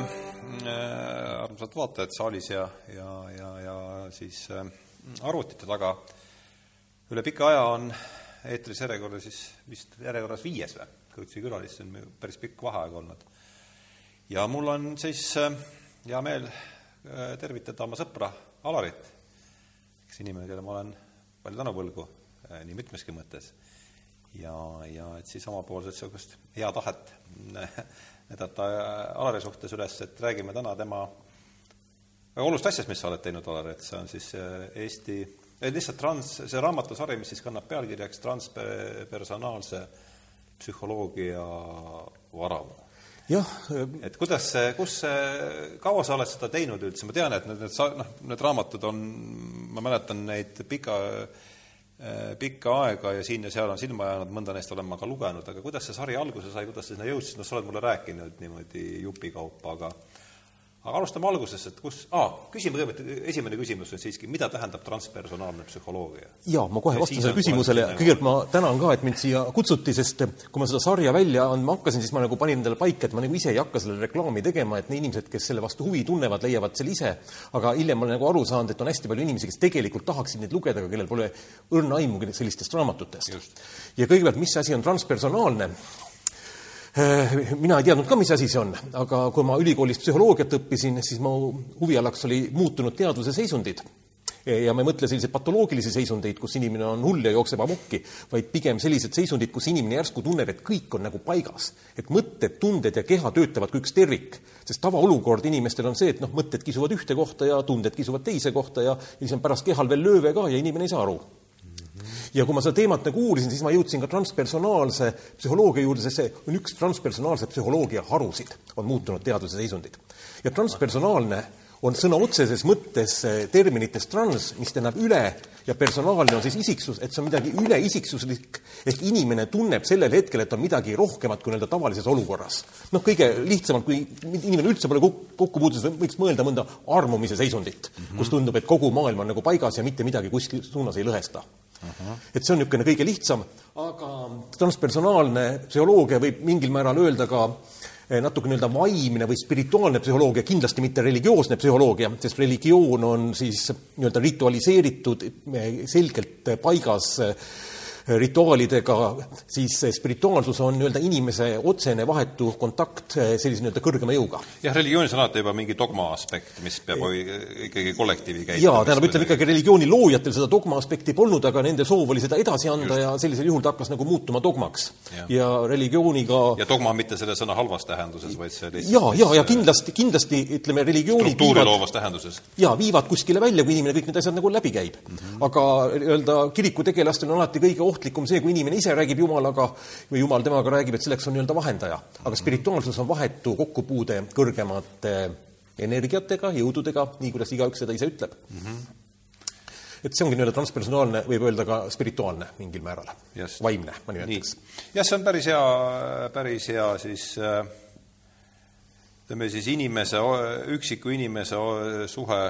äh, armsad vaatajad saalis ja, ja, ja, ja siis äh, arvutite taga. üle pika aja on eetris järjekorda siis vist järjekorras viies või, Kõutsi külalist, see on päris pikk vaheaeg olnud. ja mul on siis äh, hea meel tervitada oma sõpra Alarit, kes inimene, kellele ma olen palju tänu võlgu nii mitmeski mõttes. ja, ja et siis omapoolset niisugust hea tahet näidata Alari suhtes üles, et räägime täna tema väga olulist asjast, mis sa oled teinud, Alar, et see on siis Eesti, lihtsalt trans, see raamatusari, mis siis kannab pealkirjaks transpersonaalse psühholoogia varamu. jah. et kuidas see, kus see, kaua sa oled seda teinud üldse, ma tean, et need, need sa-, noh, need raamatud on, ma mäletan neid pika, pikka aega ja siin ja seal on silma jäänud, mõnda neist olen ma ka lugenud, aga kuidas see sari alguse sai, kuidas sa sinna jõudsid, noh, sa oled mulle rääkinud niimoodi jupikaupa, aga aga alustame algusest, et kus ah,, küsime kõigepealt, esimene küsimus on siiski, mida tähendab transpersonaalne psühholoogia? jaa, ma kohe vastan sellele küsimusele kõigepealt ma tänan ka, et mind siia kutsuti, sest kui ma seda sarja välja andma hakkasin, siis ma nagu panin endale paika, et ma nagu ise ei hakka sellele reklaami tegema, et need inimesed, kes selle vastu huvi tunnevad, leiavad selle ise, aga hiljem ma olen nagu aru saanud, et on hästi palju inimesi, kes tegelikult tahaksid neid lugeda, aga kellel pole õrna aimugi sellistest raamatutest. ja kõigepealt, mis asi on transpersonaalne? Äh, mina ei teadnud ka, mis asi see on, aga kui ma ülikoolis psühholoogiat õppisin, siis mu huvialaks oli muutunud teadvuse seisundid. ja ma ei mõtle selliseid patoloogilisi seisundeid, kus inimene on hull ja jookseb amokki, vaid pigem sellised seisundid, kus inimene järsku tunneb, et kõik on nagu paigas. et mõtted, tunded ja keha töötavad kui üks tervik. sest tavaolukord inimestel on see, et noh, mõtted kisuvad ühte kohta ja tunded kisuvad teise kohta ja siis on pärast kehal veel lööve ka ja inimene ei saa aru ja kui ma seda teemat nagu uurisin, siis ma jõudsin ka transpersonaalse psühholoogia juurde, sest see on üks transpersonaalse psühholoogia harusid, on muutunud teaduse seisundid. ja transpersonaalne on sõna otseses mõttes eh, terminitest trans, mis tähendab üle ja personaalne on siis isiksus, et see on midagi üleisiksuslik, ehk inimene tunneb sellel hetkel, et on midagi rohkemat kui nii-öelda tavalises olukorras. noh, kõige lihtsamalt, kui inimene üldse pole kokku puutunud, võiks mõelda mõnda armumise seisundit mm, -hmm. kus tundub, et kogu maailm on nagu paigas ja mitte midagi kuskil suunas ei lõhesta et see on niisugune kõige lihtsam, aga transpersonaalne psühholoogia võib mingil määral öelda ka eh, natuke nii-öelda vaimne või spirituaalne psühholoogia, kindlasti mitte religioosne psühholoogia, sest religioon on siis nii-öelda ritualiseeritud, eh, selgelt paigas äh, rituaalidega, siis spirituaalsus on nii-öelda inimese otsene vahetu kontakt eh, sellise nii-öelda kõrgema jõuga. jah, religioonis on alati juba mingi dogma aspekt, mis peab ikkagi kollektiivi käituma. jaa, tähendab, ütleme ikkagi religiooni loojatel seda dogma aspekti polnud, aga nende soov oli seda edasi anda Just. ja sellisel juhul ta hakkas nagu muutuma dogmaks. ja religiooniga ja dogma mitte selle sõna halvas tähenduses, vaid see lihtsalt jaa, jaa, ja kindlasti, kindlasti ütleme, religioonid struktuuri loovas tähenduses. jaa, viivad kuskile välja, kui inimene kõik need asjad nagu läbi käib mm. -hmm. aga nii-öelda kirikutegelastel on alati kõige ohtlikum see, kui inimene ise räägib Jumalaga või Jumal temaga räägib, et selleks on nii-öelda vahendaja. aga spirituaalsus on vahetu kokkupuude kõrgemate energiatega, jõududega, nii kuidas igaüks seda ise ütleb mm. -hmm et see ongi nii-öelda transpersonaalne, võib öelda ka spirituaalne mingil määral, vaimne, ma nimetaks. jah, see on päris hea, päris hea siis äh, ütleme siis inimese, üksiku inimese suhe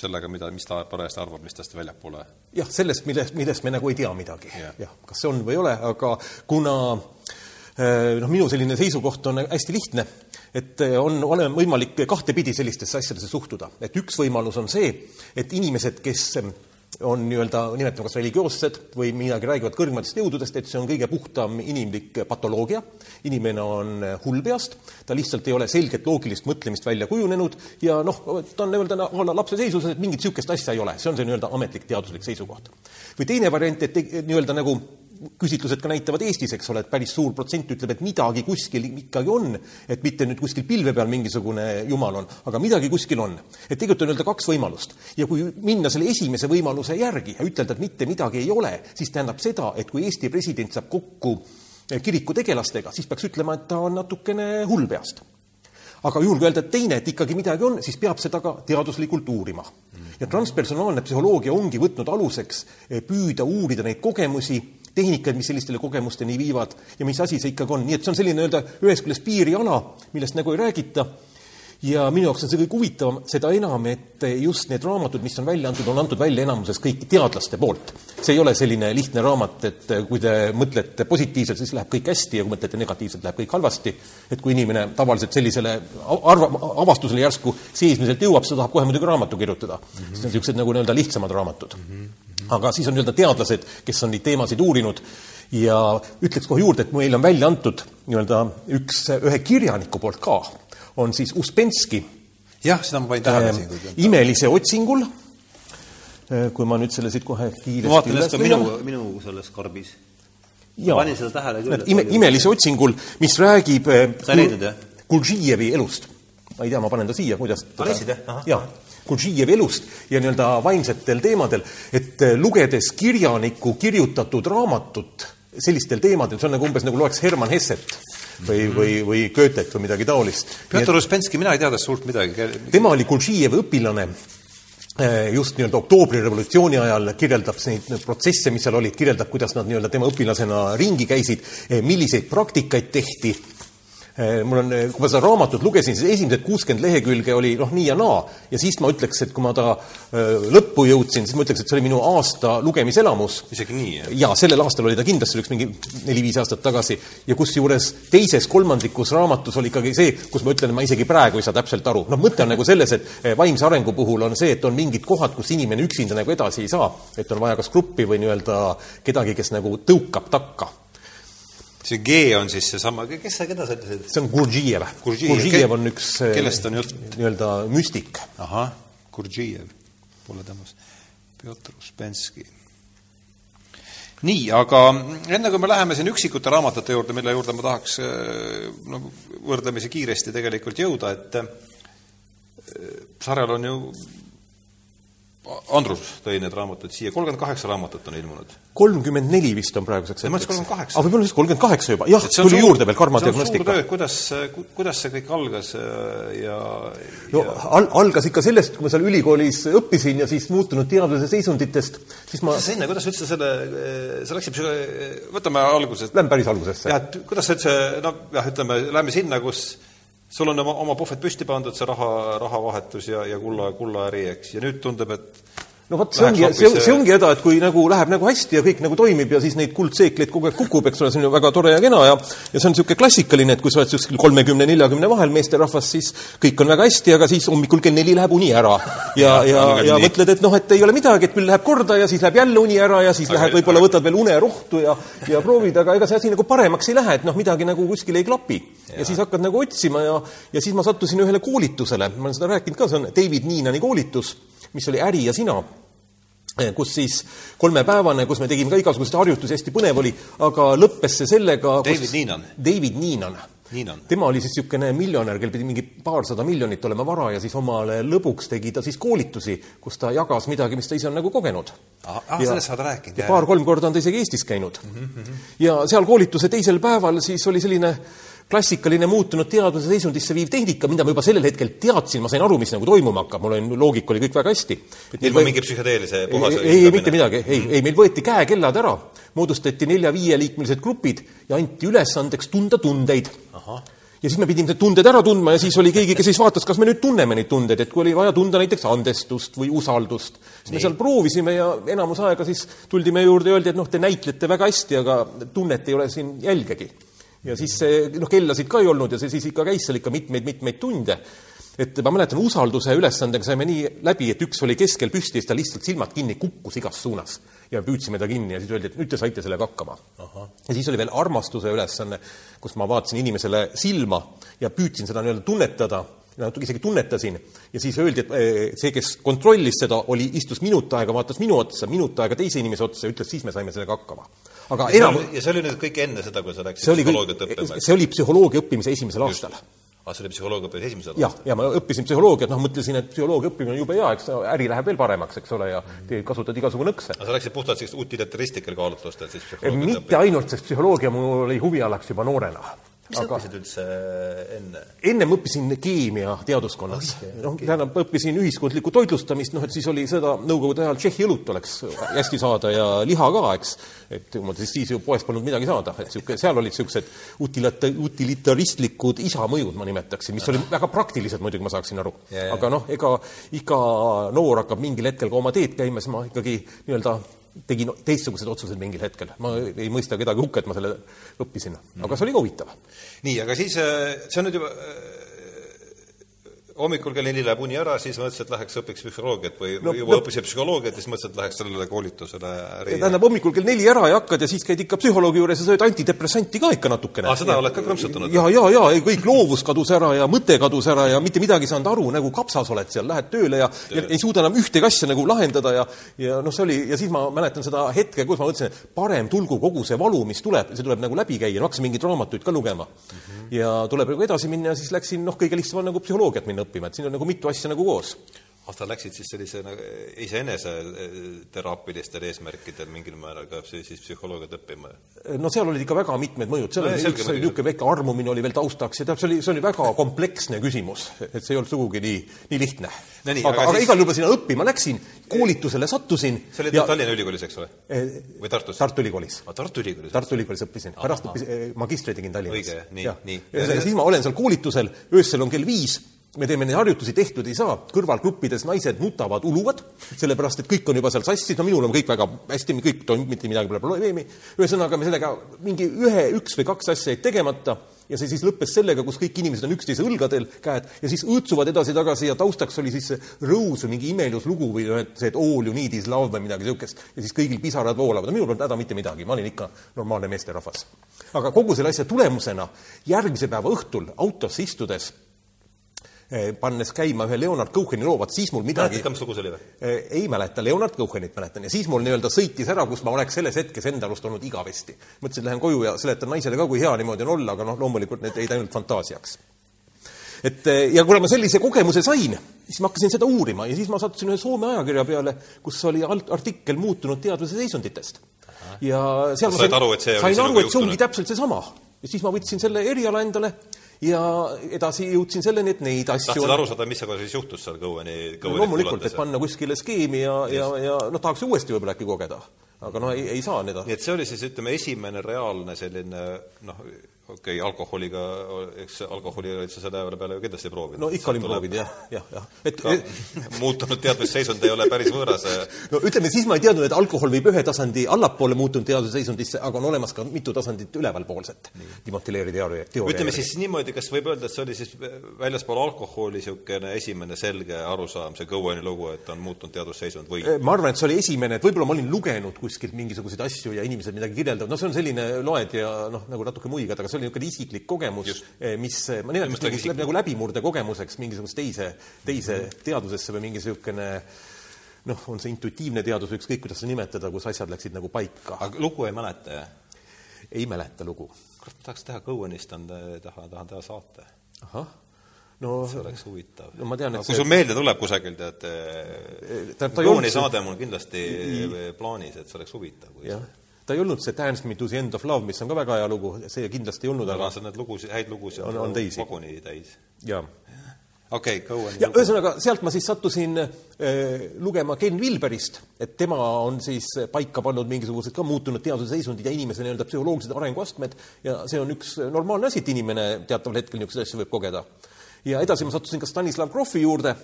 sellega, mida, mis ta parajasti arvab, mis tast väljapoole jah, sellest, millest, millest me nagu ei tea midagi yeah.. jah, kas see on või ei ole, aga kuna eh, noh, minu selline seisukoht on hästi lihtne, et eh, on, on võimalik kahtepidi sellistesse asjadesse suhtuda. et üks võimalus on see, et inimesed, kes on nii-öelda, nimetame kas religioossed või midagi räägivad kõrgematest jõududest, et see on kõige puhtam inimlik patoloogia, inimene on hull peast, ta lihtsalt ei ole selget loogilist mõtlemist välja kujunenud ja noh, ta on nii-öelda a la lapse seisuses, et mingit niisugust asja ei ole, see on see nii-öelda ametlik teaduslik seisukoht. või teine variant, et nii-öelda nagu küsitlused ka näitavad Eestis, eks ole, et päris suur protsent ütleb, et midagi kuskil ikkagi on, et mitte nüüd kuskil pilve peal mingisugune jumal on, aga midagi kuskil on. et tegelikult on öelda kaks võimalust. ja kui minna selle esimese võimaluse järgi ja ütelda, et mitte midagi ei ole, siis tähendab seda, et kui Eesti president saab kokku kiriku tegelastega, siis peaks ütlema, et ta on natukene hull peast aga juhul, kui öelda, et teine, et ikkagi midagi on, siis peab seda ka teaduslikult uurima. ja transpersonaalne psühholoogia ongi võtnud aluseks püüda uurida neid kogemusi tehnikaid, mis sellistele kogemusteni viivad ja mis asi see ikkagi on, nii et see on selline nii-öelda ühest küljest piiriala, millest nagu ei räägita, ja minu jaoks on see kõige huvitavam, seda enam, et just need raamatud, mis on välja antud, on antud välja enamuses kõik teadlaste poolt. see ei ole selline lihtne raamat, et kui te mõtlete positiivselt, siis läheb kõik hästi ja kui mõtlete negatiivselt, läheb kõik halvasti. et kui inimene tavaliselt sellisele arva, avastusele järsku seesmiselt jõuab, siis ta tahab kohe muidugi raamatu kirjutada mm. -hmm. siis on niisugused nagu nii-öelda lihtsamad raamatud mm. -hmm. Aga siis on nii-öelda teadlased, kes on neid teemasid uurinud ja ütleks kohe juurde, et meil on välja antud nii-öelda üks, ühe kirjaniku poolt ka on siis Uspenski jah, seda ma panin tähele siin. Äh, imelise otsingul, äh, kui ma nüüd selle siit kohe kiiresti ma vaatan, et ka minu, minu selles karbis. ma panin seda tähele küll. ime, imelise otsingul, mis räägib äh, sa ei leidnud, jah? Gurdžijevi elust. ma ei tea, ma panen ta siia, kuidas sa leidsid, jah? jaa, Gurdžijevi elust ja nii-öelda vaimsetel teemadel, et lugedes kirjaniku kirjutatud raamatut sellistel teemadel, see on nagu umbes nagu loeks Herman Hesset või, või, või Goethet või midagi taolist. Pjotor Uspenski, mina ei tea tast suurt midagi. tema oli Gurdžijevi õpilane eh, just nii-öelda oktoobrirevolutsiooni ajal kirjeldab neid protsesse, mis seal olid, kirjeldab, kuidas nad nii-öelda tema õpilasena ringi käisid, eh, milliseid praktikaid tehti Eh, mul on, eh, kui ma seda raamatut lugesin, siis esimesed kuuskümmend lehekülge oli noh, nii ja naa ja siis ma ütleks, et kui ma ta eh, lõppu jõudsin, siis ma ütleks, et see oli minu aasta lugemiselamus. isegi nii, jah? jaa, sellel aastal oli ta kindlasti, oli üks mingi neli-viis aastat tagasi ja kusjuures teises kolmandikus raamatus oli ikkagi see, kus ma ütlen, et ma isegi praegu ei saa täpselt aru. noh, mõte on nagu selles, et vaimse arengu puhul on see, et on mingid kohad, kus inimene üksinda nagu edasi ei saa, et on vaja kas gruppi või nii-öelda kedagi, kes nagu tõukab takka see G on siis seesama, kes sa, keda sa ütlesid? see on Gurdžijev. Gurdžijev on üks kellest on jutt? nii-öelda müstik. ahah, Gurdžijev, pole temast. Pjotor Uspenski. nii, aga enne kui me läheme siin üksikute raamatute juurde, mille juurde ma tahaks no võrdlemisi kiiresti tegelikult jõuda, et sarjal on ju Andrus tõi need raamatud siia, kolmkümmend kaheksa raamatut on ilmunud. kolmkümmend neli vist on praeguseks hetkeks. kolmkümmend kaheksa. aga ah, võib-olla just kolmkümmend kaheksa juba, jah, tuli juurde veel karmadiagnostika. kuidas, kuidas see kõik algas äh, ja no ja... al-, algas ikka sellest, kui ma seal ülikoolis õppisin ja siis muutunud teaduse seisunditest, siis ma kuidas enne, kuidas sa üldse selle, sa läksid, võtame algusest. Lähme päris algusesse. jah, et kuidas sa üldse, noh, jah, ütleme, lähme sinna, kus sul on oma, oma puhvet püsti pandud, see raha, rahavahetus ja, ja kulla, kullaäri, eks, ja nüüd tundub, et no vot, see ongi, see, see ongi häda, et kui nagu läheb nagu hästi ja kõik nagu toimib ja siis neid kuldseekleid kogu aeg kukub, eks ole, see on ju väga tore ja kena ja ja see on niisugune klassikaline, et kui sa oled kuskil kolmekümne, neljakümne vahel meesterahvas, siis kõik on väga hästi, aga siis hommikul kell neli läheb uni ära. ja, ja, ja, ja mõtled, et noh, et ei ole midagi, et küll läheb korda ja siis läheb jälle uni ära ja siis aga lähed, võib-olla võtad veel unerohtu ja ja proovid, aga ega see asi nagu paremaks ei lähe, et noh, midagi nagu kuskil ei klapi. ja siis hakkad nagu otsima ja, ja siis ma sattusin ühele koolitusele, ma olen seda rääkinud ka, see on David Niinani koolitus mis oli Äri ja sina, eh, kus siis kolmepäevane, kus me tegime ka igasuguseid harjutusi, hästi põnev oli, aga lõppes see sellega David Niinan. David Niinan. Niinan. tema oli siis niisugune miljonär, kel pidi mingi paarsada miljonit olema vara ja siis omale lõbuks tegi ta siis koolitusi, kus ta jagas midagi, mis ta ise on nagu kogenud. ah, sellest sa oled rääkinud. paar-kolm korda on ta isegi Eestis käinud mm. -hmm. ja seal koolituse teisel päeval siis oli selline äh, klassikaline muutunud teaduse seisundisse viiv tehnika, mida ma juba sellel hetkel teadsin, ma sain aru, mis nagu toimuma hakkab, mul oli, loogika oli kõik väga hästi. ilma või... mingi psühhedeelise puhase ei, ei, mitte midagi, ei, ei, meil võeti käekellad ära, moodustati nelja-viieliikmelised grupid ja anti ülesandeks tunda tundeid. ja siis me pidime need tunded ära tundma ja siis oli keegi, kes siis vaatas, kas me nüüd tunneme neid tundeid, et kui oli vaja tunda näiteks andestust või usaldust, siis Nii. me seal proovisime ja enamus aega siis tuldi meie juurde ja öeldi, et noh, te näitlete väga hästi, aga tunnet ei ole siin jälgegi ja siis see, noh, kellasid ka ei olnud ja see siis ikka käis seal ikka mitmeid-mitmeid tunde. et ma mäletan, usalduse ülesandega saime nii läbi, et üks oli keskel püsti ja siis ta lihtsalt silmad kinni kukkus igas suunas. ja püüdsime ta kinni ja siis öeldi, et nüüd te saite sellega hakkama. ja siis oli veel armastuse ülesanne, kus ma vaatasin inimesele silma ja püüdsin seda nii-öelda tunnetada natuke isegi tunnetasin ja siis öeldi, et see, kes kontrollis seda, oli, istus minut aega, vaatas minu otsa, minut aega teise inimese otsa ja ütles, siis me saime sellega hakkama aga ja enam ja see oli nüüd kõik enne seda, kui sa läksid psühholoogiat õppima? see oli psühholoogia õppimise esimesel Just. aastal. aa, see oli psühholoogia õppimise esimesel ja, aastal? jah, ma õppisin psühholoogiat, noh, mõtlesin, et psühholoogia õppimine on jube hea, eks äri läheb veel paremaks, eks ole, ja kasutad igasugu nõkse. aga sa läksid puhtalt sellist utilitaristlikel kaalutlustel siis mitte õppima. ainult, sest psühholoogia mul oli huvialaks juba noorena mis sa õppisid üldse enne? ennem õppisin keemia teaduskonnas. noh, tähendab, õppisin ühiskondlikku toitlustamist, noh, et siis oli seda Nõukogude ajal Tšehhi õlut oleks hästi saada ja liha ka, eks. et ma siis, siis ju poest polnud midagi saada, et niisugune, seal olid niisugused utilita-, utilitaristlikud isamõjud, ma nimetaksin, mis olid väga praktilised muidugi, ma saaksin aru. aga noh, ega iga noor hakkab mingil hetkel ka oma teed käima, siis ma ikkagi nii-öelda tegin teistsugused otsused mingil hetkel. ma ei mõista kedagi hukka, et ma selle õppisin, aga see oli ka huvitav. nii, aga siis, äh, see on nüüd juba äh, hommikul kell neli läheb uni ära, siis mõtlesin, et läheks õpiks psühholoogiat või no, juba no, õppisin psühholoogiat siis mõtlesin, et läheks sellele koolitusele tähendab, hommikul kell neli ära ja hakkad ja siis käid ikka psühholoogi juures ja sööd antidepressanti ka ikka natukene. aa, seda ja, oled ka krõmpsutanud? ja, ja, ja kõik loovus kadus ära ja mõte kadus ära ja mitte midagi ei saanud aru, nagu kapsas oled seal, lähed tööle ja, ja ei suuda enam ühtegi asja nagu lahendada ja ja noh, see oli, ja siis ma mäletan seda hetke, kus ma mõtlesin, et parem tulgu kogu see valu, mis tuleb, see tuleb nagu läbi käia, no hakkasin mingeid raamatuid ka lugema mm. -hmm. ja tuleb nagu edasi minna ja siis läksin, noh, kõige lihtsam on nagu psühholoogiat minna õppima, et siin on nagu mitu asja nagu koos sa läksid siis sellise nagu iseenese eh, teraapilistel eesmärkidel mingil määral ka siis psühholoogiat õppima? no seal olid ikka väga mitmed mõjud, seal no, oli üks niisugune väike armumine oli veel taustaks ja tähendab, see oli, see oli väga kompleksne küsimus, et see ei olnud sugugi nii, nii lihtne. No, aga, aga, aga siis... igal juhul sinna õppima läksin, koolitusele sattusin. see oli ja... Tallinna Ülikoolis, eks ole? Eh, või Tartus? Tartu Ülikoolis. Tartu Ülikoolis? Tartu Ülikoolis õppisin, pärast õppisin, eh, magistri tegin Tallinnas. õige, nii, nii. ja siis ma olen seal koolitusel, öösel on kell viis me teeme neid harjutusi, tehtud ei saa, kõrvalgruppides naised nutavad, uluvad, sellepärast et kõik on juba seal sassis, no minul on kõik väga hästi, kõik toimib, mitte midagi pole probleemi, ühesõnaga me sellega mingi ühe, üks või kaks asja jäid tegemata ja see siis lõppes sellega, kus kõik inimesed on üksteise õlgadel, käed, ja siis õõtsuvad edasi-tagasi ja taustaks oli siis see või mingi imeilus lugu või noh, see, et all you need is love või midagi niisugust. ja siis kõigil pisarad voolavad, minul polnud häda mitte midagi, ma olin ikka normaalne meesterahvas. aga kogu selle asja tulemusena järgmise päeva õhtul autosse istudes pannes käima ühe Leonard Coheni loo, vaat siis mul midagi mäletad mis lugu see oli või? Eh, ei mäleta, Leonard Cohenit mäletan ja siis mul nii-öelda sõitis ära, kus ma oleks selles hetkes enda arust olnud igavesti. mõtlesin, lähen koju ja seletan naisele ka, kui hea niimoodi on olla, aga noh, loomulikult need jäid ainult fantaasiaks. et eh, ja kuna ma sellise kogemuse sain, siis ma hakkasin seda uurima ja siis ma sattusin ühe Soome ajakirja peale, kus oli artikkel muutunud teaduse seisunditest. ja seal sa ma sain aru, et see, sain aru, et see ongi täpselt seesama. ja siis ma võtsin selle eriala endale ja edasi jõudsin selleni, et neid asju tahtsid aru saada, mis aga siis juhtus seal Kõueni, Kõueni loomulikult, et panna kuskile skeemi ja, ja, ja noh, tahaks uuesti võib-olla äkki kogeda. aga no ei, ei saa need nii et see oli siis, ütleme, esimene reaalne selline noh, okei okay,, alkoholiga, eks alkoholi olid sa selle aja peale ju kindlasti proovinud. no ikka olin proovinud jah, jah, jah. et muutunud teadvusseisund ei ole päris võõras. no ütleme, siis ma ei teadnud, et alkohol viib ühe tasandi allapoole muutunud teadvusseisundisse, aga on olemas ka mitu tasandit ülevalpoolset Dimotileeri teooria, teooria. ütleme siis niimoodi, kas võib öelda, et see oli siis väljaspool alkoholi niisugune esimene selge arusaam, see Cohen'i lugu, et on muutunud teadvusseisund või? ma arvan, et see oli esimene, et võib-olla ma olin lugenud kuskilt mingisuguseid asju ja inimesed midagi kirjeldavad, no see on selline, loed ja noh, nagu natuke muigad, aga see oli niisugune isiklik kogemus, eh, mis, ma nimetan seda isik... nagu läbimurdekogemuseks mingisugust teise, teise teadusesse või mingi niisugune noh, on see intuitiivne teadus või ükskõik, kuidas seda nimetada, kus asjad läksid nagu paika. aga lugu ei mäleta, jah? ei mäleta lugu. kurat, tahaks teha Cohenist, on, tahan, tahan teha saate. ahah no see oleks huvitav. no ma tean, et no, kui see... sul meelde tuleb kusagil, tead, eh, Coheni saade on mul kindlasti plaanis, et see oleks huvitav. jah see ta ei olnud see Dance me to the end of love, mis on ka väga hea lugu, see kindlasti ei olnud, aga sa need lugusid, häid lugusid on, on teisi. vaguni täis. jaa. okei okay,, Cohen. ja ühesõnaga, sealt ma siis sattusin äh, lugema Ken Wilberist, et tema on siis paika pannud mingisugused ka muutunud teaduse seisundid ja inimese nii-öelda psühholoogilised arenguastmed ja see on üks normaalne asi, et inimene teataval hetkel niisuguseid asju võib kogeda. ja edasi ma sattusin ka Stanislav Grofi juurde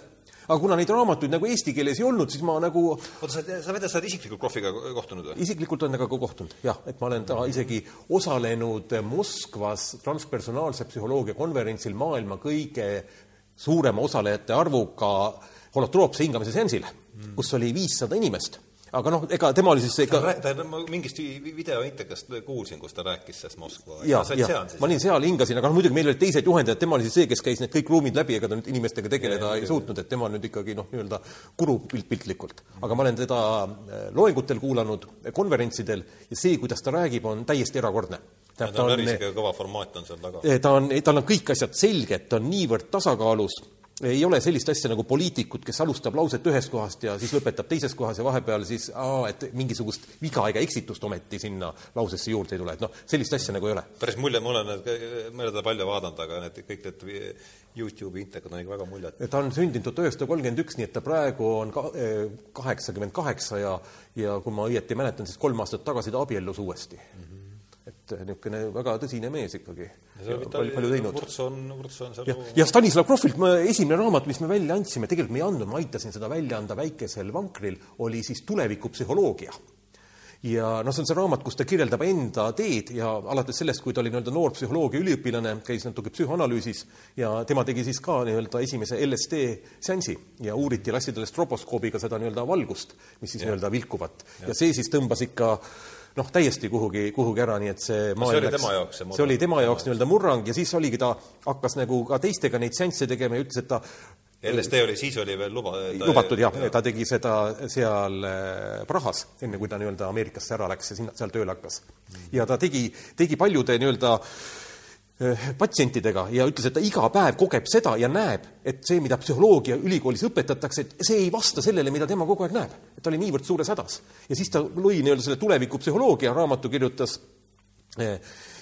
aga kuna neid raamatuid nagu eesti keeles ei olnud, siis ma nagu oota, sa, sa väidad, sa oled isiklikult Krohviga kohtunud või? isiklikult olen temaga kohtunud, jah, et ma olen ta isegi osalenud Moskvas transpersonaalse psühholoogia konverentsil maailma kõige suurema osalejate arvuga holotroopse hingamise seansil mm., kus oli viissada inimest aga noh, ega tema oli siis ikka ta, ta, ma mingist videointekast kuulsin, kus ta rääkis sellest Moskva. jaa, jaa, ma olin seal, hingasin, aga noh, muidugi meil olid teised juhendajad, tema oli siis see, kes käis need kõik ruumid läbi, ega ta nüüd inimestega tegeleda ja, ei ja, suutnud, et tema on nüüd ikkagi noh, nii-öelda guru pilt piltlikult. aga ma olen teda äh, loengutel kuulanud, konverentsidel ja see, kuidas ta räägib, on täiesti erakordne ta, ta on päris kõva formaat on seal taga. ta on, tal on kõik asjad selged, ta on niivõrd tasakaalus ei ole sellist asja nagu poliitikud, kes alustab lauset ühest kohast ja siis lõpetab teises kohas ja vahepeal siis et mingisugust viga ega eksitust ometi sinna lausesse juurde ei tule, et noh, sellist asja nagu ei ole. päris mulje, ma olen teda palju vaadanud, aga need kõik need Youtube'i intervjuud on ikka väga muljet. ta on sündinud tuhat üheksasada kolmkümmend üks, nii et ta praegu on eh, kaheksakümmend kaheksa ja ja kui ma õieti mäletan, siis kolm aastat tagasi ta abiellus uuesti mm. -hmm et niisugune väga tõsine mees ikkagi. palju, palju teinud. vurts on, vurts on seal ja, ja Stanislav Grofilt ma, esimene raamat, mis me välja andsime, tegelikult me ei andnud, ma aitasin seda välja anda väikesel vankril, oli siis tulevikupsühholoogia ja noh, see on see raamat, kus ta kirjeldab enda teed ja alates sellest, kui ta oli nii-öelda noor psühholoogia üliõpilane, käis natuke psühhoanalüüsis ja tema tegi siis ka nii-öelda esimese LSD seansi ja uuriti, lasti talle stroboskoobiga seda nii-öelda valgust, mis siis nii-öelda vilkuvat. ja see siis tõmbas ikka noh, täiesti kuhugi, kuhugi ära, nii et see no, see oli tema jaoks see murrang? see oli tema jaoks nii-öelda murrang ja siis oligi ta, hakkas nagu ka teistega neid seansse tegema ja ütles, et ta LSD oli, siis oli veel luba ta... lubatud jah ja., ta tegi seda seal äh, Prahas, enne kui ta nii-öelda Ameerikasse ära läks ja sinna, seal tööle hakkas. ja ta tegi, tegi paljude nii-öelda äh, patsientidega ja ütles, et ta iga päev kogeb seda ja näeb, et see, mida psühholoogia ülikoolis õpetatakse, et see ei vasta sellele, mida tema kogu aeg näeb. ta oli niivõrd suures hädas. ja siis ta lõi nii-öelda selle tulevikupsühholoogia raamatu, kirjutas äh,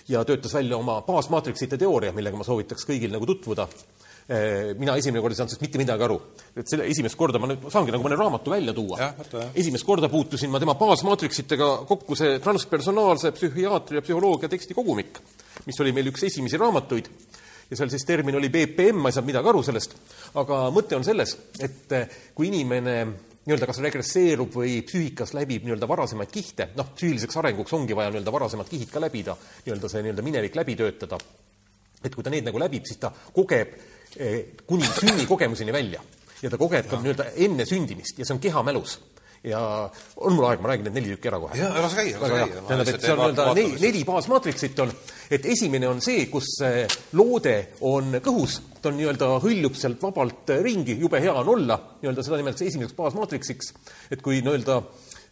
ja töötas välja oma baasmaatriksite teooria, millega ma soovitaks kõigil nagu tutvuda Eh, mina esimene kord ei saanud sellest mitte midagi aru. et selle esimest korda ma nüüd saangi nagu mõne raamatu välja tuua. esimest korda puutusin ma tema baasmaatriksitega kokku see transpersonaalse psühhiaatria psühholoogia teksti kogumik, mis oli meil üks esimesi raamatuid ja seal siis termin oli BPM, ma ei saanud midagi aru sellest, aga mõte on selles, et eh, kui inimene nii-öelda kas regresseerub või psüühikas läbib nii-öelda varasemaid kihte, noh, psüühiliseks arenguks ongi vaja nii-öelda varasemad kihid ka läbida, nii-öelda see nii-öelda minevik läbi töötada, et kui ta neid nagu läbib, siis ta kogeb kuni sünnikogemuseni välja. Ja ta kogeb ka nii-öelda enne sündimist ja see on kehamälus ja on mul aeg, ma räägin need neli tükki ära kohe. jaa, las käia, las käia. tähendab, et see on nii-öelda neli, neli baasmaatriksit on, et esimene on see, kus loode on kõhus, ta on nii-öelda, hõljub sealt vabalt ringi, jube hea on olla, nii-öelda seda nimetatakse esimeseks baasmaatriksiks, et kui nii-öelda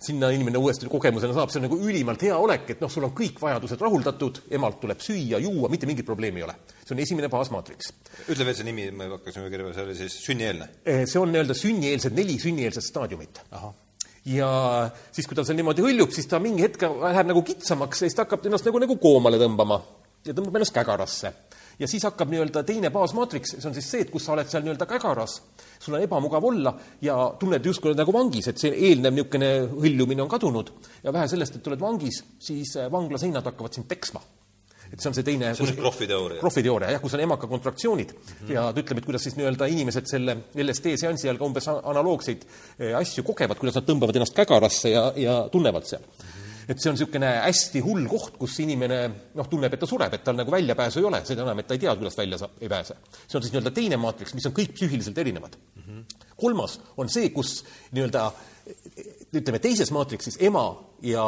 sinna inimene uuesti kogemusena saab, see on nagu ülimalt hea olek, et noh, sul on kõik vajadused rahuldatud, emalt tuleb süüa, juua, mitte mingit probleemi ei ole. see on esimene baasmaatriks. ütle veel see nimi, me hakkasime kirja, see oli siis sünnieelne? Eh, see on nii-öelda sünnieelsed, neli sünnieelset staadiumit. ja siis, kui ta seal niimoodi hõljub, siis ta mingi hetk läheb nagu kitsamaks ja siis ta hakkab ennast nagu, nagu koomale tõmbama ja tõmbab ennast kägarasse ja siis hakkab nii-öelda teine baasmaatriks, see on siis see, et kus sa oled seal nii-öelda kägaras, sul on ebamugav olla ja tunned justkui oled nagu vangis, et see eelnev niisugune hõljumine on kadunud ja vähe sellest, et oled vangis, siis äh, vangla seinad hakkavad sind peksma et see on see teine see on see Krohvi teooria? Krohvi teooria, jah, kus on emaka kontraktsioonid mm -hmm. ja ta ütleb, et kuidas siis nii-öelda inimesed selle LSD seansi ajal ka umbes analoogseid äh, asju kogevad, kuidas nad tõmbavad ennast kägarasse ja, ja tunnevad seal mm. -hmm et see on niisugune hästi hull koht, kus inimene noh, tunneb, et ta sureb, et tal nagu väljapääsu ei ole, seda enam, et ta ei tea, kuidas välja saab, ei pääse. see on siis nii-öelda teine maatriks, mis on kõik psüühiliselt erinevad mm. -hmm. kolmas on see, kus nii-öelda ütleme, teises maatriksis ema ja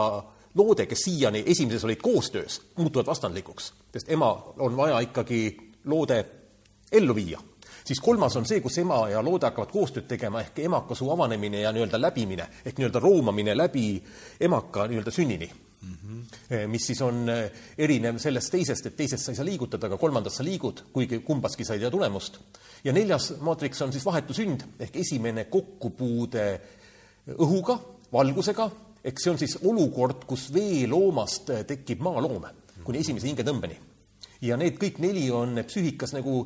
loode, kes siiani esimeses olid koostöös, muutuvad vastandlikuks, sest ema on vaja ikkagi loode ellu viia siis kolmas on see, kus ema ja loode hakkavad koostööd tegema, ehk emakasuu avanemine ja nii-öelda läbimine ehk nii-öelda roomamine läbi emaka nii-öelda sünnini mm. -hmm. mis siis on eh, erinev sellest teisest, et teisest sa ei saa liigutada, aga kolmandas sa liigud, kuigi kumbaski sa ei tea tulemust. ja neljas maatriks on siis vahetu sünd ehk esimene kokkupuude õhuga, valgusega, eks see on siis olukord, kus veeloomast eh, tekib maaloom kuni esimese hingetõmbeni. ja need kõik neli on psüühikas nagu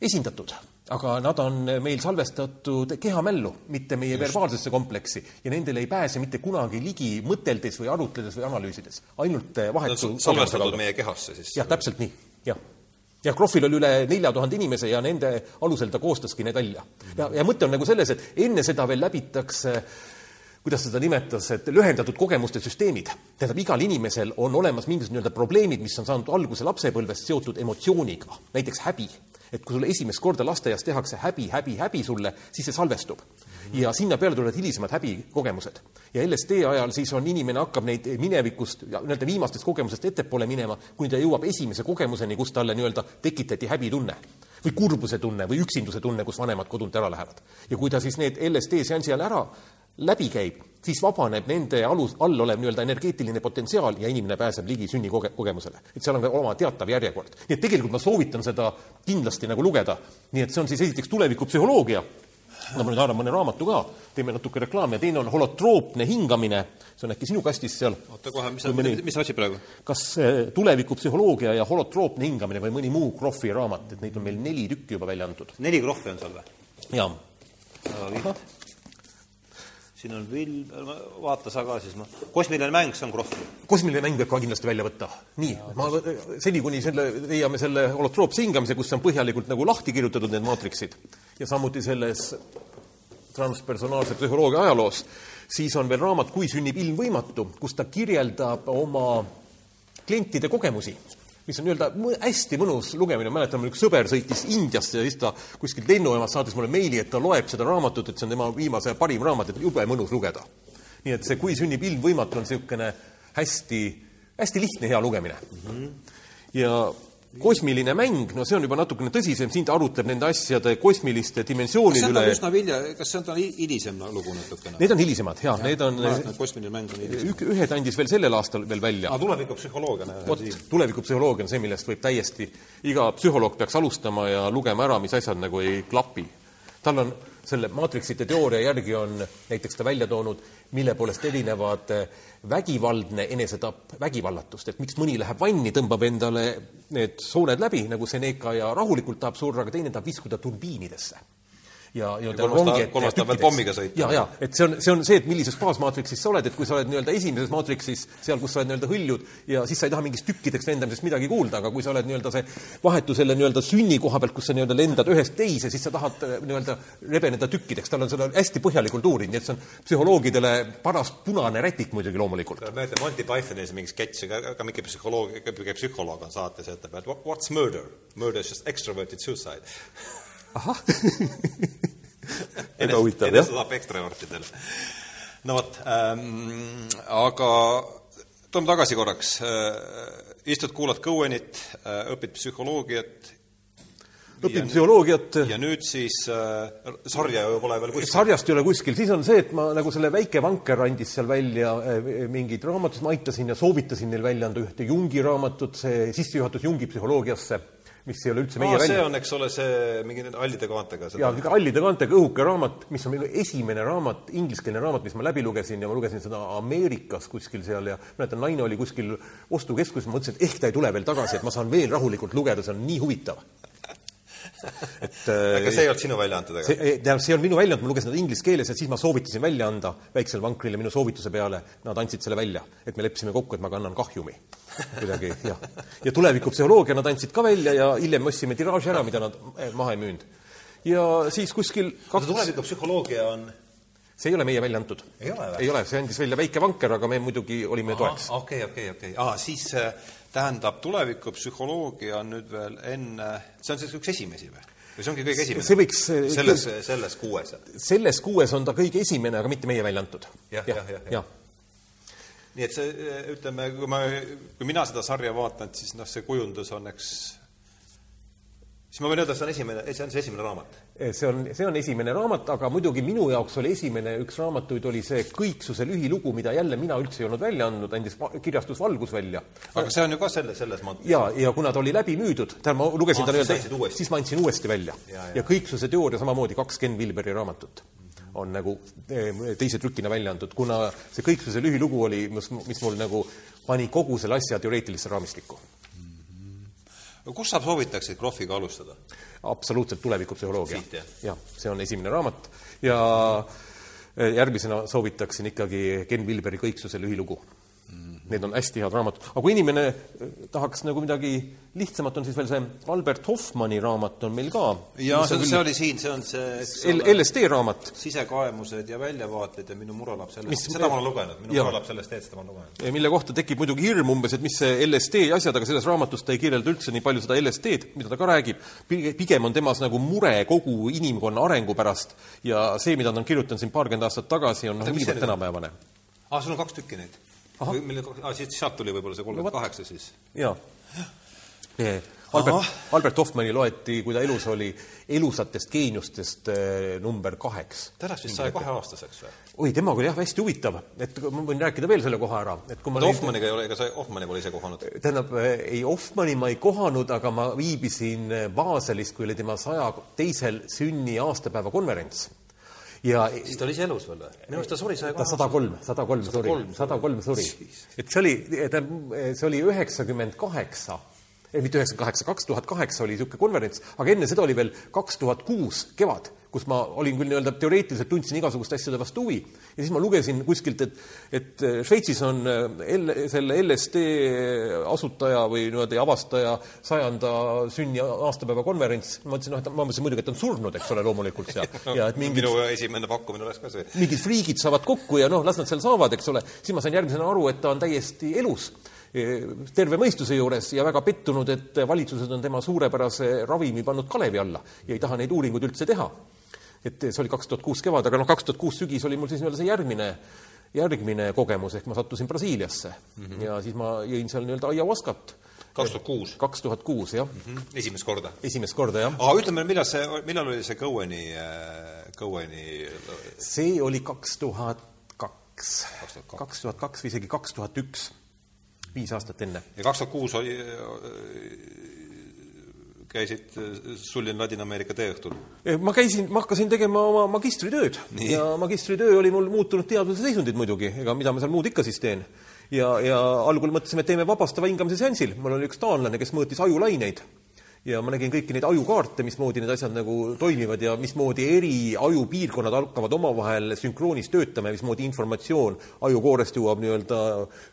esindatud aga nad on meil salvestatud kehamällu, mitte meie Just. verbaalsesse kompleksi ja nendele ei pääse mitte kunagi ligi mõteldes või arutledes või analüüsides, ainult eh, vahetu salvestatud meie kehasse siis? jah, täpselt nii, jah. jah, Krohvil oli üle nelja tuhande inimese ja nende alusel ta koostaski need välja. ja, ja mõte on nagu selles, et enne seda veel läbitakse kuidas seda nimetas, et lühendatud kogemuste süsteemid. tähendab, igal inimesel on olemas mingisugused nii-öelda probleemid, mis on saanud alguse lapsepõlvest seotud emotsiooniga, näiteks häbi et kui sulle esimest korda lasteaias tehakse häbi, häbi, häbi sulle, siis see salvestub. ja sinna peale tulevad hilisemad häbikogemused. ja LSD ajal siis on, inimene hakkab neid minevikust, nii-öelda viimastest kogemusest ettepoole minema, kuni ta jõuab esimese kogemuseni, kus talle nii-öelda tekitati häbitunne või kurbuse tunne või üksinduse tunne, kus vanemad kodunt ära lähevad. ja kui ta siis need LSD seansi ajal ära läbi käib, siis vabaneb nende alus, all olev nii-öelda energeetiline potentsiaal ja inimene pääseb ligi sünnikogemusele. et seal on ka oma teatav järjekord. nii et tegelikult ma soovitan seda kindlasti nagu lugeda. nii et see on siis esiteks tulevikupsühholoogia, no ma nüüd haaran mõne raamatu ka, teeme natuke reklaami, ja teine on holotroopne hingamine, see on äkki sinu kastis seal. oota kohe, mis, mis, mis asi praegu? kas eh, tulevikupsühholoogia ja holotroopne hingamine või mõni muu Krohvi raamat, et neid on meil neli tükki juba välja antud. neli Krohvi on seal või? jaa. Siin on Vill, vaata sa ka siis, noh, kosmiline mäng, see on Krohvi. kosmiline mäng peab ka kindlasti välja võtta. nii, ma, seni kuni selle, leiame selle holotroopse hingamise, kus on põhjalikult nagu lahti kirjutatud need maatriksid ja samuti selles transpersonaalse psühholoogia ajaloos, siis on veel raamat Kui sünnib ilm võimatu, kus ta kirjeldab oma klientide kogemusi mis on nii-öelda hästi mõnus lugemine, mäletan, mul üks sõber sõitis Indiasse ja siis ta kuskilt lennujaamast saatis mulle meili, et ta loeb seda raamatut, et see on tema viimase parim raamat, et jube mõnus lugeda. nii et see Kui sünnib ilm võimatu on niisugune hästi, hästi lihtne, hea lugemine mm. -hmm. ja kosmiline mäng, no see on juba natukene tõsisem, siin ta arutleb nende asjade kosmiliste dimensioonide üle. üsna vilja, kas see on hilisem lugu natukene? Need on hilisemad, jah ja,, need on kosmiline mäng on hilisem. ühed andis veel sellel aastal veel välja. aa, tulevikupsühholoogia. vot, tulevikupsühholoogia on see, millest võib täiesti, iga psühholoog peaks alustama ja lugema ära, mis asjad nagu ei klapi. tal on selle maatriksite teooria järgi on näiteks ta välja toonud, mille poolest erinevad vägivaldne enesetapp vägivallatust, et miks mõni läheb vanni, tõmbab endale need sooned läbi, nagu Seneca ja rahulikult tahab surra, aga teine tahab viskuda turbiinidesse ja, ja kolmas tahab, kolmas tahab veel pommiga sõita. ja, ja et see on, see on see, et millises baasmaatriksis sa oled, et kui sa oled nii-öelda esimeses maatriksis, seal, kus sa oled nii-öelda hõljud ja siis sa ei taha mingist tükkideks lendamisest midagi kuulda, aga kui sa oled nii-öelda see vahetu selle nii-öelda sünni koha pealt, kus sa nii-öelda lendad ühest teise, siis sa tahad äh, nii-öelda rebeneda tükkideks, tal on seda hästi põhjalikult uurinud, nii et see on psühholoogidele paras punane rätik muidugi loomulikult. ma mäletan Monty Pythonis mingi sketš, ka mingi psühholoog, psühholoog on saates ja ütleb, et what's murder? Murder is just extroverted suicide ahah väga huvitav, jah. saab ekstravertidele. no vot ähm,, aga tuleme tagasi korraks äh,. istud, kuulad Cohenit äh,, õpid psühholoogiat. õpid psühholoogiat. ja nüüd siis äh, sarja ju pole veel kuskil. sarjast ei ole kuskil, siis on see, et ma nagu selle väike vanker andis seal välja äh, mingeid raamatuid, ma aitasin ja soovitasin neil välja anda ühte Jungi raamatut, see sissejuhatus Jungi psühholoogiasse mis ei ole üldse meie Aa, välja. see on, eks ole, see mingi hallide kaantega. jaa, hallide kaantega õhuke raamat, mis on esimene raamat, ingliskeelne raamat, mis ma läbi lugesin ja ma lugesin seda Ameerikas kuskil seal ja mäletan, naine oli kuskil ostukeskuses, ma mõtlesin, et ehk ta ei tule veel tagasi, et ma saan veel rahulikult lugeda, see on nii huvitav et aga see ei olnud sinu välja antud, aga? tähendab, see ei olnud minu välja antud, ma lugesin seda inglise keeles ja siis ma soovitasin välja anda väiksele vankrile minu soovituse peale, nad andsid selle välja. et me leppisime kokku, et ma kannan kahjumi kuidagi, jah. ja tulevikupsühholoogia nad andsid ka välja ja hiljem ostsime tiraaži ära, mida nad eh, maha ei müünud. ja siis kuskil kaks... tulevikupsühholoogia on see ei ole meie välja antud. ei ole või? ei ole, see andis välja väike vanker, aga me muidugi olime Aha, toeks. okei, okei, okei. aa, siis äh, tähendab, tulevikupsühholoogia on nüüd veel enne, see on siis üks esimesi või? või see ongi kõige esimene? see võiks selles, selles kuues? selles kuues on ta kõige esimene, aga mitte meie välja antud ja,. jah, jah, jah ja. ja. nii et see, ütleme, kui ma, kui mina seda sarja vaatan, siis noh, see kujundus on, eks siis ma võin öelda, see on esimene, see on see esimene raamat? see on, see on esimene raamat, aga muidugi minu jaoks oli esimene üks raamatuid, oli see Kõiksuse lühilugu, mida jälle mina üldse ei olnud välja andnud, andis kirjastus Valgus välja. aga see on ju ka selle, selles mõttes? jaa, ja kuna ta oli läbi müüdud, tähendab, ma lugesin ah, ta nii-öelda, siis ma andsin uuesti välja. ja, ja. ja Kõiksuse teooria samamoodi, kaks Ken Vilberi raamatut on nagu eh, teise trükina välja antud, kuna see Kõiksuse lühilugu oli, mis, mis mul nagu pani kogu selle asja teoreetilisse raamistikku kus sa soovitaksid Krohviga alustada? absoluutselt tulevikupsühholoogia. jah, see on esimene raamat ja eh, järgmisena soovitaksin ikkagi Ken Vilberi Kõiksuse lühilugu Need on hästi head raamatud. aga kui inimene äh, tahaks nagu midagi lihtsamat, on siis veel see Albert Hoffmanni raamat on meil ka. jaa, see, see oli siin, see on see L LSD raamat. sisekaemused ja väljavaated ja minu mure laps sellest, seda ma olen lugenud, minu mure laps sellest teed, seda ma olen lugenud. mille kohta tekib muidugi hirm umbes, et mis see LSD asjad, aga selles raamatus ta ei kirjelda üldse nii palju seda LSD-d, mida ta ka räägib, pigem on temas nagu mure kogu inimkonna arengu pärast ja see, mida ta on kirjutanud siin paarkümmend aastat tagasi, on noh, niivõrd tänapäevane. aa, sul on kaks tükki neid? Või mille, aa, siit, sealt tuli võib-olla see kolmkümmend kaheksa siis? jaa. Albert, Albert Hoffmanni loeti, kui ta elus oli, elusatest geeniustest äh, number kaheks. ta elas vist saja kahe aastaseks või? oi, temaga oli jah hästi huvitav, et ma võin rääkida veel selle koha ära, et kui ma Hoffmanniga ei ole, ega sa Hoffmanni pole ise kohanud? tähendab, ei, Hoffmanni ma ei kohanud, aga ma viibisin Baselis, kui oli tema saja teisel sünni aastapäeva konverents ja siis ta oli ise elus veel või? minu arust ta suri saja kahe sada kolm, sada kolm suri, sada kolm suri. et see oli, see oli üheksakümmend kaheksa. Ei, mitte üheksakümmend kaheksa, kaks tuhat kaheksa oli niisugune konverents, aga enne seda oli veel kaks tuhat kuus kevad, kus ma olin küll nii-öelda teoreetiliselt tundsin igasuguste asjade vastu huvi ja siis ma lugesin kuskilt, et, et Šveitsis on L, selle LSD asutaja või niimoodi avastaja sajanda sünni aastapäeva konverents. ma mõtlesin, noh, et ma mõtlesin muidugi, et on surnud, eks ole, loomulikult ja, ja et mingid minu esimene pakkumine oleks ka see. mingid friigid saavad kokku ja noh, las nad seal saavad, eks ole, siis ma sain järgmisena aru, et ta on täiesti elus terve mõistuse juures ja väga pettunud, et valitsused on tema suurepärase ravimi pannud kalevi alla ja ei taha neid uuringuid üldse teha. Et see oli kaks tuhat kuus kevad, aga noh, kaks tuhat kuus sügis oli mul siis nii-öelda see järgmine, järgmine kogemus, ehk ma sattusin Brasiiliasse mm -hmm. ja siis ma jõin seal nii-öelda aiavaskat kaks tuhat kuus? kaks tuhat kuus, jah mm. -hmm. esimest korda? esimest korda, jah. aga ütleme, millal see, millal oli see Coweni, Coweni see oli kaks tuhat kaks, kaks tuhat kaks või isegi kaks tuhat üks viis aastat enne. ja kaks tuhat kuus oli, käisid Sullin Ladina-Ameerika teeõhtul? ma käisin, ma hakkasin tegema oma magistritööd Nii. ja magistritöö oli mul muutunud teaduse seisundid muidugi, ega mida ma seal muud ikka siis teen. ja, ja algul mõtlesime, et teeme vabastava hingamise seansil, mul oli üks taanlane, kes mõõtis ajulaineid ja ma nägin kõiki neid ajukaarte, mismoodi need asjad nagu toimivad ja mismoodi eri ajupiirkonnad hakkavad omavahel sünkroonis töötama ja mismoodi informatsioon ajukoorest jõuab nii-öelda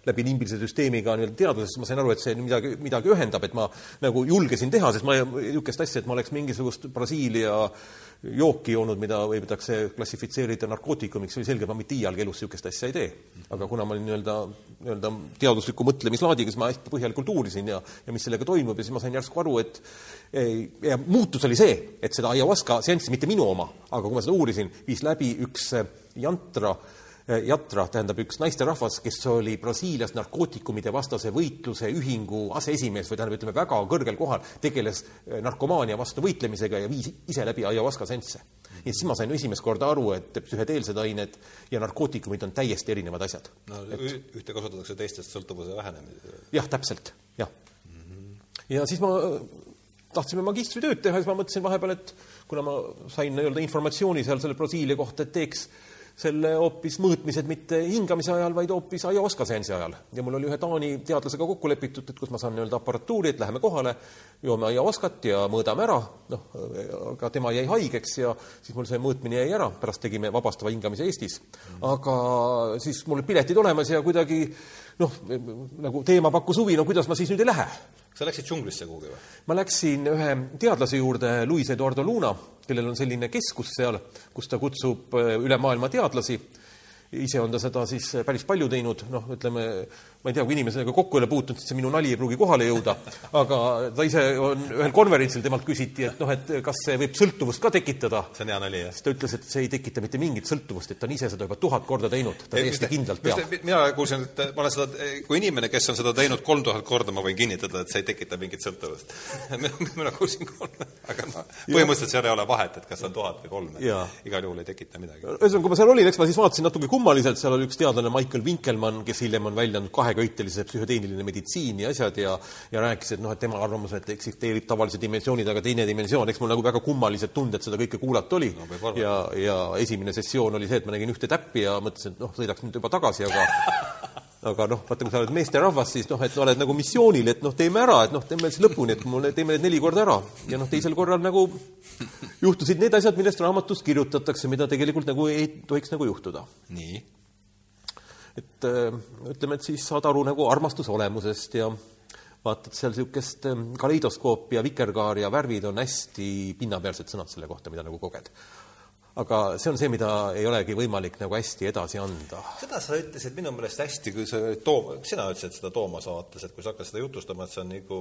läbi limbilise süsteemiga nii-öelda teadvusesse, ma sain aru, et see midagi, midagi ühendab, et ma nagu julgesin teha, sest ma niisugust asja, et ma oleks mingisugust Brasiilia jooki joonud, mida võidakse klassifitseerida narkootikumiks, oli selge, ma mitte iialgi elus niisugust asja ei tee. aga kuna ma olin nii-öelda, nii-öelda teadusliku mõtlemislaadiga, siis ma hästi põhjalikult uurisin ja, ja mis sellega toimub ja siis ma sain järsku aru, et ja muutus oli see, et seda ayahuasca seanssi, mitte minu oma, aga kui ma seda uurisin, viis läbi üks jantra äh, Eh, Jatra, tähendab üks naisterahvas, kes oli Brasiilias narkootikumide vastase võitluse ühingu aseesimees või tähendab, ütleme väga kõrgel kohal, tegeles eh, narkomaania vastu võitlemisega ja viis ise läbi ayahuasca seansse. nii et siis ma sain esimest korda aru, et psühhedeelsed ained ja narkootikumid on täiesti erinevad asjad. no et... ühte kasutatakse teistest sõltuvuse vähenemise. jah, täpselt, jah mm. -hmm. ja siis ma tahtsime magistritööd teha, siis ma mõtlesin vahepeal, et kuna ma sain nii-öelda informatsiooni seal selle Brasiilia kohta, et teeks selle hoopis mõõtmised mitte hingamise ajal, vaid hoopis ayahuasca seansi ajal. ja mul oli ühe Taani teadlasega kokku lepitud, et kus ma saan nii-öelda aparatuuri, et läheme kohale, joome ayahuascat ja mõõdame ära, noh, aga tema jäi haigeks ja siis mul see mõõtmine jäi ära, pärast tegime vabastava hingamise Eestis. aga siis mul olid piletid olemas ja kuidagi noh, nagu teema pakkus huvi, no kuidas ma siis nüüd ei lähe sa läksid džunglisse kuhugi või? ma läksin ühe teadlase juurde, Luis Eduardo Luna, kellel on selline keskus seal, kus ta kutsub äh, üle maailma teadlasi. ise on ta seda siis päris palju teinud, noh, ütleme ma ei tea, kui inimesega kokku ei ole puutunud, siis see minu nali ei pruugi kohale jõuda, aga ta ise on ühel konverentsil, temalt küsiti, et noh, et kas see võib sõltuvust ka tekitada. see on hea nali, jah? siis ta ütles, et see ei tekita mitte mingit sõltuvust, et ta on ise seda juba tuhat korda teinud, ta täiesti kindlalt teab. mina kuulsin, et ma olen seda, kui inimene, kes on seda teinud kolm tuhat korda, ma võin kinnitada, et see ei tekita mingit sõltuvust mina kuulsin kolm, aga noh, põhimõtteliselt seal ei ole vahet, et kas on tuhat või kolm, igal juhul ei tekita midagi. ühesõnaga, kui ma seal olin, eks ma siis vaatasin natuke kummaliselt, seal oli üks teadlane, Michael Winkelmann, kes hiljem on välja andnud kahe kaheköiteline psühhedeeniline meditsiin ja asjad ja ja rääkis, et noh, et tema arvamus, et eksisteerib tavalise dimensiooni taga teine dimensioon, eks mul nagu väga kummalised tunded seda kõike kuulata oli no,. ja, ja esimene sessioon oli see, et ma nägin ühte täppi ja mõtlesin, et noh, sõidaks nüüd juba tagasi, aga aga noh, vaata, kui sa oled meesterahvas, siis noh, et oled nagu missioonil, et noh, teeme ära, et noh, teeme siis lõpuni, et mul, teeme need neli korda ära. ja noh, teisel korral nagu juhtusid need asjad, millest raamatus kirjutatakse, mida tegelikult nagu ei tohiks nagu juhtuda. nii et äh, ütleme, et siis saad aru nagu armastuse olemusest ja vaatad seal niisugust äh, kaleidoskoopi ja vikerkaari ja värvid on hästi pinnapealsed sõnad selle kohta, mida nagu koged aga see on see, mida ei olegi võimalik nagu hästi edasi anda. seda sa ütlesid minu meelest hästi, kui sa Toom-, sina ütlesid seda Toomas vaates, et kui sa hakkad seda jutustama, et see on nagu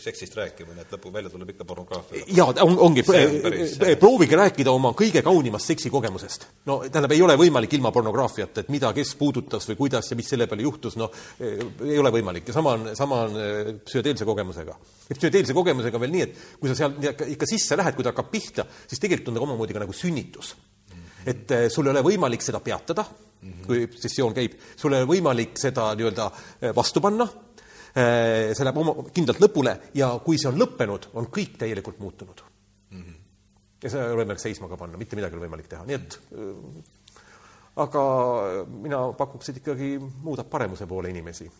seksist rääkimine, et lõpuks välja tuleb ikka pornograafia. jaa, on, ongi, on proovige rääkida oma kõige kaunimast seksikogemusest. no tähendab, ei ole võimalik ilma pornograafiata, et mida, kes puudutas või kuidas ja mis selle peale juhtus, noh, ei ole võimalik ja sama on, sama on psühhedeelse kogemusega psühhedeelse kogemusega veel nii, et kui sa seal ikka sisse lähed, kui ta hakkab pihta, siis tegelikult on ta omamoodi ka nagu sünnitus. et eh, sul ei ole võimalik seda peatada mm, -hmm. kui sessioon käib, sul ei ole võimalik seda nii-öelda eh, vastu panna, eh, see läheb oma, kindlalt lõpule ja kui see on lõppenud, on kõik täielikult muutunud mm. -hmm. ja seda ei ole võimalik seisma ka panna, mitte midagi ei ole võimalik teha, nii et aga mina pakuks, et ikkagi muudab paremuse poole inimesi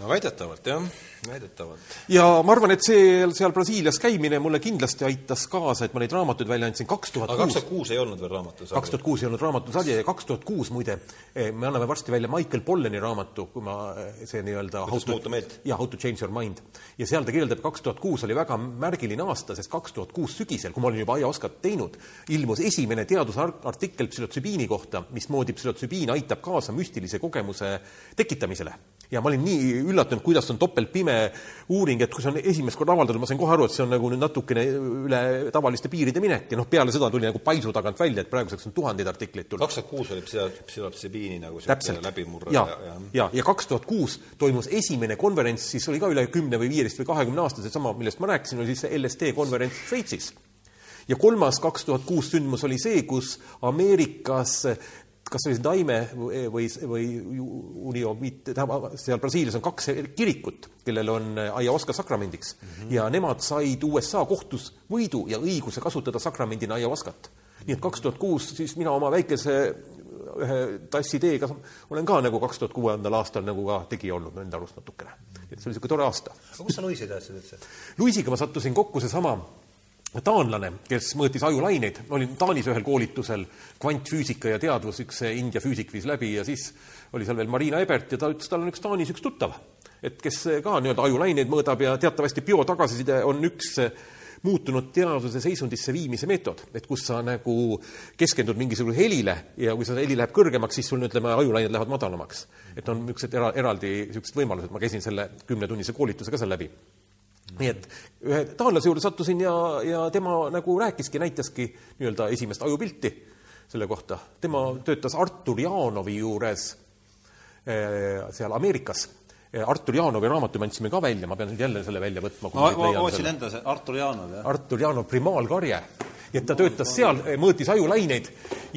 no väidetavalt, jah, väidetavalt. ja ma arvan, et see seal Brasiilias käimine mulle kindlasti aitas kaasa, et ma neid raamatuid välja andsin kaks tuhat kuus. kaks tuhat kuus ei olnud veel raamatusari? kaks tuhat kuus ei olnud raamatusari ja kaks tuhat kuus muide, eh, me anname varsti välja Michael Polleni raamatu, kui ma eh, see nii-öelda kuidas muuta meelt? jaa, How to change your mind. ja seal ta kirjeldab, kaks tuhat kuus oli väga märgiline aasta, sest kaks tuhat kuus sügisel, kui ma olin juba aiaoskat teinud, ilmus esimene teadusartikkel psühhotsübiini kohta, mismoodi psühhotsübiin aitab kaasa müstilise kogemuse tekitamisele ja ma olin nii üllatunud, kuidas on topeltpime uuring, et kui see on esimest korda avaldatud, ma sain kohe aru, et see on nagu nüüd natukene üle tavaliste piiride minek. Ja noh, peale seda tuli nagu paisu tagant välja, et praeguseks on tuhandeid artikleid tulnud. kaks tuhat kuus oli psühhotsibiini nagu täpselt, läbimurre ja, ja, ja, kaks tuhat kuus toimus esimene konverents, siis oli ka üle kümne või viieteist või kahekümne aastased, sama, millest ma rääkisin, oli siis see LSD konverents Šveitsis. Ja kolmas kaks tuhat kuus sündmus oli see, kus Ameerikas kas see Daime või, või, või Unio, tähendab, seal Brasiilias on kaks kirikut, kellel on ayahuasca sakramendiks mm -hmm. ja nemad said USA kohtus võidu ja õiguse kasutada sakramendina ayahuascat. nii et kaks tuhat kuus siis mina oma väikese ühe tassi teega olen ka nagu kaks tuhat kuuendal aastal nagu ka tegija olnud enda arust natukene. et see oli niisugune tore aasta. aga kus sa Luisi teadsid üldse? Luisiga ma sattusin kokku seesama taanlane, kes mõõtis ajulaineid, olin Taanis ühel koolitusel, kvantfüüsika ja teadvus, üks India füüsik viis läbi ja siis oli seal veel Marina Ebert ja ta ütles, tal on üks Taanis üks tuttav, et kes ka nii-öelda ajulaineid mõõdab ja teatavasti biotagasiside on üks muutunud teadvuse seisundisse viimise meetod, et kus sa nagu keskendud mingisugusele helile ja kui see heli läheb kõrgemaks, siis sul ütleme, ajulained lähevad madalamaks. et on niisugused era, eraldi niisugused võimalused, ma käisin selle kümnetunnise koolituse ka seal läbi nii et ühe taanlase juurde sattusin ja, ja tema nagu rääkiski, näitaski nii-öelda esimest ajupilti selle kohta. tema töötas Artur Jaanovi juures eh, seal Ameerikas. Eh, Artur Jaanovi raamatu me andsime ka välja, ma pean nüüd jälle selle välja võtma. ma, ma otsin enda see Artur Jaanov, jah. Artur Jaanov, Primaalkarje ja et ta töötas seal, mõõtis ajulaineid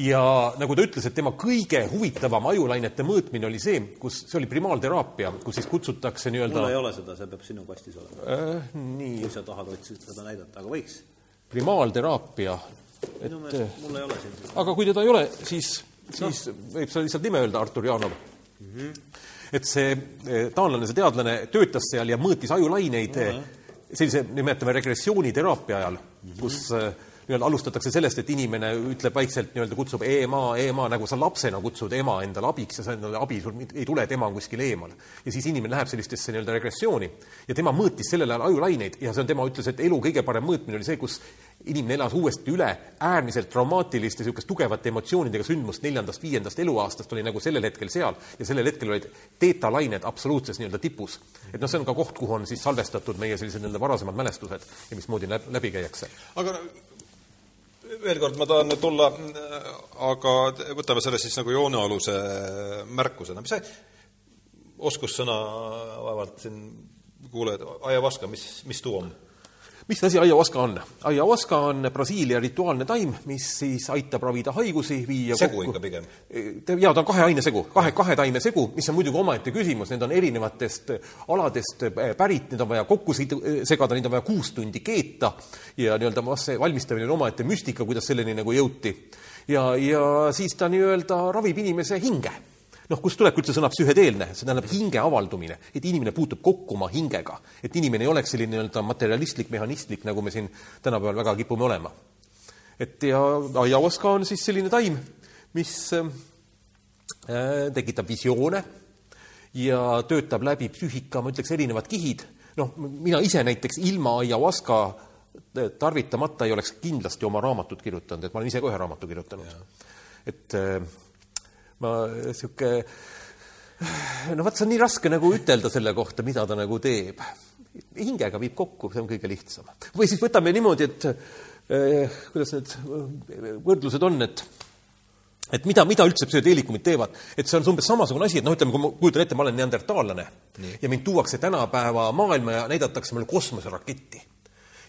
ja nagu ta ütles, et tema kõige huvitavam ajulainete mõõtmine oli see, kus, see oli primaalteraapia, kus siis kutsutakse nii-öelda mul ei ole seda, see peab sinu kastis olema äh,. nii. kui sa tahad otsida seda näidata, aga võiks. primaalteraapia, et minu meelest mul ei ole siin aga kui teda ei ole, siis, siis no. võib sa lihtsalt nime öelda, Artur Jaanov mm. -hmm. et see eh, taanlane, see teadlane töötas seal ja mõõtis ajulaineid no, sellise, nimetame regressiooniteraapia ajal mm, -hmm. kus äh, nii-öelda alustatakse sellest, et inimene ütleb vaikselt nii-öelda, kutsub ema, ema, nagu sa lapsena kutsud ema endale abiks ja sa endale abi, sul ei tule, et ema on kuskil eemal. ja siis inimene läheb sellistesse nii-öelda regressiooni ja tema mõõtis sellel ajal ajulaineid ja see on, tema ütles, et elu kõige parem mõõtmine oli see, kus inimene elas uuesti üle äärmiselt traumaatiliste, niisugust tugevate emotsioonidega sündmust neljandast-viiendast eluaastast oli nagu sellel hetkel seal ja sellel hetkel olid teetalained absoluutses nii-öelda tipus. et noh, see on ka koht, kuhu on siis salvestatud meie sellised nii-öelda varasemad mälestused ja mismoodi läbi käiakse. aga veel kord ma tahan tulla, aga võtame selle siis nagu joonealuse märkusena, mis see oskussõna vaevalt siin kuuled, ayahuasca, mis, mis tuu on? Mis asi ayahuasca on? ayahuasca on Brasiilia rituaalne taim, mis siis aitab ravida haigusi, viia segu kokku. ikka pigem? jaa, ta on kahe aine segu, kahe, kahe taime segu, mis on muidugi omaette küsimus, need on erinevatest aladest pärit, need on vaja kokku segada, neid on vaja kuus tundi keeta ja nii-öelda valmistamine on omaette müstika, kuidas selleni nagu jõuti. ja, ja siis ta nii-öelda ravib inimese hinge noh, kust tuleb üldse sõna psühhedeelne, see tähendab hinge avaldumine, et inimene puutub kokku oma hingega, et inimene ei oleks selline nii-öelda materialistlik, mehhanistlik, nagu me siin tänapäeval väga kipume olema. et ja ayahuasca on siis selline taim, mis äh, tekitab visioone ja töötab läbi psüühika, ma ütleks, erinevad kihid, noh, mina ise näiteks ilma ayahuasca tarvitamata ei oleks kindlasti oma raamatut kirjutanud, et ma olen ise ka ühe raamatu kirjutanud. et äh, ma sihuke, no vot, see on nii raske nagu ütelda selle kohta, mida ta nagu teeb. hingega viib kokku, see on kõige lihtsam. või siis võtame niimoodi, et eh, kuidas need võrdlused on, et et mida, mida üldse psühhedeelikumid teevad, et see on umbes samasugune asi, et noh, ütleme, kui ma kujutan ette, ma olen neandertaallane Nii. ja mind tuuakse tänapäeva maailma ja näidatakse mulle kosmoseraketti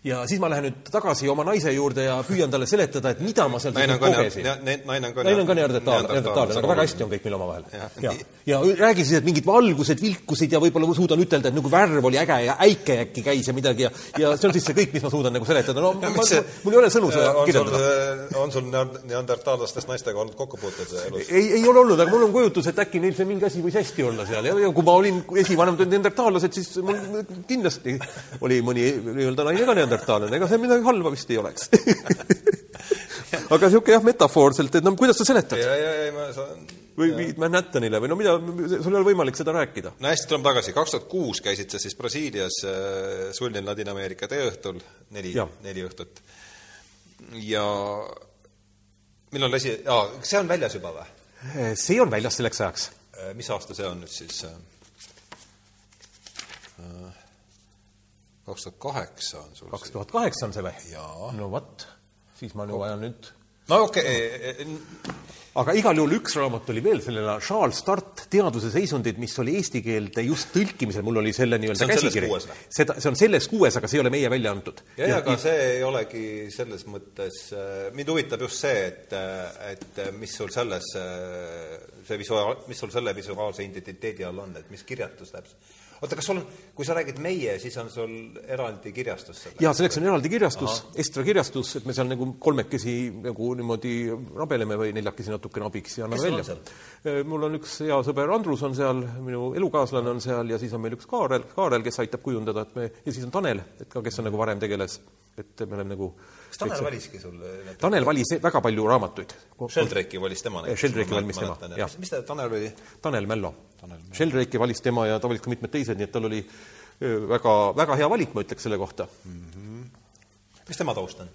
ja siis ma lähen nüüd tagasi oma naise juurde ja püüan talle seletada, et mida ma seal kogesin. naine on ka naine on ka neandertaallane, aga väga hästi on kõik meil omavahel. ja, ja, ja räägi siis, et mingid valgused vilkusid ja võib-olla suudan ütelda, et nagu värv oli äge ja äike äkki käis ja midagi ja ja see on siis see kõik, mis ma suudan nagu seletada, no ja, ma, see, mul ei ole sõnu seda kirjeldada. on sul neandertaallastest naistega olnud kokkupuuteid elus? ei, ei ole olnud, aga mul on kujutus, et äkki neil see mingi asi võis hästi olla seal ja, ja kui ma olin esivanemad neandertaallased, siis mul kindlasti oli mõni nii-öelda naine ka neandertaallane, ega see midagi halba vist ei oleks aga niisugune jah, metafoorselt, et no kuidas sa seletad? ja, ja, ja ma saan või viid Manhattanile või no mida, sul ei ole võimalik seda rääkida? no hästi, tuleme tagasi, kaks tuhat kuus käisid sa siis Brasiilias äh, sulnil Ladina-Ameerika teeõhtul, neli, neli õhtut. ja millal lasi, aa, see on väljas juba või? see on väljas selleks ajaks. Äh, mis aasta see on nüüd siis äh,? Kaks tuhat kaheksa on sul kaks tuhat kaheksa on see või? no vot, siis ma nüüd vajan nüüd no okei okay. aga igal juhul üks raamat oli veel sellele Charles Start Teaduse seisundid, mis oli eesti keelde just tõlkimisel, mul oli selle nii-öelda käsikiri. seda, see on selles kuues, aga see ei ole meie välja antud. ja, ja, aga see ei olegi selles mõttes, äh, mind huvitab just see, et, et mis sul selles, see visuaal, mis sul selle visuaalse identiteedi all on, et mis kirjatus täpselt oota, kas sul on, kui sa räägid meie, siis on sul eraldi kirjastus selle? jaa, selleks on eraldi kirjastus, Estra kirjastus, et me seal nagu kolmekesi nagu niimoodi rabeleme või neljakesi natukene abiks ja anname välja. Äh, mul on üks hea sõber Andrus on seal, minu elukaaslane on seal ja siis on meil üks Kaarel, Kaarel, kes aitab kujundada, et me, ja siis on Tanel, et ka, kes on nagu varem tegeles, et me oleme nagu kas Tanel valiski sul Tanel valis väga palju raamatuid. Sheldrake'i valis tema näiteks? Sheldrake'i valis tema, jah. mis ta, Tanel oli? Tanel Mällo. Sheldrake'i valis tema ja ta valis ka mitmed teised, nii et tal oli väga, väga hea valik, ma ütleks selle kohta mm. -hmm. mis tema taust on?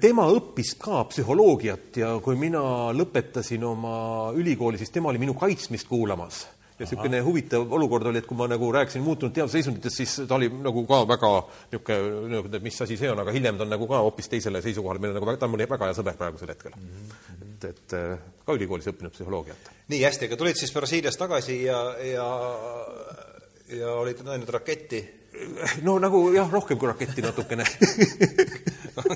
tema õppis ka psühholoogiat ja kui mina lõpetasin oma ülikooli, siis tema oli minu kaitsmist kuulamas ja niisugune huvitav olukord oli, et kui ma nagu rääkisin muutunud teadusseisunditest, siis ta oli nagu ka väga niisugune, et mis asi see on, aga hiljem ta on nagu ka hoopis teisele seisukohale, meil on nagu, ta on mul väga hea sõber praegusel hetkel mm. -hmm. et, et äh, ka ülikoolis õppinud psühholoogiat. nii, hästi, aga tulid siis Brasiiliast tagasi ja, ja ja olid näinud raketti? no nagu jah, rohkem kui raketti natukene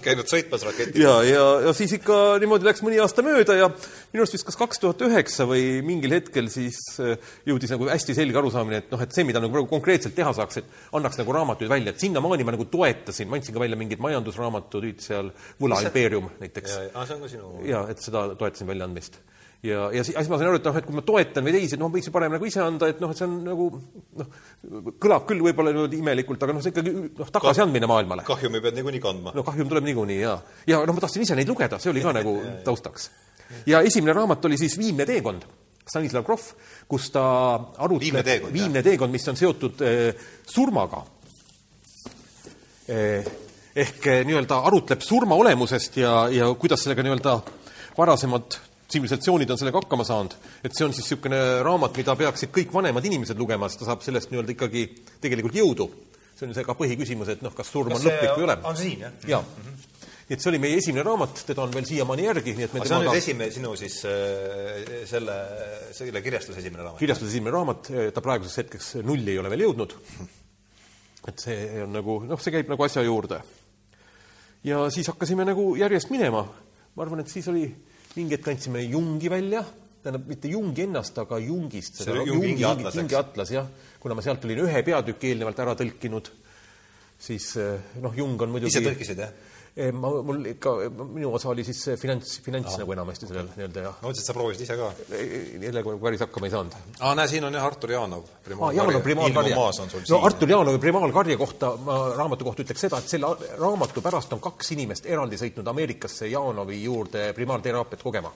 käinud sõitmas raketiga. ja, ja, ja siis ikka niimoodi läks mõni aasta mööda ja minu arust vist kas kaks tuhat üheksa või mingil hetkel siis äh, jõudis nagu hästi selge arusaamine, et noh, et see, mida nagu praegu konkreetselt teha saaks, et annaks nagu raamatuid välja, et sinnamaani ma nagu toetasin, ma andsin ka välja mingid majandusraamatud, seal Võla impeerium näiteks. aa, see on ka sinu? jaa, et seda toetasin väljaandmist ja, ja siis ma sain aru, et noh, et kui ma toetan või teisi, noh, võiks ju parem nagu ise anda, et noh, et see on nagu noh, kõlab küll võib-olla niimoodi imelikult, aga noh, see ikkagi noh, tagasiandmine maailmale. kahjumi pead niikuinii kandma. no kahjum tuleb niikuinii, jaa. ja noh, ma tahtsin ise neid lugeda, see oli ka nagu taustaks. ja esimene raamat oli siis Viimne teekond, Stanislav Grof, kus ta arutleb viimne teekond, viimne teekond, mis on seotud eh, surmaga eh,. ehk eh, nii-öelda arutleb surma olemusest ja, ja kuidas sellega nii-öelda varasemad tsivilisatsioonid on sellega hakkama saanud, et see on siis niisugune raamat, mida peaksid kõik vanemad inimesed lugema, sest ta saab sellest nii-öelda ikkagi tegelikult jõudu. see on see ka põhiküsimus, et noh, kas surm kas on lõplik või ei ole. on siin, jah? jaa mm. -hmm nii et see oli meie esimene raamat, teda on veel siiamaani järgi, nii et me aga see on nüüd esimene sinu siis äh, selle, selle kirjastuse esimene raamat? kirjastuse esimene raamat, ta praeguseks hetkeks nulli ei ole veel jõudnud. et see on nagu, noh, see käib nagu asja juurde. ja siis hakkasime nagu järjest minema. ma arvan, et siis oli mingi hetk andsime Jungi välja, tähendab, mitte Jungi ennast, aga Jungist. Jungi, Jungi atlas, eks? Jungi atlas, jah. kuna ma sealt olin ühe peatüki eelnevalt ära tõlkinud, siis eh, noh, Jung on muidugi ise tõlkisid, jah? Eh, ma, mul ikka, minu osa oli siis finants, finants nagu enamasti sellel nii-öelda jah. mõtlesin, et sa proovisid ise ka. jälle päris hakkama ei saanud. aa, näe, siin on jah Artur Jaanov. aa, Jaanov Primaalkarje. no Artur Jaanovi Primaalkarje kohta, ma raamatu kohta ütleks seda, et selle raamatu pärast on kaks inimest eraldi sõitnud Ameerikasse Jaanovi juurde primaalteraapiat kogema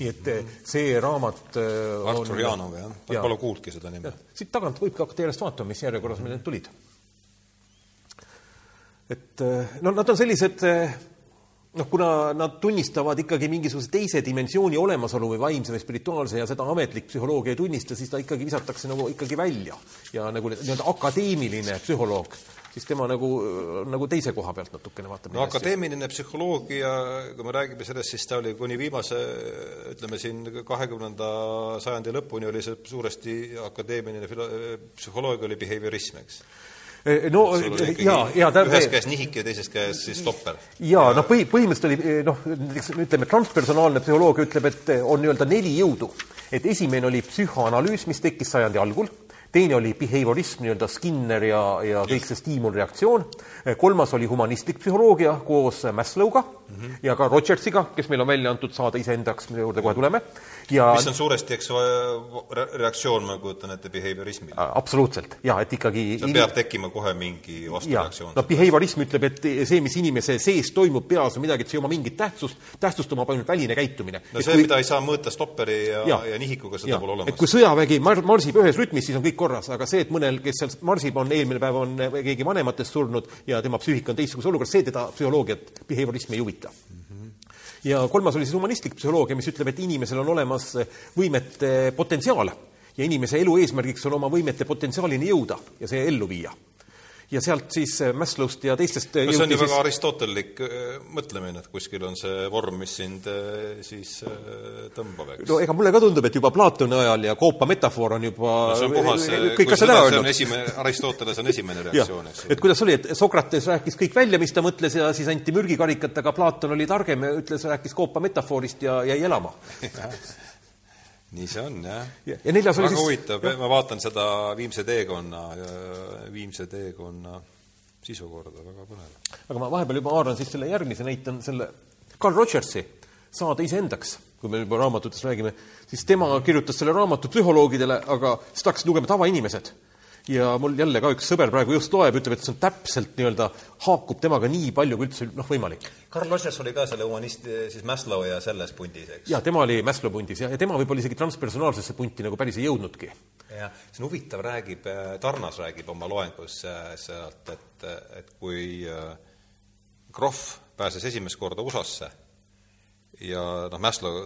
nii et see raamat Artur Jaanov, jah? ma pole kuulnudki seda nime. siit tagant võibki hakata järjest vaatama, mis järjekorras meil need tulid et eh, no nad on sellised eh, noh, kuna nad tunnistavad ikkagi mingisuguse teise dimensiooni olemasolu või vaimse või spirituaalse ja seda ametlik psühholoogia ei tunnista, siis ta ikkagi visatakse nagu ikkagi välja. ja nagu nii-öelda akadeemiline psühholoog siis tema nagu, nagu teise koha pealt natukene vaatab no akadeemiline psühholoogia, kui me räägime sellest, siis ta oli kuni viimase, ütleme siin kahekümnenda sajandi lõpuni oli see suuresti akadeemiline psühholoogia oli behaviorism, eks no jaa, jaa ta ühes käes nihik ja teises käes siis stopper. jaa, noh, põhi, põhimõtteliselt oli eh, noh, näiteks ütleme, transpersonaalne psühholoogia ütleb, et eh, on nii-öelda neli jõudu. et esimene oli psühhoanalüüs, mis tekkis sajandi algul, teine oli behaviorism, nii-öelda Skinner ja, ja kõik see stiimulreaktsioon, kolmas oli humanistlik psühholoogia koos Maslow'ga mm -hmm. ja ka Rogersiga, kes meil on välja antud saada iseendaks, mille juurde kohe tuleme ja mis on suuresti, eks, reaktsioon, ma kujutan ette, behaviorismile. absoluutselt, jaa, et ikkagi seal peab tekkima kohe mingi vastureaktsioon. no behaviorism ütleb, et see, mis inimese sees toimub peas, on midagi, et see ei oma mingit tähtsust, tähtsust omab ainult väline käitumine. no et see, kui... mida ei saa mõõta stopperi ja, ja, ja nihikuga, seda ja. pole olemas. et kui sõjavägi mar-, marsib ühes rütmis, siis on kõik korras, aga see, et mõnel, kes seal marsib, on eelmine päev on keegi vanematest surnud ja tema psüühika on teistsuguses olukorras, see teda psühholoogiat, behaviorismi ei huvita. Mm ja kolmas oli siis humanistlik psühholoogia, mis ütleb, et inimesel on olemas võimete potentsiaal. Ja inimese elu eesmärgiks on oma võimete potentsiaalini jõuda ja see ellu viia ja sealt siis äh, Maslow'st ja teistest äh, no see on ju väga aristotellik äh, mõtlemine, et kuskil on see vorm, mis sind siis tõmbab, eks? no ega mulle ka tundub, et juba Platoni ajal ja koopa metafoor on juba no see on puhas, kõik asjad ära öelnud. esimene, Aristoteles on esimene reaktsioon, eks. et kuidas oli, et Sokrates rääkis kõik välja, mis ta mõtles ja siis anti mürgikarikat, aga Platon oli targem ja ütles, rääkis koopa metafoorist ja jäi elama nii see on, jah. ja, ja neljas väga oli siis huvitav, ma vaatan seda Viimse teekonna, Viimse teekonna sisukorda, väga põnev. aga ma vahepeal juba haaran siis selle järgmise näite, on selle Carl Rogersi Saada iseendaks, kui me juba raamatutest räägime, siis tema kirjutas selle raamatu psühholoogidele, aga siis hakkasid lugema tavainimesed ja mul jälle ka üks sõber praegu just loeb, ütleb, et see on täpselt nii-öelda, haakub temaga nii palju kui üldse noh, võimalik. Karl Rogers oli ka selle humanist, siis Maslow ja selles pundis, eks? jaa, tema oli Maslow pundis ja, ja tema võib-olla isegi transpersonaalsesse punti nagu päris ei jõudnudki. jah, see on huvitav, räägib, äh, Tarnas räägib oma loengus äh, sealt, et, et kui Krohv äh, pääses esimest korda USA-sse ja noh, Maslow,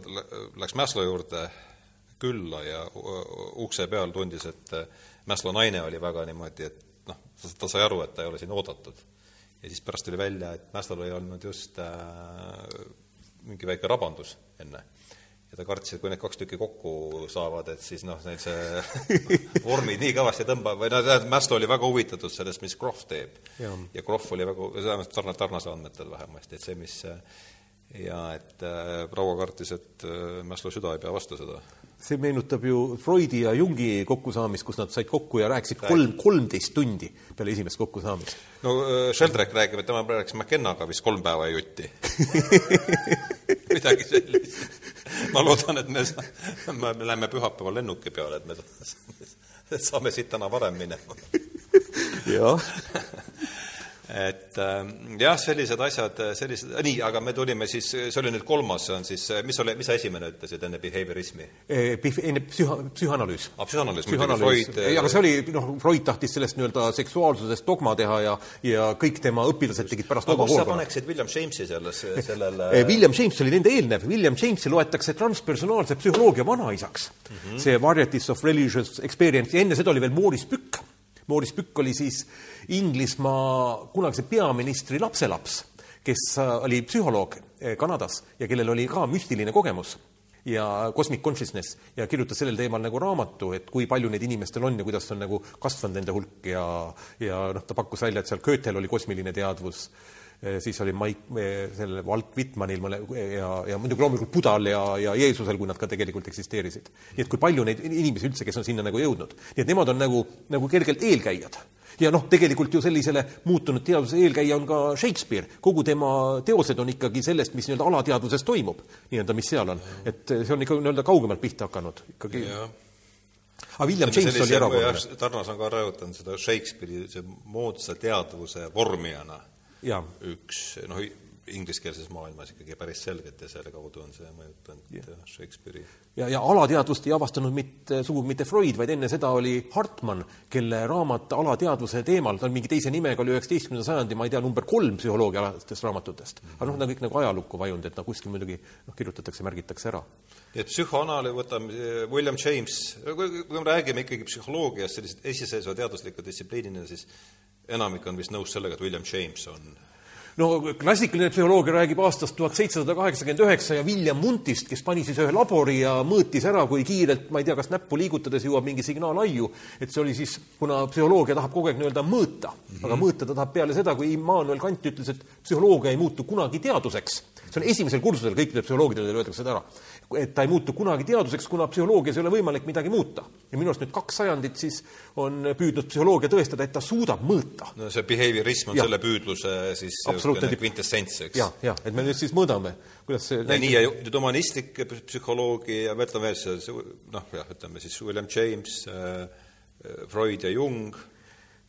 läks Maslow juurde külla ja ukse peal tundis, et Mäslo naine oli väga niimoodi, et noh, ta sai aru, et ta ei ole siin oodatud. ja siis pärast tuli välja, et Mäslol oli olnud just äh, mingi väike rabandus enne. ja ta kartis, et kui need kaks tükki kokku saavad, et siis noh, neil see vormid nii kõvasti tõmbab, või noh, tähendab, Mäslo oli väga huvitatud sellest, mis Krohv teeb. ja Krohv oli väga, vähemalt sarna-, Tarnase andmetel vähemasti, et see, mis ja et äh, proua kartis, et äh, Mäslo süda ei pea vastu seda see meenutab ju Freudi ja Jungi kokkusaamist, kus nad said kokku ja rääkisid kolm, kolmteist tundi peale esimest kokkusaamist. no äh, Sheldrake räägib, et tema rääkis McKennaga vist kolm päeva jutti midagi sellist. ma loodan, et me, me läheme pühapäeval lennuki peale, et me saame siit täna varem minema. jah et äh, jah, sellised asjad, sellised, nii, aga me tulime siis, see oli nüüd kolmas, see on siis, mis oli, mis sa esimene ütlesid enne behaviorismi? enne psühha, psühhanalüüs. aa, psühhanalüüs, muidugi, Freud ei, aga see oli, noh, Freud tahtis sellest nii-öelda seksuaalsusest dogma teha ja ja kõik tema õpilased tegid pärast aga kus sa paneksid William Jamesi selles, sellele William James oli nende eelnev, William Jamesi loetakse transpersonaalse psühholoogia vanaisaks mm. -hmm. see Varieties of Religious Experience ja enne seda oli veel Maurice Pükk. Maurice Pükk oli siis Inglismaa kunagise peaministri lapselaps, kes äh, oli psühholoog äh, Kanadas ja kellel oli ka müstiline kogemus ja Cosmic Consciousness ja kirjutas sellel teemal nagu raamatu, et kui palju neid inimestel on ja kuidas on nagu kasvanud nende hulk ja, ja noh, ta pakkus välja, et seal Goethel oli kosmiline teadvus, siis oli Mike, sellel Walt Whitmanil mõne ja, ja muidugi loomulikult Budal ja, ja Jeesusel, kui nad ka tegelikult eksisteerisid. nii et kui palju neid inimesi üldse, kes on sinna nagu jõudnud. nii et nemad on nagu, nagu kergelt eelkäijad ja noh, tegelikult ju sellisele muutunud teaduse eelkäija on ka Shakespeare, kogu tema teosed on ikkagi sellest, mis nii-öelda alateadvuses toimub, nii-öelda, mis seal on, et see on ikka nii-öelda kaugemalt pihta hakanud ikkagi. aga William James sellise, oli erakordne. Tarnas on ka rõhutanud seda Shakespeare'i see moodsa teadvuse vormijana üks noh, ingliskeelses maailmas ikkagi päris selgelt ja selle kaudu on see mõjutanud yeah. Shakespeare'i. ja, ja alateadvust ei avastanud mitte, sugugi mitte Freud, vaid enne seda oli Hartmann, kelle raamat alateadvuse teemal, ta on mingi teise nimega, oli üheksateistkümnenda sajandi, ma ei tea, number kolm psühholoogia alastest raamatutest. aga noh, nad kõik nagu ajalukku vajunud, et noh, kuskil muidugi noh, kirjutatakse, märgitakse ära. nii et psühhoanalüüs, võtame William James, kui me räägime ikkagi psühholoogiast sellise esiseisva teadusliku distsipliinina, siis enamik on vist nõus sellega, et William James on no klassikaline psühholoogia räägib aastast tuhat seitsesada kaheksakümmend üheksa ja William Muntist, kes pani siis ühe labori ja mõõtis ära, kui kiirelt, ma ei tea, kas näppu liigutades jõuab mingi signaal aiu, et see oli siis, kuna psühholoogia tahab kogu aeg nii-öelda mõõta mm, -hmm. aga mõõta ta tahab peale seda, kui Immanuel Kant ütles, et psühholoogia ei muutu kunagi teaduseks. see on esimesel kursusel, kõikidele psühholoogidele öeldakse seda ära et ta ei muutu kunagi teaduseks, kuna psühholoogias ei ole võimalik midagi muuta. ja minu arust nüüd kaks sajandit siis on püüdnud psühholoogia tõestada, et ta suudab mõõta. no see behaviorism on ja. selle püüdluse siis kvintessents, eks? jah, jah, et me nüüd siis mõõdame, kuidas see ja näitab... nii, ja nüüd humanistlik psühholoogia, ütleme veel see, noh, jah, ütleme siis William James äh,, Freud ja Jung Äh,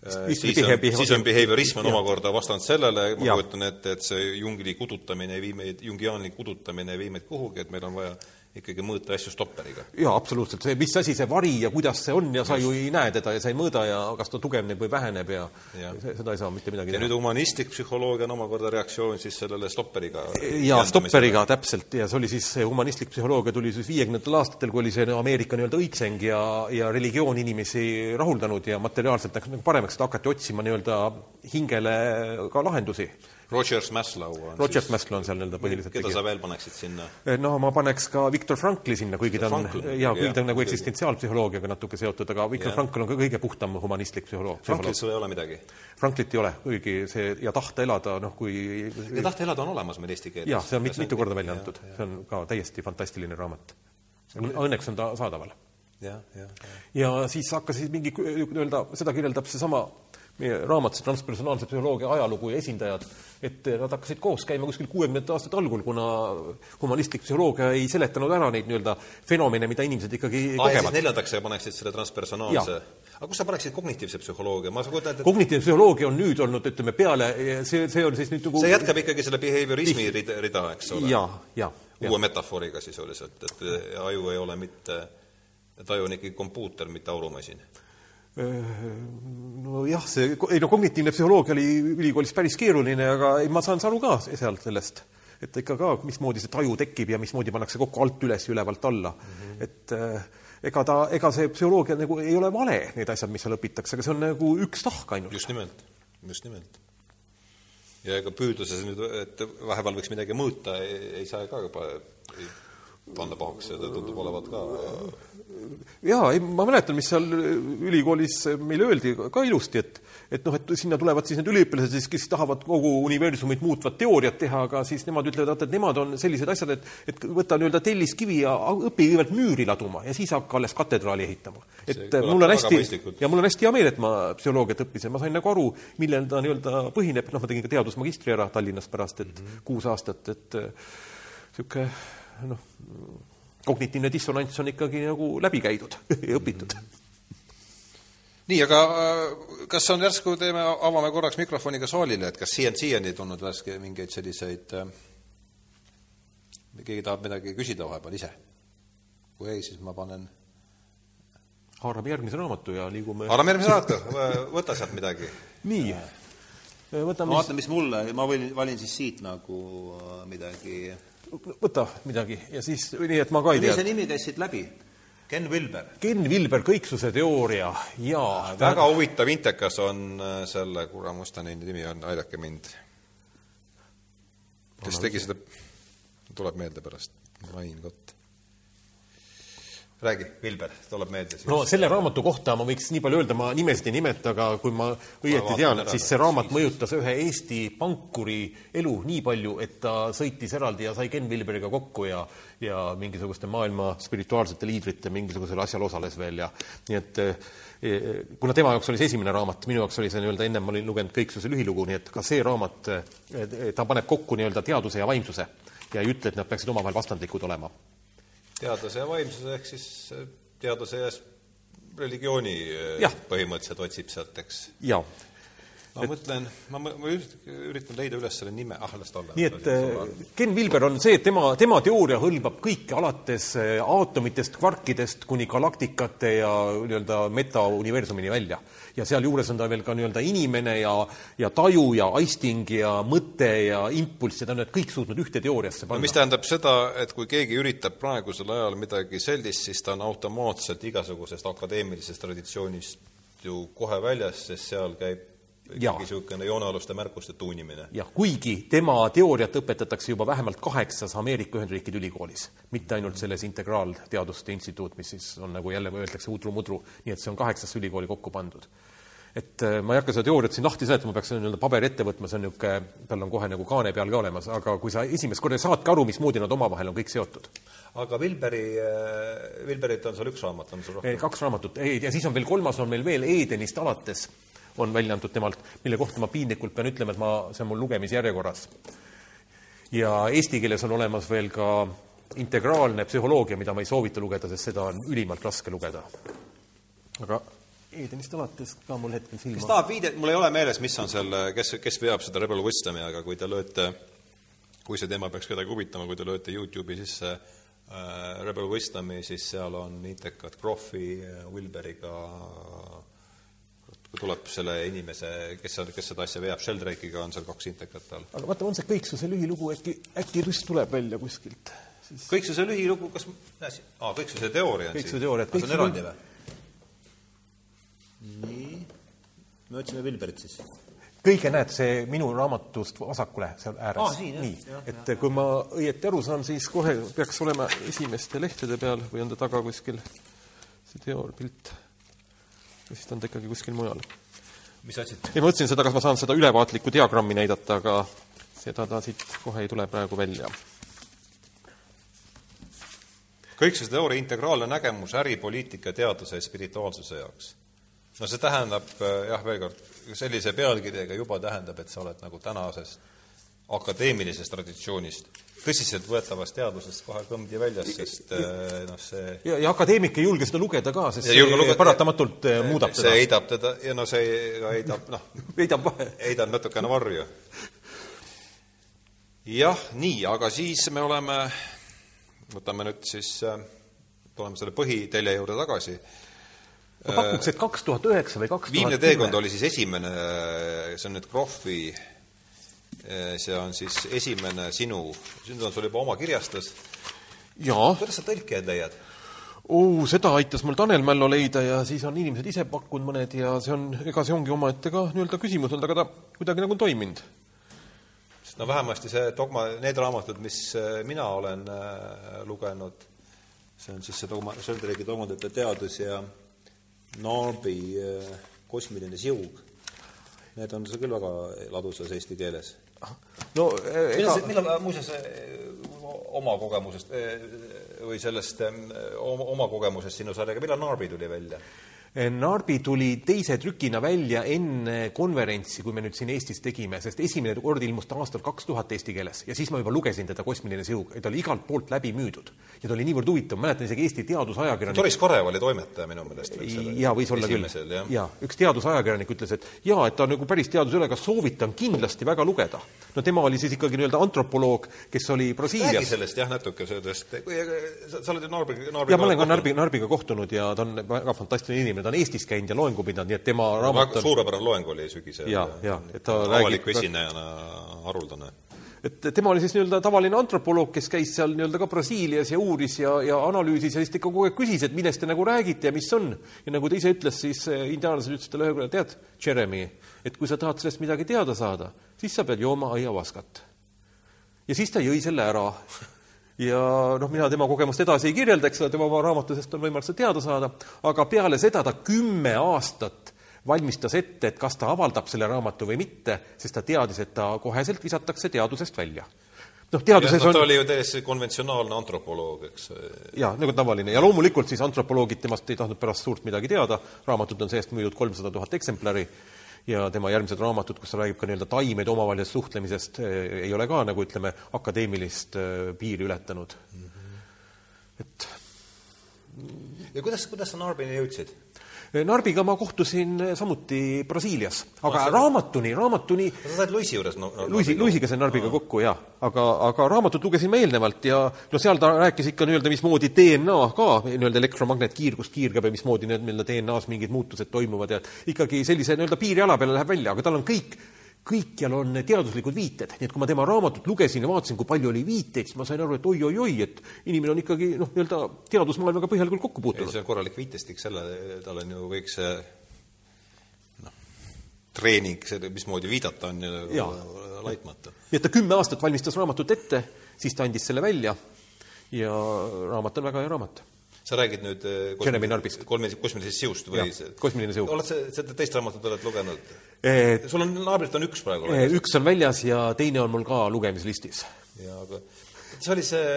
siis on, siis on behaviorism on omakorda vastand sellele, ma kujutan ette, et see Jungi kudutamine ei vii meid, jungiaanlik kudutamine ei vii meid kuhugi, et meil on vaja ikkagi mõõta asju stopperiga. jaa, absoluutselt, see, mis asi see vari ja kuidas see on ja sa Just. ju ei näe teda ja sa ei mõõda ja kas ta tugevneb või väheneb ja, ja. seda ei saa mitte midagi ja teha. nüüd humanistlik psühholoogia on omakorda reaktsioon siis sellele stopperiga. jaa, stopperiga, täpselt, ja see oli siis, see humanistlik psühholoogia tuli siis viiekümnendatel aastatel, kui oli see Ameerika nii-öelda õitseng ja, ja religioon inimesi rahuldanud ja materiaalselt läks nagu paremaks, et hakati otsima nii-öelda hingele ka lahendusi Rogers Maslow on Rogers siis, Maslow on seal nii-öelda põhiliselt keda tegija. sa veel paneksid sinna? Eh, no ma paneks ka Viktor Frankli sinna, kuigi ta on, jaa, kuigi ta on nagu eksistentsiaalpsühholoogiaga natuke seotud, aga Viktor Frankl on ka kõige puhtam humanistlik psühholoog. Franklit sul ei ole midagi? Franklit ei ole, kuigi see ja tahta elada, noh kui ja tahta elada on olemas meil eesti keeles? jah, see on mit, mitu korda välja antud, see on ka täiesti fantastiline raamat. Õnneks on ta saadaval. ja, ja, ja. ja siis hakkas siis mingi nii-öelda, seda kirjeldab seesama meie raamat, see transpersonaalse psühholoogia ajalugu ja esindajad, et nad hakkasid koos käima kuskil kuuekümnendate aastate algul, kuna humanistlik psühholoogia ei seletanud ära neid nii-öelda fenomene, mida inimesed ikkagi ah, kogevad. neljandaks sa paneksid selle transpersonaalse aga kus sa paneksid kognitiivse psühholoogia, ma kujutan ette et... kognitiivne psühholoogia on nüüd olnud, ütleme, peale, see, see on siis nüüd nagu see jätkab ikkagi selle behaviorismi rida, rida, eks ole? jaa, jaa. uue metafooriga sisuliselt, et aju ei ole mitte, et aju on ikkagi kompuuter, mitte aurumasin nojah, see, ei no kognitiivne psühholoogia oli ülikoolis päris keeruline, aga ei, ma saan aru ka sealt sellest, et ikka ka, mismoodi see taju tekib ja mismoodi pannakse kokku alt üles ja ülevalt alla mm. -hmm. et äh, ega ta, ega see psühholoogia nagu ei ole vale, need asjad, mis seal õpitakse, aga see on nagu üks tahk ainult. just nimelt, just nimelt. ja ega püüdluses nüüd, et vahepeal võiks midagi mõõta, ei saa ka panna pahaks ja ta tundub olevat ka jaa, ei ma mäletan, mis seal ülikoolis meile öeldi ka ilusti, et et noh, et sinna tulevad siis need üliõpilased siis, kes tahavad kogu universumit muutvat teooriat teha, aga siis nemad ütlevad, et nemad on sellised asjad, et et võta nii-öelda telliskivi ja õpi kõigepealt müüri laduma ja siis hakka alles katedraali ehitama. et mul on hästi, ja mul on hästi hea meel, et ma psühholoogiat õppisin, ma sain nagu aru, millel ta nii-öelda põhineb, noh, ma tegin ka teadusmagistri ära Tallinnas pärast, et mm -hmm. kuus aastat, et niisugune noh, kognitiivne dissonants on ikkagi nagu läbi käidud ja õpitud. nii, aga äh, kas on järsku, teeme, avame korraks mikrofoni ka saalile, et kas siia, siiani tulnud värske mingeid selliseid äh, keegi tahab midagi küsida vahepeal ise? kui ei, siis ma panen haarame järgmise raamatu ja liigume haarame järgmise raamatu, võta sealt midagi. nii, võtame ma vaatan, mis mulle, ma võin, valin siis siit nagu äh, midagi võta midagi ja siis, nii et ma ka ei tea. mis see nimi käis siit läbi? Ken Wilber. Ken Wilber, kõiksuse teooria ja väga huvitav intekas on äh, selle, kurat, mis ta nimi on, aidake mind. kes tegi seda, tuleb meelde pärast, Rain Kott räägi, Vilber, tuleb meelde no selle raamatu kohta ma võiks nii palju öelda, ma nimesid ei nimeta, aga kui ma õieti tean, siis see raamat mõjutas ühe Eesti pankuri elu nii palju, et ta sõitis eraldi ja sai Ken Vilberiga kokku ja ja mingisuguste maailma spirituaalsete liidrite mingisugusel asjal osales veel ja nii et eh, kuna tema jaoks oli see esimene raamat, minu jaoks oli see nii-öelda, ennem ma olin lugenud Kõiksuse lühilugu, nii et ka see raamat, eh, ta paneb kokku nii-öelda teaduse ja vaimsuse ja ei ütle, et nad peaksid omavahel vastandlikud olema teadlase ja vaimsuse ehk siis äh, teaduse ja religiooni äh, ja. põhimõtteliselt otsib sealt, eks? jaa. Ma et... mõtlen, ma, ma üritan leida üles selle nime, ah, las ta olla. nii et äh, Ken Wilber on see, et tema, tema teooria hõlmab kõike, alates aatomitest, kvarkidest kuni galaktikate ja nii-öelda metauniversumini välja ja sealjuures on ta veel ka nii-öelda inimene ja, ja taju ja aisting ja mõte ja impulss ja ta on need kõik suutnud ühte teooriasse panna no,. mis tähendab seda, et kui keegi üritab praegusel ajal midagi sellist, siis ta on automaatselt igasugusest akadeemilisest traditsioonist ju kohe väljas, sest seal käib ikkagi niisugune joonealuste märkuste tuunimine. jah, kuigi tema teooriat õpetatakse juba vähemalt kaheksas Ameerika Ühendriikide ülikoolis, mitte ainult selles integraalteaduste instituut, mis siis on nagu jälle öeldakse udru-mudru, nii et see on kaheksasse ülikooli kokku pandud et äh, ma ei hakka seda teooriat siin lahti seletama, peaks nii-öelda paberi ette võtma, see on niisugune, tal on kohe nagu kaane peal ka olemas, aga kui sa esimest korda saadki aru, mismoodi nad omavahel on kõik seotud. aga Vilberi, Vilberit on seal üks raamat, on sul rohkem? kaks raamatut, ja siis on veel kolmas, on meil veel Edenist alates on välja antud temalt, mille kohta ma piinlikult pean ütlema, et ma, see on mul lugemisjärjekorras. ja eesti keeles on olemas veel ka integraalne psühholoogia, mida ma ei soovita lugeda, sest seda on ülimalt raske lugeda. aga Edenist alates ka mul hetkel silma. kes tahab viidet, mul ei ole meeles, mis on seal, kes, kes veab seda Rebel Wisdomi, aga kui te lööte, kui see teema peaks kedagi huvitama, kui te lööte Youtube'i sisse äh, Rebel Wisdomi, siis seal on intekad Krohvi äh, Wilberiga tuleb selle inimese, kes on, kes seda asja veab, Sheldrake'iga on seal kaks intekat tal. aga vaata, on see Kõiksuse lühilugu, äkki, äkki just tuleb välja kuskilt siis...? Kõiksuse lühilugu, kas, aa, Kõiksuse teooria on Kõiksuse siin? Kõiksuse see on eraldi või? nii, me otsime Vilberit siis. kõige, näed, see minu raamatust vasakule seal ääres ah,. nii, et jah, kui ma õieti aru saan, siis kohe peaks olema esimeste lehtede peal või on ta taga kuskil see teoorpilt. või siis ta on ta ikkagi kuskil mujal. mis otsid? ei, ma mõtlesin seda, kas ma saan seda ülevaatlikku diagrammi näidata, aga seda ta siit kohe ei tule praegu välja kõiksuse teooria integraalne nägemus äripoliitika, teaduse ja spirituaalsuse jaoks no see tähendab äh, jah, veel kord, sellise pealkirjaga juba tähendab, et sa oled nagu tänasest akadeemilisest traditsioonist, tõsiseltvõetavast teadusest kohe kõmdi väljas, sest äh, noh, see ja, ja akadeemik ei julge seda lugeda ka, sest see lugeda, paratamatult äh, muudab see teda. see heidab teda ja no see heidab, noh heidab heidab natukene varju. jah, nii, aga siis me oleme, võtame nüüd siis, tuleme selle põhitelje juurde tagasi ma pakuks, et kaks tuhat üheksa või kaks tuhat viimne teekond oli siis esimene, see on nüüd Krohvi, see on siis esimene sinu, nüüd on sul juba oma kirjastus. kuidas sa tõlkijaid leiad? oo, seda aitas mul Tanel Mällo leida ja siis on inimesed ise pakkunud mõned ja see on, ega see ongi omaette ka nii-öelda küsimus olnud, aga ta kuidagi nagu on toiminud. sest no vähemasti see dogma, need raamatud, mis äh, mina olen äh, lugenud, see on siis see dogma, Sheldrake'i dogmadete teadus ja Narbi äh, kosmiline siug, need on küll väga ladusas eesti keeles. No ega millal, millal muuseas oma kogemusest või sellest oma, oma kogemusest sinu sarjaga, millal Narbi tuli välja? Narbi tuli teise trükina välja enne konverentsi, kui me nüüd siin Eestis tegime, sest esimene kord ilmus ta aastal kaks tuhat eesti keeles ja siis ma juba lugesin teda Kosmiline siug ja ta oli igalt poolt läbi müüdud. ja ta oli niivõrd huvitav, mäletan isegi Eesti teadusajakirjanik Doris Karev oli toimetaja minu meelest jaa, võis olla küll. jaa, üks teadusajakirjanik ütles, et jaa, et ta on nagu päris teadusülekas, soovitan kindlasti väga lugeda. no tema oli siis ikkagi nii-öelda antropoloog, kes oli Brasiilias. räägi sellest jah, natuke sellest, sa, oled ju Narbi, Narbi jaa, ma olen ka Narbi, Narbiga kohtunud ja ta on väga fantastiline inimene, ta on Eestis käinud ja loengu pidanud, nii et tema raamat on suurepärane loeng oli sügisel. ja, ja, et ta avaliku räägib esinejana haruldane et tema oli siis nii-öelda tavaline antropoloog, kes käis seal nii-öelda ka Brasiilias ja uuris ja, ja analüüsis ja siis ta ikka kogu aeg küsis, et millest te nagu räägite ja mis on. ja nagu ta ise ütles, siis eh, indiaanlased ütlesid talle ühe korra, tead, Jeremy, et kui sa tahad sellest midagi teada saada, siis sa pead jooma aiavaskat. ja siis ta jõi selle ära ja noh, mina tema kogemust edasi ei kirjelda, eks ole, tema oma raamatusest on võimalik seda teada saada, aga peale seda ta kümme aastat valmistas ette, et kas ta avaldab selle raamatu või mitte, sest ta teadis, et ta koheselt visatakse teadusest välja. Noh, teaduses ja, no, ta on oli ju täiesti konventsionaalne antropoloog, eks. jaa, nagu tavaline. Ja loomulikult siis antropoloogid temast ei tahtnud pärast suurt midagi teada, raamatud on seest müüdud kolmsada tuhat eksemplari ja tema järgmised raamatud, kus ta räägib ka nii-öelda taimede omavahelisest suhtlemisest, eh, ei ole ka nagu ütleme, akadeemilist eh, piiri ületanud mm. -hmm. et ja kuidas, kuidas sa Narbini jõudsid? Eh, Narbiga ma kohtusin eh, samuti Brasiilias, aga no, raamatuni, raamatuni sa said Luisi juures no, no, Luisi, Luisiga sain Narbiga no. kokku, jah. aga, aga raamatut lugesin ma eelnevalt ja no seal ta rääkis ikka nii-öelda, mismoodi DNA ka, nii-öelda elektromagnetkiirgus kiirgab ja mismoodi need nii-öelda DNA-s mingid muutused toimuvad ja ikkagi sellise nii-öelda piiriala peale läheb välja, aga tal on kõik kõikjal on teaduslikud viited, nii et kui ma tema raamatut lugesin ja vaatasin, kui palju oli viiteid, siis ma sain aru, et oi-oi-oi, et inimene on ikkagi noh, nii-öelda teadusmaailmaga põhjalikult kokku puutunud. see on korralik viitestik selle, tal on ju kõik see noh, treening, see, mismoodi viidata on ju laitmatu. nii et ta kümme aastat valmistas raamatut ette, siis ta andis selle välja ja raamat on väga hea raamat. Sa räägid nüüd eh, Jeremy Narbist. kolme, kosmilisest siust või kosmiline siu. oled sa seda teist raamatut oled lugenud? Eh, sul on, naabrilt on üks praegu Eh, üks on väljas ja teine on mul ka lugemislistis. ja aga see oli see,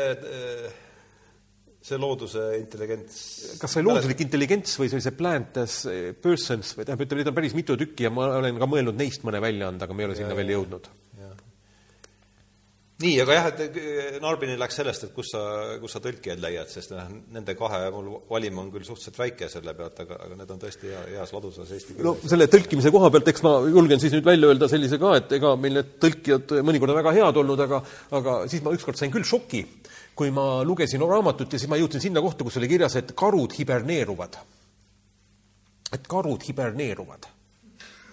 see looduse intelligents kas see looduslik intelligents või see oli see plant as persons või tähendab, ütleme, neid on päris mitu tükki ja ma olen ka mõelnud neist mõne välja anda, aga me ei ole sinna veel jõudnud. Nii, aga jah, et eh, Narbini läks sellest, et kus sa, kus sa tõlkijaid leiad, sest noh, nende kahe mul valim on küll suhteliselt väike selle pealt, aga, aga need on tõesti hea, heas ladusas eesti no keeles. selle tõlkimise koha pealt, eks ma julgen siis nüüd välja öelda sellise ka, et ega meil need tõlkijad mõnikord on väga head olnud, aga aga siis ma ükskord sain küll šoki, kui ma lugesin raamatut ja siis ma jõudsin sinna kohta, kus oli kirjas, et karud hiberneeruvad. et karud hiberneeruvad.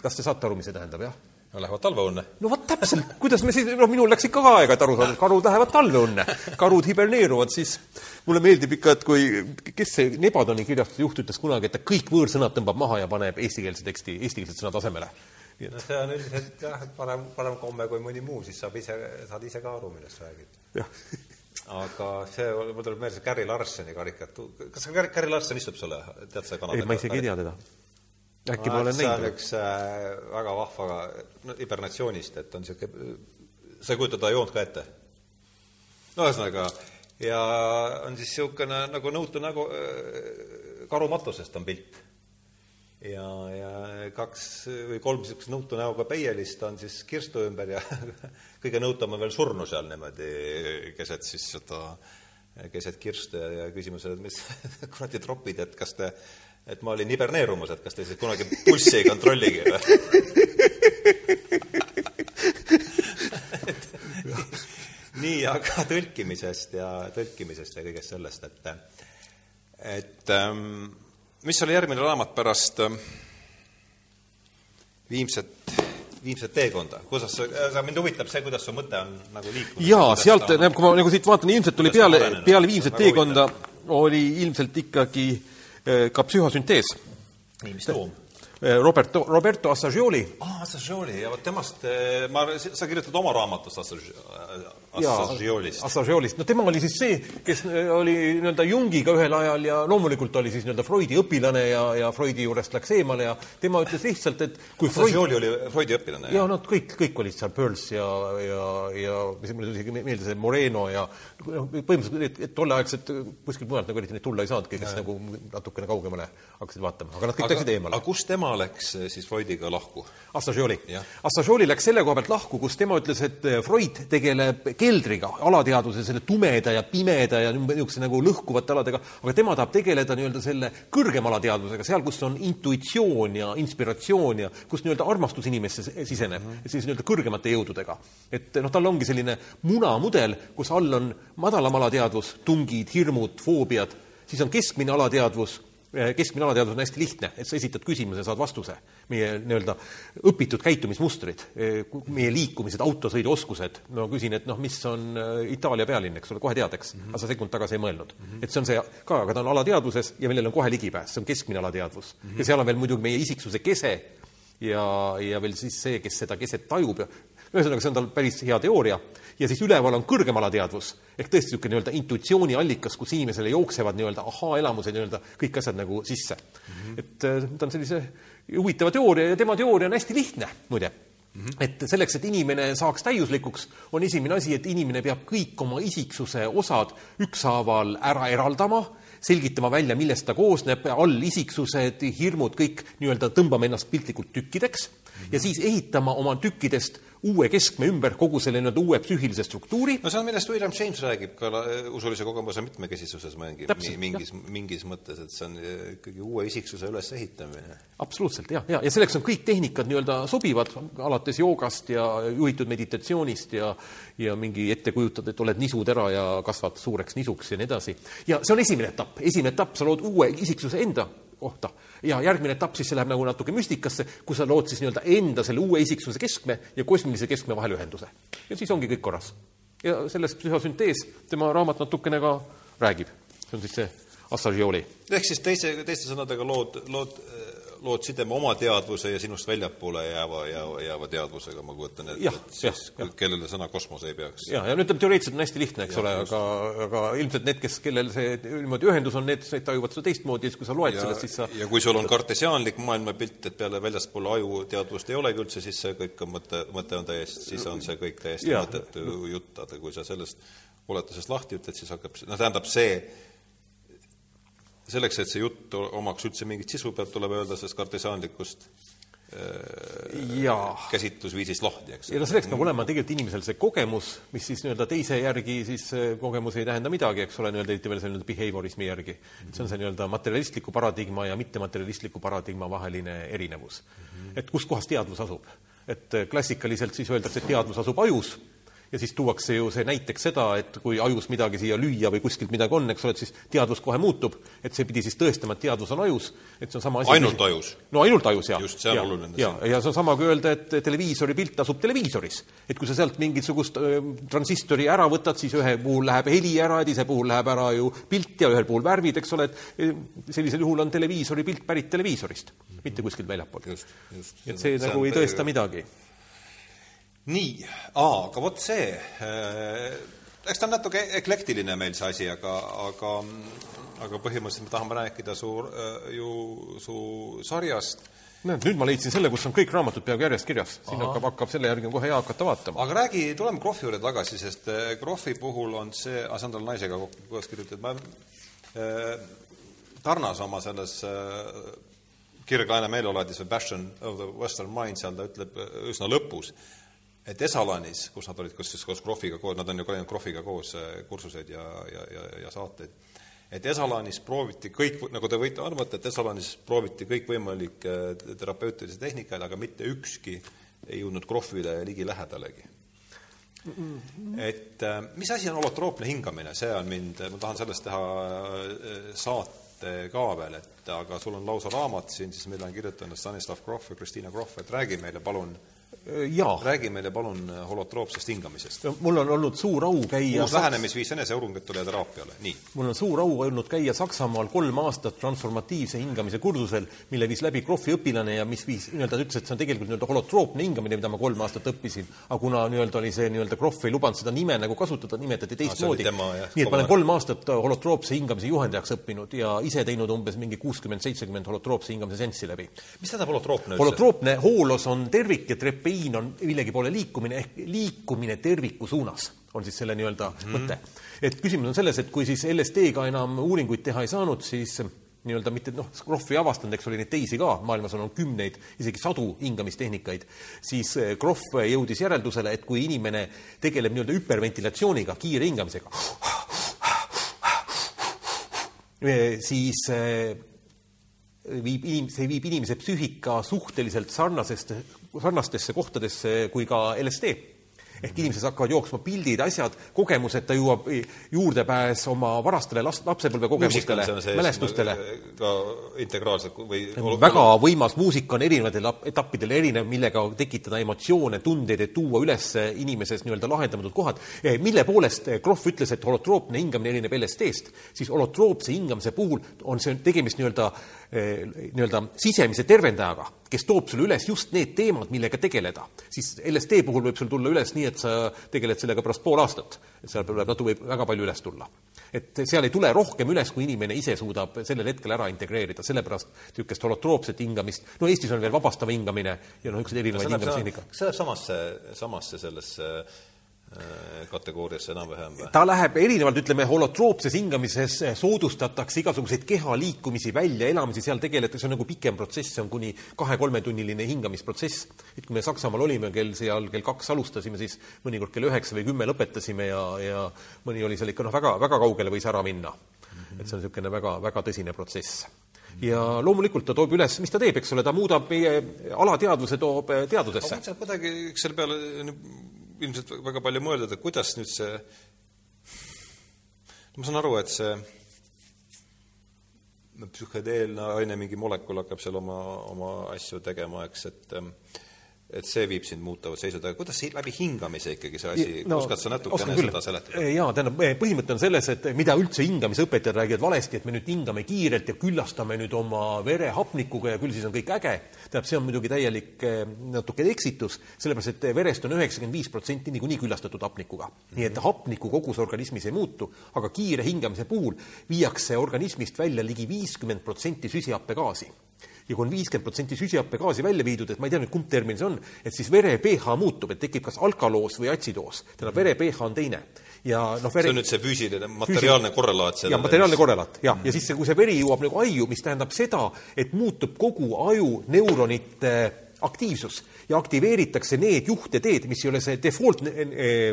kas te saate aru, mis see tähendab, jah? No lähevad talveunne. no vot täpselt, kuidas me siis, noh, minul läks ikka ka aega, et aru saada, et karud lähevad talveunne. karud hiberneeruvad, siis mulle meeldib ikka, et kui, kes see Nebadoni kirjastuse juht ütles kunagi, et ta kõik võõrsõnad tõmbab maha ja paneb eestikeelse teksti, eestikeelsed sõnad asemele. no see on üldiselt jah, et parem, parem komme kui mõni muu, siis saab ise, saad ise ka aru, millest sa räägid. aga see, mul tuleb meelde see Gary Larsoni karikatuur, kas Gary, Gary Larson istub sulle, tead sa Kanada ei, ma isegi ei tea teda. Äkki ma olen see on näinud. üks äh, väga vahva no, hibernatsioonist, et on niisugune, sa ei kujuta ta joont ka ette? no ühesõnaga, ja on siis niisugune nagu nõutu nägu äh, karumatusest on pilt. ja, ja kaks või kolm niisugust nõutu näoga peielist on siis kirstu ümber ja kõige nõutam on veel surnu seal niimoodi keset siis seda, keset kirstu ja, ja küsimus on, et mis kuradi tropid, et kas te et ma olin hiberneerumas, et kas te siis kunagi pulssi ei kontrolligi või? nii, aga tõlkimisest ja tõlkimisest ja kõigest sellest, et et ähm, mis oli järgmine raamat pärast ähm, viimset, viimset teekonda, kuidas sa, sa, mind huvitab see, kuidas su mõte on nagu liikunud. jaa, sealt, tähendab, kui ma nagu siit vaatan, ilmselt Kuidas peale peale viimset teekonda oli ilmselt ikkagi eh, ka psühhosüntees. nii, mis toom? Roberto, Roberto Assagioli aa, Assagioli, ja vot temast, eh, ma, sa kirjutad oma raamatust Assagi- Assagiolist. Assagiolist, no tema oli siis see, kes äh, oli nii-öelda Jungiga ühel ajal ja loomulikult oli siis nii-öelda Freudi õpilane ja, ja Freudi juurest läks eemale ja tema ütles lihtsalt, et kui Freud Assagioli oli Freudi õpilane? ja nad kõik, kõik olid seal, Pearls ja, ja, ja mis mulle isegi meelde, see Moreno ja noh, põhimõtteliselt et, tolleaegsed kuskilt mujalt nagu eriti neid tulla ei saanudki, kes nagu natukene kaugemale hakkasid vaatama, aga nad kõik läksid eemale aga kus tema läks eh, siis Freudiga lahku? Assagioli Jah.. Assagioli läks selle koha pealt lahku, kus tema ütles, et eh, Freud tegeleb keldriga, alateadvuse, selle tumeda ja pimeda ja niisuguse nagu lõhkuvate aladega, aga tema tahab tegeleda nii-öelda selle kõrgema alateadvusega, seal, kus on intuitsioon ja inspiratsioon ja kus nii-öelda armastus inimesse siseneb mm, -hmm. siis nii-öelda kõrgemate jõududega. et noh, tal ongi selline munamudel, kus all on madalam alateadvus, tungid, hirmud, foobiad, siis on keskmine alateadvus keskmine alateadvus on hästi lihtne, et sa esitad küsimuse ja saad vastuse. meie nii-öelda õpitud käitumismustrid, meie liikumised, autosõiduoskused, no küsin, et noh, mis on äh, Itaalia pealinn, eks ole, kohe tead, eks mm, -hmm. aga sa sekund tagasi ei mõelnud mm. -hmm. et see on see ka, aga ta on alateadvuses ja millel on kohe ligipääs, see on keskmine alateadvus mm. -hmm. ja seal on veel muidugi meie isiksuse kese ja, ja veel siis see, kes seda keset tajub ja ühesõnaga, see on tal päris hea teooria ja siis üleval on kõrgem alateadvus ehk tõesti niisugune nii-öelda intuitsiooni allikas, kus inimesele jooksevad nii-öelda ahaa-elamused, nii-öelda kõik asjad nagu sisse mm. -hmm. et äh, ta on sellise huvitava teooria ja tema teooria on hästi lihtne, muide Mm -hmm. et selleks, et inimene saaks täiuslikuks, on esimene asi, et inimene peab kõik oma isiksuse osad ükshaaval ära eraldama, selgitama välja, millest ta koosneb, allisiksused, hirmud, kõik nii-öelda tõmbame ennast piltlikult tükkideks mm -hmm. ja siis ehitama oma tükkidest uue keskme ümber kogu selle nii-öelda uue psüühilise struktuuri. no see on, millest William James räägib ka la- usulise kogemuse mitmekesisuses mingi, Täpselt, mingis, mingis mõttes, et see on eh, ikkagi uue isiksuse ülesehitamine. absoluutselt, jah, ja, ja selleks on kõik tehnikad nii-öelda sobivad, alates joogast ja juhitud meditatsioonist ja ja mingi ette kujutad, et oled nisutera ja kasvad suureks nisuks ja nii edasi. ja see on esimene etapp, esimene etapp, sa lood uue isiksuse enda kohta ja järgmine etapp siis läheb nagu natuke müstikasse, kus sa lood siis nii-öelda enda selle uue isiksuse keskme ja kosmilise keskme vahel ühenduse. ja siis ongi kõik korras. ja sellest psühhosüntees tema raamat natukene ka räägib. see on siis see Assagioli. ehk siis teise, teiste sõnadega lood, lood lood sideme oma teadvuse ja sinust väljapoole jääva, jääva, jääva teadvusega, ma kujutan ette, et siis jah, kellele sõna kosmos ei peaks. jah, ja no ütleme, teoreetiliselt on hästi lihtne, eks ja, ole, aga, aga ilmselt need, kes, kellel see niimoodi ühendus on, need, tajuvad seda teistmoodi, siis kui sa loed ja, sellest, siis sa ja kui sul on kartesiaanlik maailmapilt, et peale väljaspool aju teadvust ei olegi üldse, siis see kõik on mõte, mõte on täiesti, siis on see kõik täiesti ja, mõttetu jutt, aga kui sa sellest oletusest lahti ütled, siis hakkab, noh, tähendab see, selleks, et see jutt omaks üldse mingit sisu, peab, tuleb öelda sellest kartesaanlikust äh, ja. käsitlusviisist lahti, eks. ja no selleks peab olema tegelikult inimesel see kogemus, mis siis nii-öelda teise järgi siis kogemus ei tähenda midagi, eks ole, nii-öelda eriti veel selle nii-öelda behaviorismi järgi see on see nii-öelda materialistliku paradigma ja mittematerialistliku paradigma vaheline erinevus mm. -hmm. et kuskohas teadvus asub. et klassikaliselt siis öeldakse, et teadvus asub ajus ja siis tuuakse ju see näiteks seda, et kui ajus midagi siia lüüa või kuskilt midagi on, eks ole, et siis teadvus kohe muutub, et see pidi siis tõestama, et teadvus on ajus, et see on sama asi ainult ajus? no ainult ajus, jah. just, see on ja, oluline. ja, ja see on sama kui öelda, et televiisori pilt asub televiisoris. et kui sa sealt mingisugust äh, transistori ära võtad, siis ühe puhul läheb heli ära, teise puhul läheb ära ju pilt ja ühel puhul värvid, eks ole, et sellisel juhul on televiisori pilt pärit televiisorist mm, -hmm. mitte kuskilt väljapoolt. et see, see nagu ei tõesta midagi nii, aga vot see, äh, eks ta on natuke eklektiline meil see asi, aga, aga, aga põhimõtteliselt me tahame rääkida su, äh, ju su sarjast. näed, nüüd ma leidsin selle, kus on kõik raamatud peaaegu järjest kirjas, siin hakkab, hakkab selle järgi on kohe hea hakata vaatama. aga räägi, tuleme Krohvi juurde tagasi, sest äh, Krohvi puhul on see, see on tal naisega koos kirjutatud, ma äh, Tarnas oma selles äh, kirg-laine meeleoladis või Passion of the Western Mind, seal ta ütleb üsna lõpus, et Esalanis, kus nad olid, kus siis koos Krohviga koos, nad on ju käinud Krohviga koos äh, kursuseid ja, ja, ja, ja saateid, et Esalanis prooviti kõik, nagu te võite arvata, et Esalanis prooviti kõikvõimalikke äh, terapeutilisi tehnikaid, aga mitte ükski ei jõudnud Krohvile ligilähedalegi. et äh, mis asi on holotroopne hingamine, see on mind, ma tahan sellest teha saate ka veel, et aga sul on lausa raamat siin siis, mille on kirjutanud Stanislav Grof ja Kristiina Grof, et räägi meile palun jaa. räägi meile palun holotroopsest hingamisest. mul on olnud suur au käia uus lähenemisviis eneseuuringutele ja teraapiale, nii. mul on suur au olnud käia Saksamaal kolm aastat transformatiivse hingamise kursusel, mille viis läbi Krohvi õpilane ja mis viis, nii-öelda ta ütles, et see on tegelikult nii-öelda holotroopne hingamine, mida ma kolm aastat õppisin. aga kuna nii-öelda oli see nii-öelda Krohv ei lubanud seda nime nagu kasutada, nimetati teistmoodi. nii et ma olen kolm aastat holotroopse hingamise juhendajaks õppinud ja ise teinud umbes mingi kuuskümmend, seitsekümmend holotroopse hingamise seanssi läbi. mis tähendab holotroopne üldse? holotroopne hoolos on tervik ja trepein liin on millegi poole liikumine ehk liikumine terviku suunas, on siis selle nii-öelda mm -hmm. mõte. et küsimus on selles, et kui siis LSD-ga enam uuringuid teha ei saanud, siis nii-öelda mitte noh, Krohv ei avastanud, eks oli neid teisi ka, maailmas on olnud kümneid, isegi sadu hingamistehnikaid, siis eh, Krohv jõudis järeldusele, et kui inimene tegeleb nii-öelda hüperventilatsiooniga, kiire hingamisega, eh, siis eh, viib inim-, see viib inimese psüühika suhteliselt sarnasest, sarnastesse kohtadesse kui ka LSD ehk inimesed hakkavad jooksma pildid, asjad, kogemused, ta jõuab juurdepääs oma varastele last, lapsepõlve kogemustele, mälestustele. ka integraalselt või väga võimas muusika on erinevatel etappidel erinev, millega tekitada emotsioone, tundeid, et tuua üles inimeses nii-öelda lahendamatud kohad, eh, mille poolest eh, Krohv ütles, et holotroopne hingamine erineb LSD-st, siis holotroopse hingamise puhul on see tegemist nii-öelda eh, nii-öelda sisemise tervendajaga kes toob sulle üles just need teemad, millega tegeleda, siis LSD puhul võib sul tulla üles nii, et sa tegeled sellega pärast pool aastat. et seal tuleb natuke, võib väga palju üles tulla. et seal ei tule rohkem üles, kui inimene ise suudab sellel hetkel ära integreerida, sellepärast niisugust holotroopset hingamist, no Eestis on veel vabastav hingamine ja noh, niisuguseid erinevaid hingamistehnika. kas see läheb samasse, samasse sellesse Äh, kategooriasse enam-vähem või? ta läheb erinevalt, ütleme, holotroopses hingamises soodustatakse igasuguseid keha liikumisi, väljaelamisi, seal tegeletakse, see on nagu pikem protsess, see on kuni kahe-kolmetunniline hingamisprotsess. et kui me Saksamaal olime kell seal kell kaks alustasime, siis mõnikord kell üheksa või kümme lõpetasime ja, ja mõni oli seal ikka noh, väga, väga kaugele võis ära minna mm. -hmm. et see on niisugune väga, väga tõsine protsess ja loomulikult ta toob üles, mis ta teeb, eks ole, ta muudab meie alateadvuse, toob teadusesse. aga mõtlesin, et kuidagi selle peale ilmselt väga palju mõelda, et kuidas nüüd see, ma saan aru, et see psühhedeelne aine, mingi molekul hakkab seal oma, oma asju tegema, eks, et et see viib sind muutavad seisud, aga kuidas see läbi hingamise ikkagi see asi? No, oskad sa natukene seda seletada? jaa, tähendab, põhimõte on selles, et mida üldse hingamisõpetajad räägivad valesti, et me nüüd hingame kiirelt ja küllastame nüüd oma vere hapnikuga ja küll siis on kõik äge, tähendab, see on muidugi täielik eh, natuke eksitus, sellepärast et verest on üheksakümmend viis protsenti niikuinii küllastatud hapnikuga. nii et hapniku kogus organismis ei muutu, aga kiire hingamise puhul viiakse organismist välja ligi viiskümmend protsenti süsihappegaasi ja kui on viiskümmend protsenti süsihappegaasi välja viidud, et ma ei tea nüüd, kumb termin see on, et siis vere pH muutub, et tekib kas alkaloos või atsidoos. tähendab, vere pH on teine. ja noh, vere see on nüüd see füüsiline, materiaalne korrelaat jah, materiaalne korrelaat, jah. ja siis, kui see veri jõuab nagu aiu, mis tähendab seda, et muutub kogu aju neuronite aktiivsus ja aktiveeritakse need juhteteed, mis ei ole see default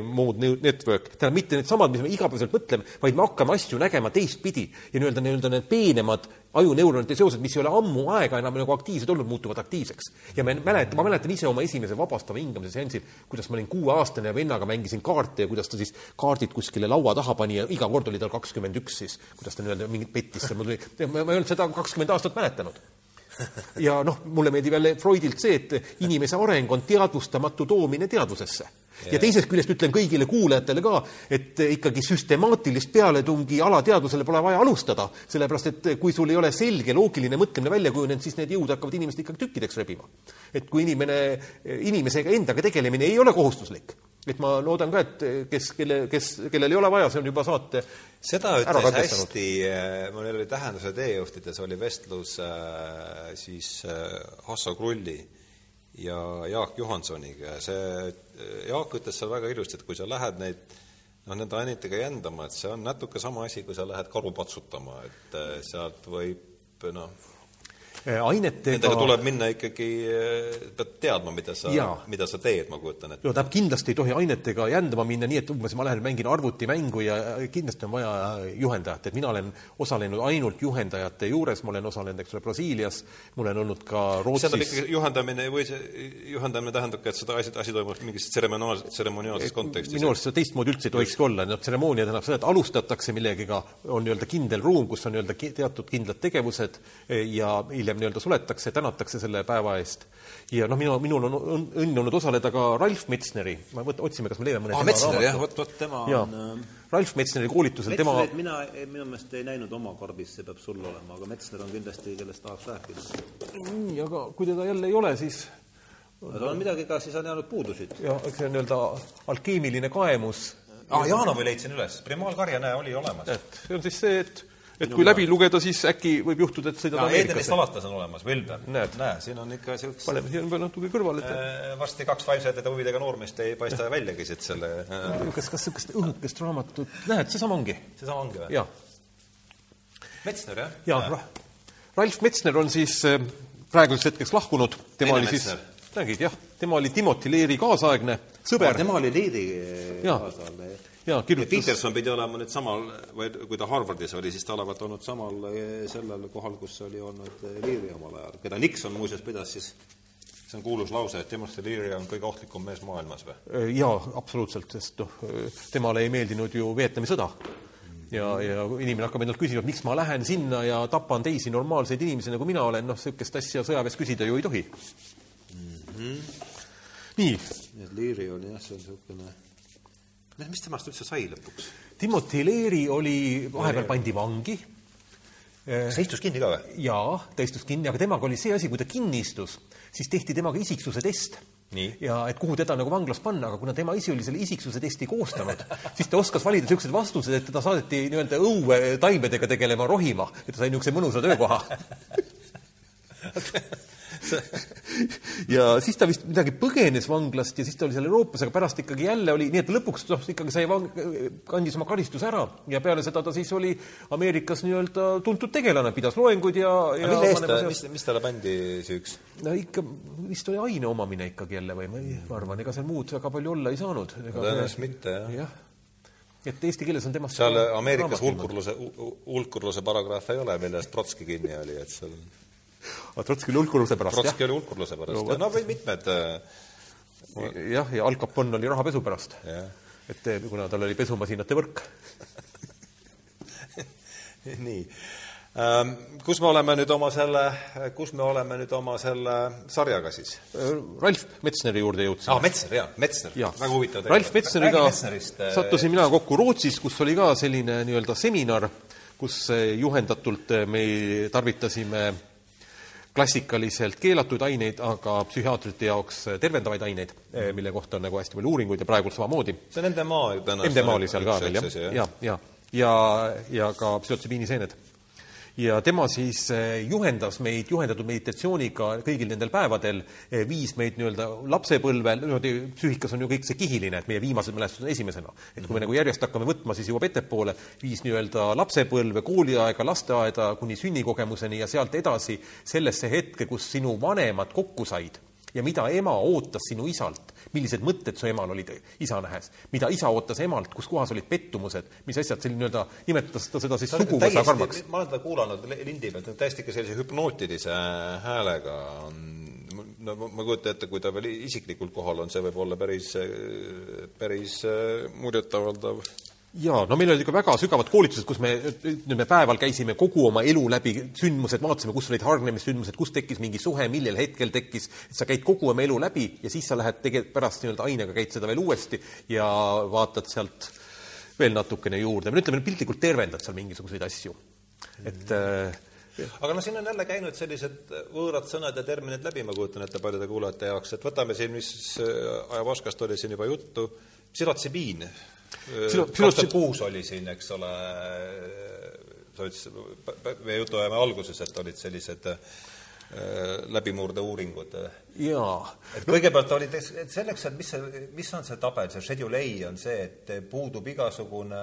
mode network, tähendab mitte needsamad, mis me igapäevaselt mõtleme, vaid me hakkame asju nägema teistpidi. Ja nii-öelda, nii-öelda need peenemad ajuneuronite seosed, mis ei ole ammu aega enam nagu aktiivsed olnud, muutuvad aktiivseks. ja me mäletan, ma mäletan ise oma esimese vabastava hingamise seansil, kuidas ma olin kuueaastane ja vennaga mängisin kaarte ja kuidas ta siis kaardid kuskile laua taha pani ja iga kord oli tal kakskümmend üks siis, kuidas ta nii-öelda mingit pettis seal, ma ei olnud seda kakskümmend aastat mäletanud ja noh, mulle meeldib jälle Freudilt see, et inimese areng on teadvustamatu toomine teadvusesse. ja teisest küljest ütlen kõigile kuulajatele ka, et ikkagi süstemaatilist pealetungi alateadvusele pole vaja alustada, sellepärast et kui sul ei ole selge loogiline mõtlemine välja kujunenud, siis need jõud hakkavad inimest ikkagi tükkideks rebima. et kui inimene, inimesega endaga tegelemine ei ole kohustuslik, et ma loodan ka, et kes, kelle, kes, kellel ei ole vaja, see on juba saate seda ütles hästi, äh, mul oli Tähenduse teejuhtides oli vestlus äh, siis äh, Hasso Krulli ja Jaak Johansoniga ja see, Jaak ütles seal väga ilusti, et kui sa lähed neid noh, nende ainetega jändama, et see on natuke sama asi, kui sa lähed karu patsutama, et sealt võib noh, Äh, ainetega Nendega tuleb minna ikkagi, äh, pead teadma, mida sa, mida sa teed, ma kujutan ette. no tähendab, kindlasti ei tohi ainetega jändama minna nii, et umbes ma lähen mängin arvutimängu ja kindlasti on vaja juhendajat, et mina olen osalenud ainult juhendajate juures, ma olen osalenud, eks ole, Brasiilias, mul on olnud ka Rootsis tähendab ikkagi juhendamine või see juhendamine tähendab ka, et seda asi, asi toimub mingis tseremoniaalses, tseremoniaalses kontekstis? minu arust seda teistmoodi üldse ei tohikski olla, noh, tseremoonia tähendab seda, et alustatakse millegiga, on nii-öelda kindel ruum, kus on nii-öelda teatud kindlad tegevused ja hiljem hiljem nii-öelda suletakse, tänatakse selle päeva eest. ja noh, minu, minul on õnn olnud osaleda ka Ralf Metsneri, ma võt-, otsime, kas me leiame mõne ah, Metsner, jah, vot, vot tema ja. on äh... Ralf Metsneri koolitusel tema mina minu meelest ei näinud oma karbis, see peab sul olema, aga Metsner on kindlasti, kellest tahaks rääkida. nii, aga kui teda jälle ei ole, siis no tal on midagi ka, siis on jäänud puudusid. jah, eks see on nii-öelda alkeemiline kaemus. aa ah,, Janovi leidsin üles, Primaalkarja, näe, oli olemas. et see on siis see, et et kui läbi lugeda, siis äkki võib juhtuda, et sõidad Ameerikasse. Salatas on olemas, Wilber. näe, siin on ikka niisugust paneme siia veel natuke kõrvale, äh, varsti kaks vaimsete huvidega noormeest ei paista väljagi siit selle äh. kas, kas niisugust õhukest raamatut, näed, seesama ongi. seesama ongi või? jah. Metsner, jah? jaa, Ralf Metsner on siis äh, praeguseks hetkeks lahkunud, tema oli siis nägid, jah, tema oli Timothy Leary kaasaegne sõber. tema oli Leary kaasaegne, jah jaa, kirjutas Peterson pidi olema nüüd samal, või kui ta Harvardis oli, siis ta olevat olnud samal eh, sellel kohal, kus oli olnud eh, Leary omal ajal, keda Nixon muuseas pidas siis see on kuulus lause, et Timothy Leary on kõige ohtlikum mees maailmas või? Äh, jaa, absoluutselt, sest noh, temale ei meeldinud ju Vietnami sõda. ja, ja inimene hakkab endalt küsima, miks ma lähen sinna ja tapan teisi normaalseid inimesi, nagu mina olen, noh, niisugust asja sõjaväes küsida ju ei tohi mm. -hmm. nii. nii et Leary oli jah, see on niisugune mis temast üldse sai lõpuks? Timothy Leary oli, vahepeal pandi vangi. kas ta istus kinni ka või? jaa, ta istus kinni, aga temaga oli see asi, kui ta kinni istus, siis tehti temaga isiksuse test. ja et kuhu teda nagu vanglas panna, aga kuna tema ise oli selle isiksuse testi koostanud, siis ta oskas valida niisugused vastused, et teda saadeti nii-öelda õue taimedega tegelema, rohima, et ta sai niisuguse mõnusa töökoha ja siis ta vist midagi põgenes vanglast ja siis ta oli seal Euroopas, aga pärast ikkagi jälle oli, nii et lõpuks noh, ikkagi sai vang-, kandis oma karistuse ära. Ja peale seda ta siis oli Ameerikas nii-öelda tuntud tegelane, pidas loenguid ja, ja mille eest ta, mis, mis talle pandi süüks? no ikka, vist oli aine omamine ikkagi jälle või ma ei, ma arvan, ega seal muud väga palju olla ei saanud. tõenäoliselt mitte, jah. Ja et eesti keeles on temast seal Ameerikas hulkurluse, hulkurluse paragrahv ei ole, millest Trotski kinni oli, et seal Trotski oli hulkurluse pärast? Trotski oli hulkurluse pärast no,, no või mitmed äh, jah, ja Al Capone oli rahapesu pärast. et kuna tal oli pesumasinate võrk nii. Ähm, kus me oleme nüüd oma selle, kus me oleme nüüd oma selle sarjaga siis? Ralf Metsneri juurde jõudsime ah,. Metsner, jaa, Metsner. väga huvitav Ralf Metsneriga sattusin mina kokku Rootsis, kus oli ka selline nii-öelda seminar, kus juhendatult me tarvitasime klassikaliselt keelatud aineid, aga psühhiaatrite jaoks tervendavaid aineid, mille kohta on nagu hästi palju uuringuid ja praegu samamoodi. see on MDMA ju täna. MDMA oli seal ka veel, jah, ja, ja, ja, ja, ja ka psühhotsübiiniseened ja tema siis eh, juhendas meid juhendatud meditatsiooniga kõigil nendel päevadel, eh, viis meid nii-öelda lapsepõlve, niimoodi psüühikas on ju kõik see kihiline, et meie viimased mälestused on esimesena. et kui me nagu järjest hakkame võtma, siis jõuab ettepoole, viis nii-öelda lapsepõlve, kooliaega, lasteaeda kuni sünnikogemuseni ja sealt edasi sellesse hetke, kus sinu vanemad kokku said ja mida ema ootas sinu isalt millised mõtted su emal olid isa nähes, mida isa ootas emalt, kus kohas olid pettumused, mis asjad, selline nii-öelda, nimetas ta seda siis suguvõsa karmaks. ma olen teda kuulanud lindi pealt, täiesti ikka sellise hüpnootilise häälega on. No ma kujutan ette, kui ta veel isiklikult kohal on, see võib olla päris, päris muljetavaldav jaa, no meil olid ikka väga sügavad koolitused, kus me, ütleme, päeval käisime kogu oma elu läbi, sündmused, vaatasime, kus olid hargnemissündmused, kus tekkis mingi suhe, millel hetkel tekkis, et sa käid kogu oma elu läbi ja siis sa lähed tege-, pärast nii-öelda ainega käid seda veel uuesti ja vaatad sealt veel natukene juurde, ütleme, piltlikult tervendad seal mingisuguseid asju. et äh, aga noh, siin on jälle käinud sellised võõrad sõnad ja terminid läbi, ma kujutan ette paljude kuulajate jaoks, et võtame siin, mis ajavaskast oli siin juba juttu, psühhotsibiin kaks tuhat kuus oli siin, eks ole, sa ütlesid, meie jutuajame alguses, et olid sellised äh, läbimurdeuuringud. jaa. et kõigepealt olid, et selleks, et mis see, mis on see tabel, see schedule A on see, et puudub igasugune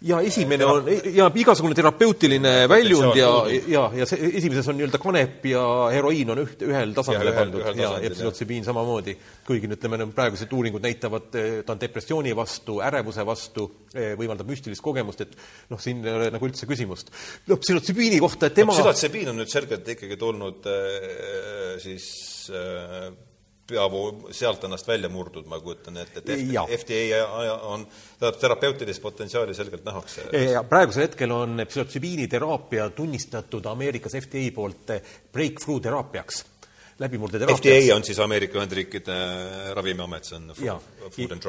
ja esimene on, ja igasugune terapeutiline väljund ja, ja, ja see esimeses on nii-öelda kanep ja heroiin on üht, ühel tasandile pandud ühel ja, ja psühhotsibiin samamoodi. kuigi ütleme, praegused uuringud näitavad, ta on depressiooni vastu, ärevuse vastu, võimaldab müstilist kogemust, et noh, siin ei ole nagu üldse küsimust. no psühhotsibiini kohta, et tema no, psühhotsibiin on nüüd selgelt ikkagi tulnud äh, siis äh, peavoo sealt ennast välja murdnud, ma kujutan ette, et FDA on, tähendab, terapeutilist potentsiaali selgelt nähakse. ja praegusel hetkel on psühhotsibiiniteraapia tunnistatud Ameerikas FDA poolt breakthrough teraapiaks läbimurdeteraapiaks. FDA on siis Ameerika Ühendriikide Ravimiamet, see on ja,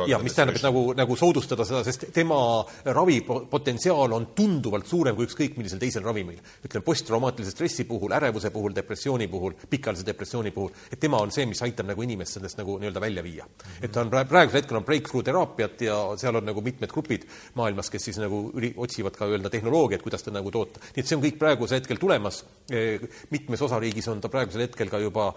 ja mis tähendab, et nagu, nagu soodustada seda, sest tema ravipotentsiaal on tunduvalt suurem kui ükskõik millisel teisel ravimil. ütleme, posttraumaatilise stressi puhul, ärevuse puhul, depressiooni puhul, pikaajalise depressiooni puhul, et tema on see, mis aitab nagu inimest sellest nagu nii-öelda välja viia mm. -hmm. et ta on praegusel hetkel on breakthrough teraapiat ja seal on nagu mitmed grupid maailmas, kes siis nagu üri-, otsivad ka öelda tehnoloogiat, kuidas ta nagu toota. nii et see on kõik praegusel hetkel tulemas, mitmes osariigis on ta praegusel hetkel ka juba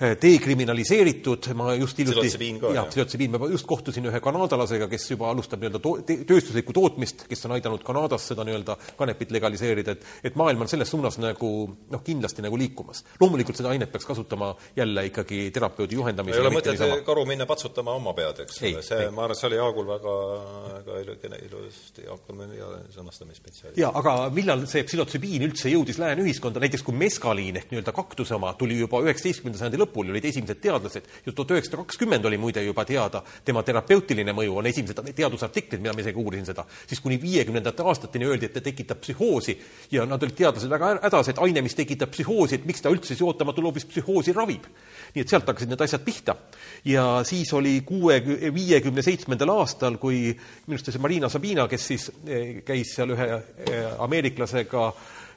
dekriminaliseeritud, ma just hiljuti jah, psühhotsibiin, ma just kohtusin ühe kanadalasega, kes juba alustab nii-öelda to-, tööstuslikku tootmist, kes on aidanud Kanadas seda nii-öelda kanepit legaliseerida, et et maailm on selles suunas nagu noh, kindlasti nagu liikumas. loomulikult seda ainet peaks kasutama jälle ikkagi terapeudi juhendamisel. ei ole mõtet karu minna patsutama oma pead, eks ole, see, ma arvan, see oli Jaagul väga, väga ilusti, hakkame ja sõnastamisspetsialist. jaa, aga millal see psühhotsibiin üldse jõudis lääneühiskonda, näiteks kui meskaliin ehk nii-öelda kaktuse oma tuli juba üheksateistkümnenda sajandi lõpul olid esimesed teadlased, just tuhat üheksasada kakskümmend oli muide juba teada tema terapeutiline mõju, on esimesed teadusartiklid, mida ma isegi uurisin seda, siis kuni viiekümnendate aastateni öeldi, et ta tekitab psühhoosi ja nad olid teadlased väga hädas, et aine, mis tekitab psühhoosi, et miks ta üldse siis ootamatult hoopis psühhoosi ravib. nii et sealt hakkasid need asjad pihta. ja siis oli kuue, viiekümne seitsmendal aastal, kui minu arust see Marina Sabina, kes siis eh, käis seal ühe eh, ameeriklasega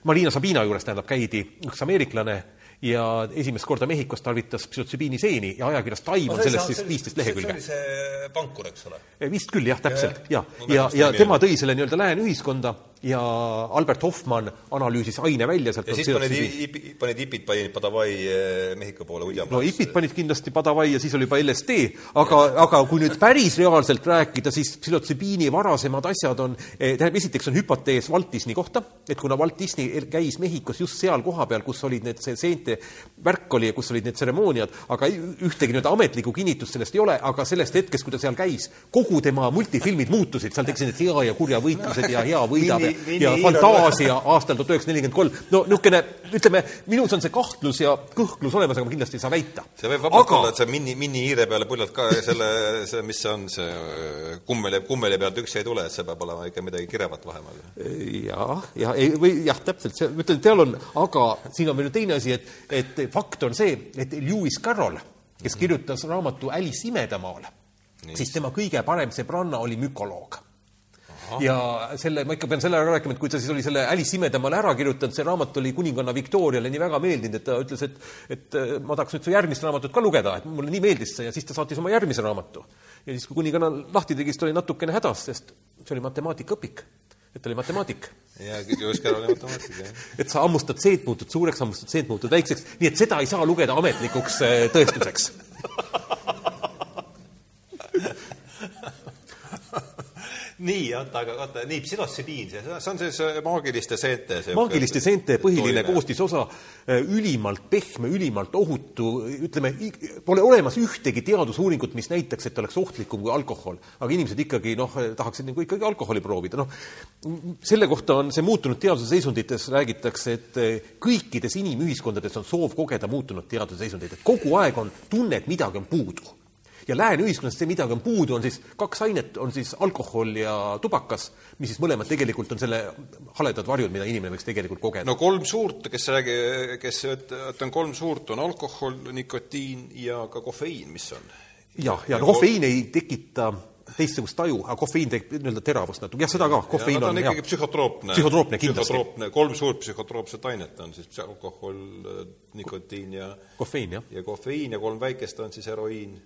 Marina Sabina juures, tähendab, käidi üks ameeriklane ja esimest korda Mehhikos tarvitas psühhotsibiini seeni ja ajakirjas Time on sellest siis viisteist lehekülge. see oli see pankur, eks ole? vist küll jah, täpselt, ja, ja, ja, ja tema tõi selle nii-öelda lääneühiskonda ja Albert Hoffmann analüüsis aine välja sealt ja siis panid, panid ipid, panid Padavai eh, Mehhiko poole udjama. no ipid panid kindlasti Padavai ja siis oli juba LSD, aga, aga kui nüüd päris reaalselt rääkida, siis psühhotsibiini varasemad asjad on, eh, tähendab, esiteks on hüpotees Walt Disney kohta, et kuna Walt Disney käis Mehhikos just seal kohapeal, kus olid need, see seente värk oli ja kus olid need tseremooniad, aga ühtegi nii-öelda ametlikku kinnitust sellest ei ole, aga sellest hetkest, kui ta seal käis, kogu tema multifilmid muutusid, seal tekkisid need hea ja kurja võitlused ja hea võidab ja, ja fantaasia aastal tuhat üheksasada nelikümmend kolm. no niisugune, ütleme, minus on see kahtlus ja kõhklus olemas, aga ma kindlasti ei saa väita. see võib vabalt olla, et sa Minni, Minni hiire peale puljalt ka selle, see, mis see on, see öö, kummeli, kummeli pealt üks ei tule, et see peab olema ikka midagi kirevat vahemaal. jah, ja ei, või jah, täpselt, see, ma ütlen, seal on, aga siin on veel teine asi, et, et fakt on see, et Lewis Carroll, kes kirjutas raamatu Alice imedamaal, siis tema kõige parem sõbranna oli mükoloog ja selle, ma ikka pean selle ära rääkima, et kui ta siis oli selle Alice imedamaale ära kirjutanud, see raamat oli kuninganna Victoriale nii väga meeldinud, et ta ütles, et et äh, ma tahaks nüüd su järgmist raamatut ka lugeda, et mulle nii meeldis see ja siis ta saatis oma järgmise raamatu. ja siis, kui kuninganna lahti tegi, siis ta oli natukene hädas, sest see oli matemaatikaõpik, et ta oli matemaatik ja Juris Kärol oli matemaatika, jah. et sa hammustad seed, muutud suureks, hammustad seed, muutud väikseks, nii et seda ei saa lugeda ametlikuks äh, tõestuseks. nii, oota, aga oota, nii, psühhotsibiin, see, see on siis äh, maagiliste seente see maagiliste seente põhiline toime. koostisosa, ülimalt pehme, ülimalt ohutu, ütleme, pole olemas ühtegi teadusuuringut, mis näitaks, et oleks ohtlikum kui alkohol. aga inimesed ikkagi noh, tahaksid nagu ikkagi alkoholi proovida, noh, selle kohta on see muutunud teaduse seisundites, räägitakse, et eh, kõikides inimühiskondades on soov kogeda muutunud teaduse seisundit, et kogu aeg on tunne, et midagi on puudu ja lääne ühiskonnas see midagi on puudu, on siis kaks ainet, on siis alkohol ja tubakas, mis siis mõlemad tegelikult on selle haledad varjud, mida inimene võiks tegelikult kogeda. no kolm suurt, kes räägi, kes, et on kolm suurt, on alkohol, nikotiin ja ka kofeiin, mis on. jah, ja no kofeiin ei tekita teistsugust taju, aga kofeiin teeb nii-öelda teravust natuke, jah, seda ka, kofeiin ta on, on jah ikkagi psühhotroopne. Psühhotroopne kindlasti. psühhotroopne, kolm suurt psühhotroopset ainet on siis alkohol, nikotiin ja kofeiin, jah. ja kofeiin ja kolm väikest on siis heroiin,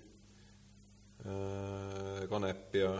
kanep ja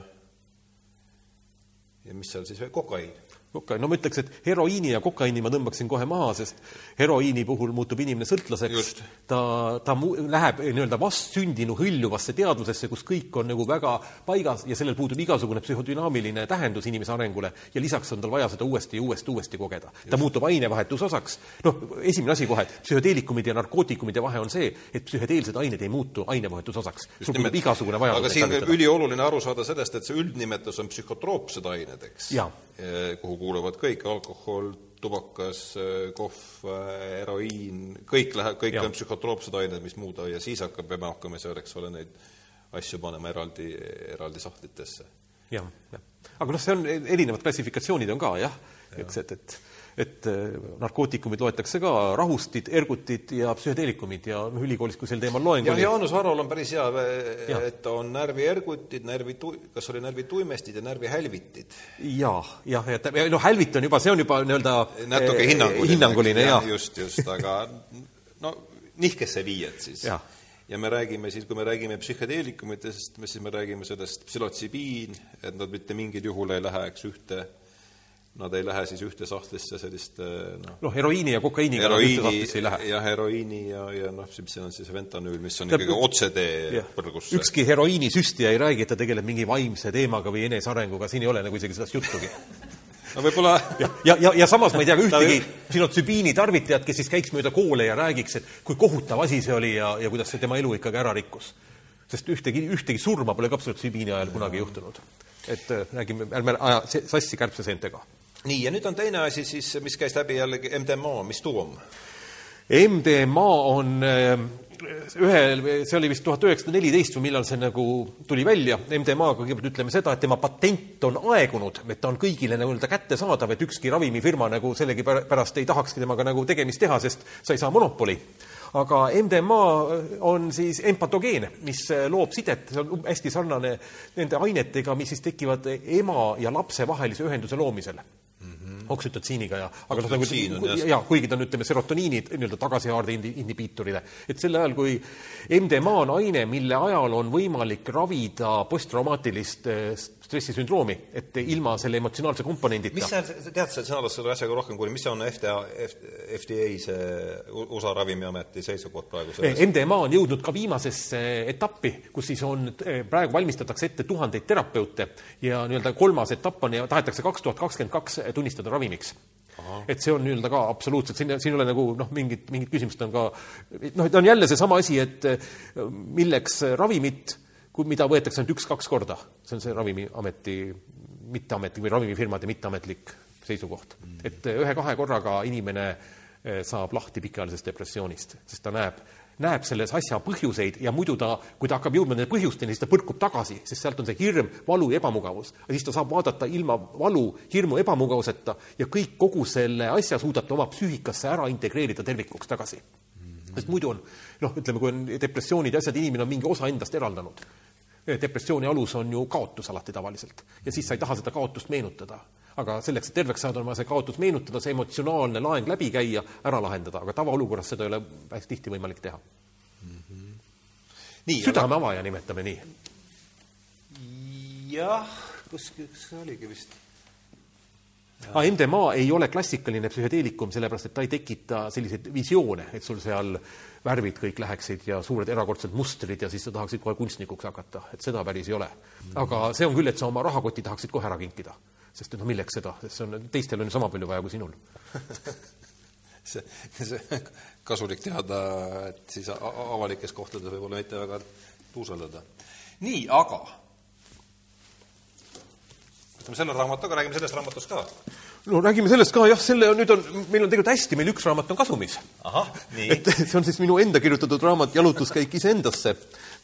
ja mis seal siis veel, kokaiin. kokaiin, no ma ütleks, et heroiini ja kokaiini ma tõmbaksin kohe maha, sest heroiini puhul muutub inimene sõltlaseks ta, ta mu- läheb nii-öelda vastsündinu hõljuvasse teadvusesse, kus kõik on nagu väga paigas ja sellel puudub igasugune psühhodünaamiline tähendus inimese arengule ja lisaks on tal vaja seda uuesti ja uuesti, uuesti kogeda. ta muutub ainevahetusosaks. noh, esimene asi kohe, psühhedeelikumide ja narkootikumide vahe on see, et psühhedeelsed ained ei muutu ainevahetusosaks. sul puudub igasugune vajadus aga siin ülioluline aru saada sellest, et see üldnimetus on psühhotroopsed ained, eks Jaa.. kuhu kuuluvad kõik, alkohol, tubakas, kohv, heroiin, kõik läheb, kõik Jaa. on psühhotroopsed ained, mis muud ja siis hakkab, peame hakkama seal, eks ole, neid asju panema eraldi, eraldi sahtlitesse. jah, jah. aga noh, see on, erinevad klassifikatsioonid on ka jah ja., eks, et, et et äh, narkootikumid loetakse ka rahustid, ergutid ja psühhedeelikumid ja noh, ülikoolis, kui sel teemal loeng jah, oli, Jaanus Arol on päris hea Jah., et on närviergutid, närvi, kas oli närvituimestid ja närvihälvitid. ja, jah, ja ta- ja noh, hälvit on juba, see on juba nii-öelda natuke eh, hinnanguline. hinnanguline ja, just, just, aga no nihkesse viied siis Jah. ja me räägime siis, kui me räägime psühhedeelikumitest, siis me räägime sellest psühhotsibiin, et nad mitte mingil juhul ei lähe, eks ühte, nad ei lähe siis ühte sahtlisse sellist noh, noh, heroiini ja kokaiiniga nad ühte heroiini sahtlisse ei lähe. ja heroiini ja, ja noh, mis see on siis fentanüül, mis on ikkagi otsetee põrgusse. ükski heroiinisüstija ei räägi, et ta tegeleb mingi vaimse teemaga või enesearenguga, siin ei ole nagu isegi sellest juttugi. no võib-olla ja, ja, ja, ja samas ma ei tea ka ühtegi psühhotsübiini tarvitajat, kes siis käiks mööda koole ja räägiks, et kui kohutav asi see oli ja, ja kuidas see tema elu ikkagi ära rikkus. sest ühtegi, ühtegi surma pole ka psühhotsübiini ajal kunagi juhtunud. et äh, räägime, ärme aja sassi kärbseseentega. nii, ja nüüd on teine asi siis, mis käis läbi jällegi MDMA, mis tuu on? MDMA on äh, ühel, see oli vist tuhat üheksasada neliteist või millal see nagu tuli välja, MDMA-ga kõigepealt ütleme seda, et tema patent on aegunud, et ta on kõigile nii-öelda kättesaadav, et ükski ravimifirma nagu sellegipärast ei tahakski temaga nagu tegemist teha, sest sa ei saa monopoli. Aga MDMA on siis empatogeen, mis loob sidet, see on hästi sarnane nende ainetega, mis siis tekivad ema ja lapse vahelise ühenduse loomisel oksütotsiiniga ja aga noh, nagu, ja kuigi ta on, ütleme, serotoniini nii-öelda tagasihaarde inhibiitorile, et sel ajal, kui MDMA on aine, mille ajal on võimalik ravida posttraumaatilist stressisündroomi, et ilma selle emotsionaalse komponendita mis see, tead sa sõnadest selle asjaga rohkem kui, mis on FDA, FDA see USA Ravimiameti seisukoht praegu selles? MDMA on jõudnud ka viimasesse etappi, kus siis on, praegu valmistatakse ette tuhandeid terapeute ja nii-öelda kolmas etapp on ja tahetakse kaks tuhat kakskümmend kaks tunnistada ravimiks. et see on nii-öelda ka absoluutselt, siin, siin ei ole nagu noh, mingit, mingit küsimust on ka noh, ta on jälle seesama asi, et eh, milleks ravimit, mida võetakse ainult üks-kaks korda, see on see Ravimiameti mitteametlik või ravimifirmade mitteametlik seisukoht. et ühe-kahe korraga inimene eh, saab lahti pikaajalisest depressioonist, sest ta näeb, näeb selles asja põhjuseid ja muidu ta, kui ta hakkab jõudma nende põhjusteni, siis ta põrkub tagasi, sest sealt on see hirm, valu ja ebamugavus. ja siis ta saab vaadata ilma valu, hirmu, ebamugavuseta ja kõik, kogu selle asja suudab ta oma psüühikasse ära integreerida tervikuks tagasi sest muidu on, noh, ütleme, kui on depressioonid ja asjad, inimene on mingi osa endast eraldanud. depressiooni alus on ju kaotus alati tavaliselt ja siis sa ei taha seda kaotust meenutada. aga selleks, et terveks saada, on vaja see kaotus meenutada, see emotsionaalne laeng läbi käia, ära lahendada, aga tavaolukorras seda ei ole hästi tihti võimalik teha. nii, südame avaja nimetame nii. jah, kus, kus see oligi vist? Aga MDMA ei ole klassikaline psühhedeelikum, sellepärast et ta ei tekita selliseid visioone, et sul seal värvid kõik läheksid ja suured erakordsed mustrid ja siis sa tahaksid kohe kunstnikuks hakata, et seda päris ei ole. aga see on küll, et sa oma rahakoti tahaksid kohe ära kinkida, sest et no milleks seda, sest see on, teistel on sama palju vaja kui sinul. See, see kasulik teada, et siis avalikes kohtades võib-olla mitte väga tuuseldada. nii, aga võtame selle raamatu, aga räägime sellest raamatust ka. no räägime sellest ka, jah, selle on, nüüd on, meil on tegelikult hästi, meil üks raamat on kasumis. et see on siis minu enda kirjutatud raamat Jalutuskäik iseendasse,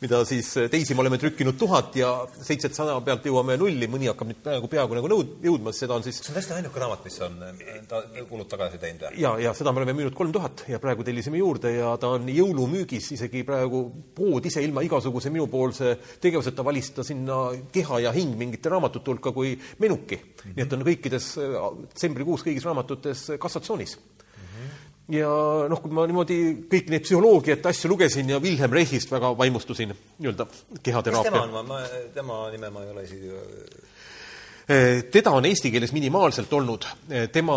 mida siis teisi me oleme trükkinud tuhat ja seitsesada pealt jõuame nulli, mõni hakkab nüüd praegu peaaegu nagu nõud-, jõudma, seda on siis see on täiesti ainuke raamat, mis on ta kulud tagasi teinud või? ja, ja seda me oleme müünud kolm tuhat ja praegu tellisime juurde ja ta on jõulumüügis, isegi praegu pood ise ilma igasuguse minupoolse tegevuseta valis ta sinna keha ja hing mingite raamatute hulka kui menuki mm. -hmm. nii et on kõikides detsembrikuus kõigis raamatutes kassatsioonis ja noh, kui ma niimoodi kõiki neid psühholoogiat asju lugesin ja Wilhelm Reichist väga vaimustusin nii-öelda kes tema kehateraapia on, ma, ma, tema nime ma ei ole isegi Eh, teda on eesti keeles minimaalselt olnud, Eh, tema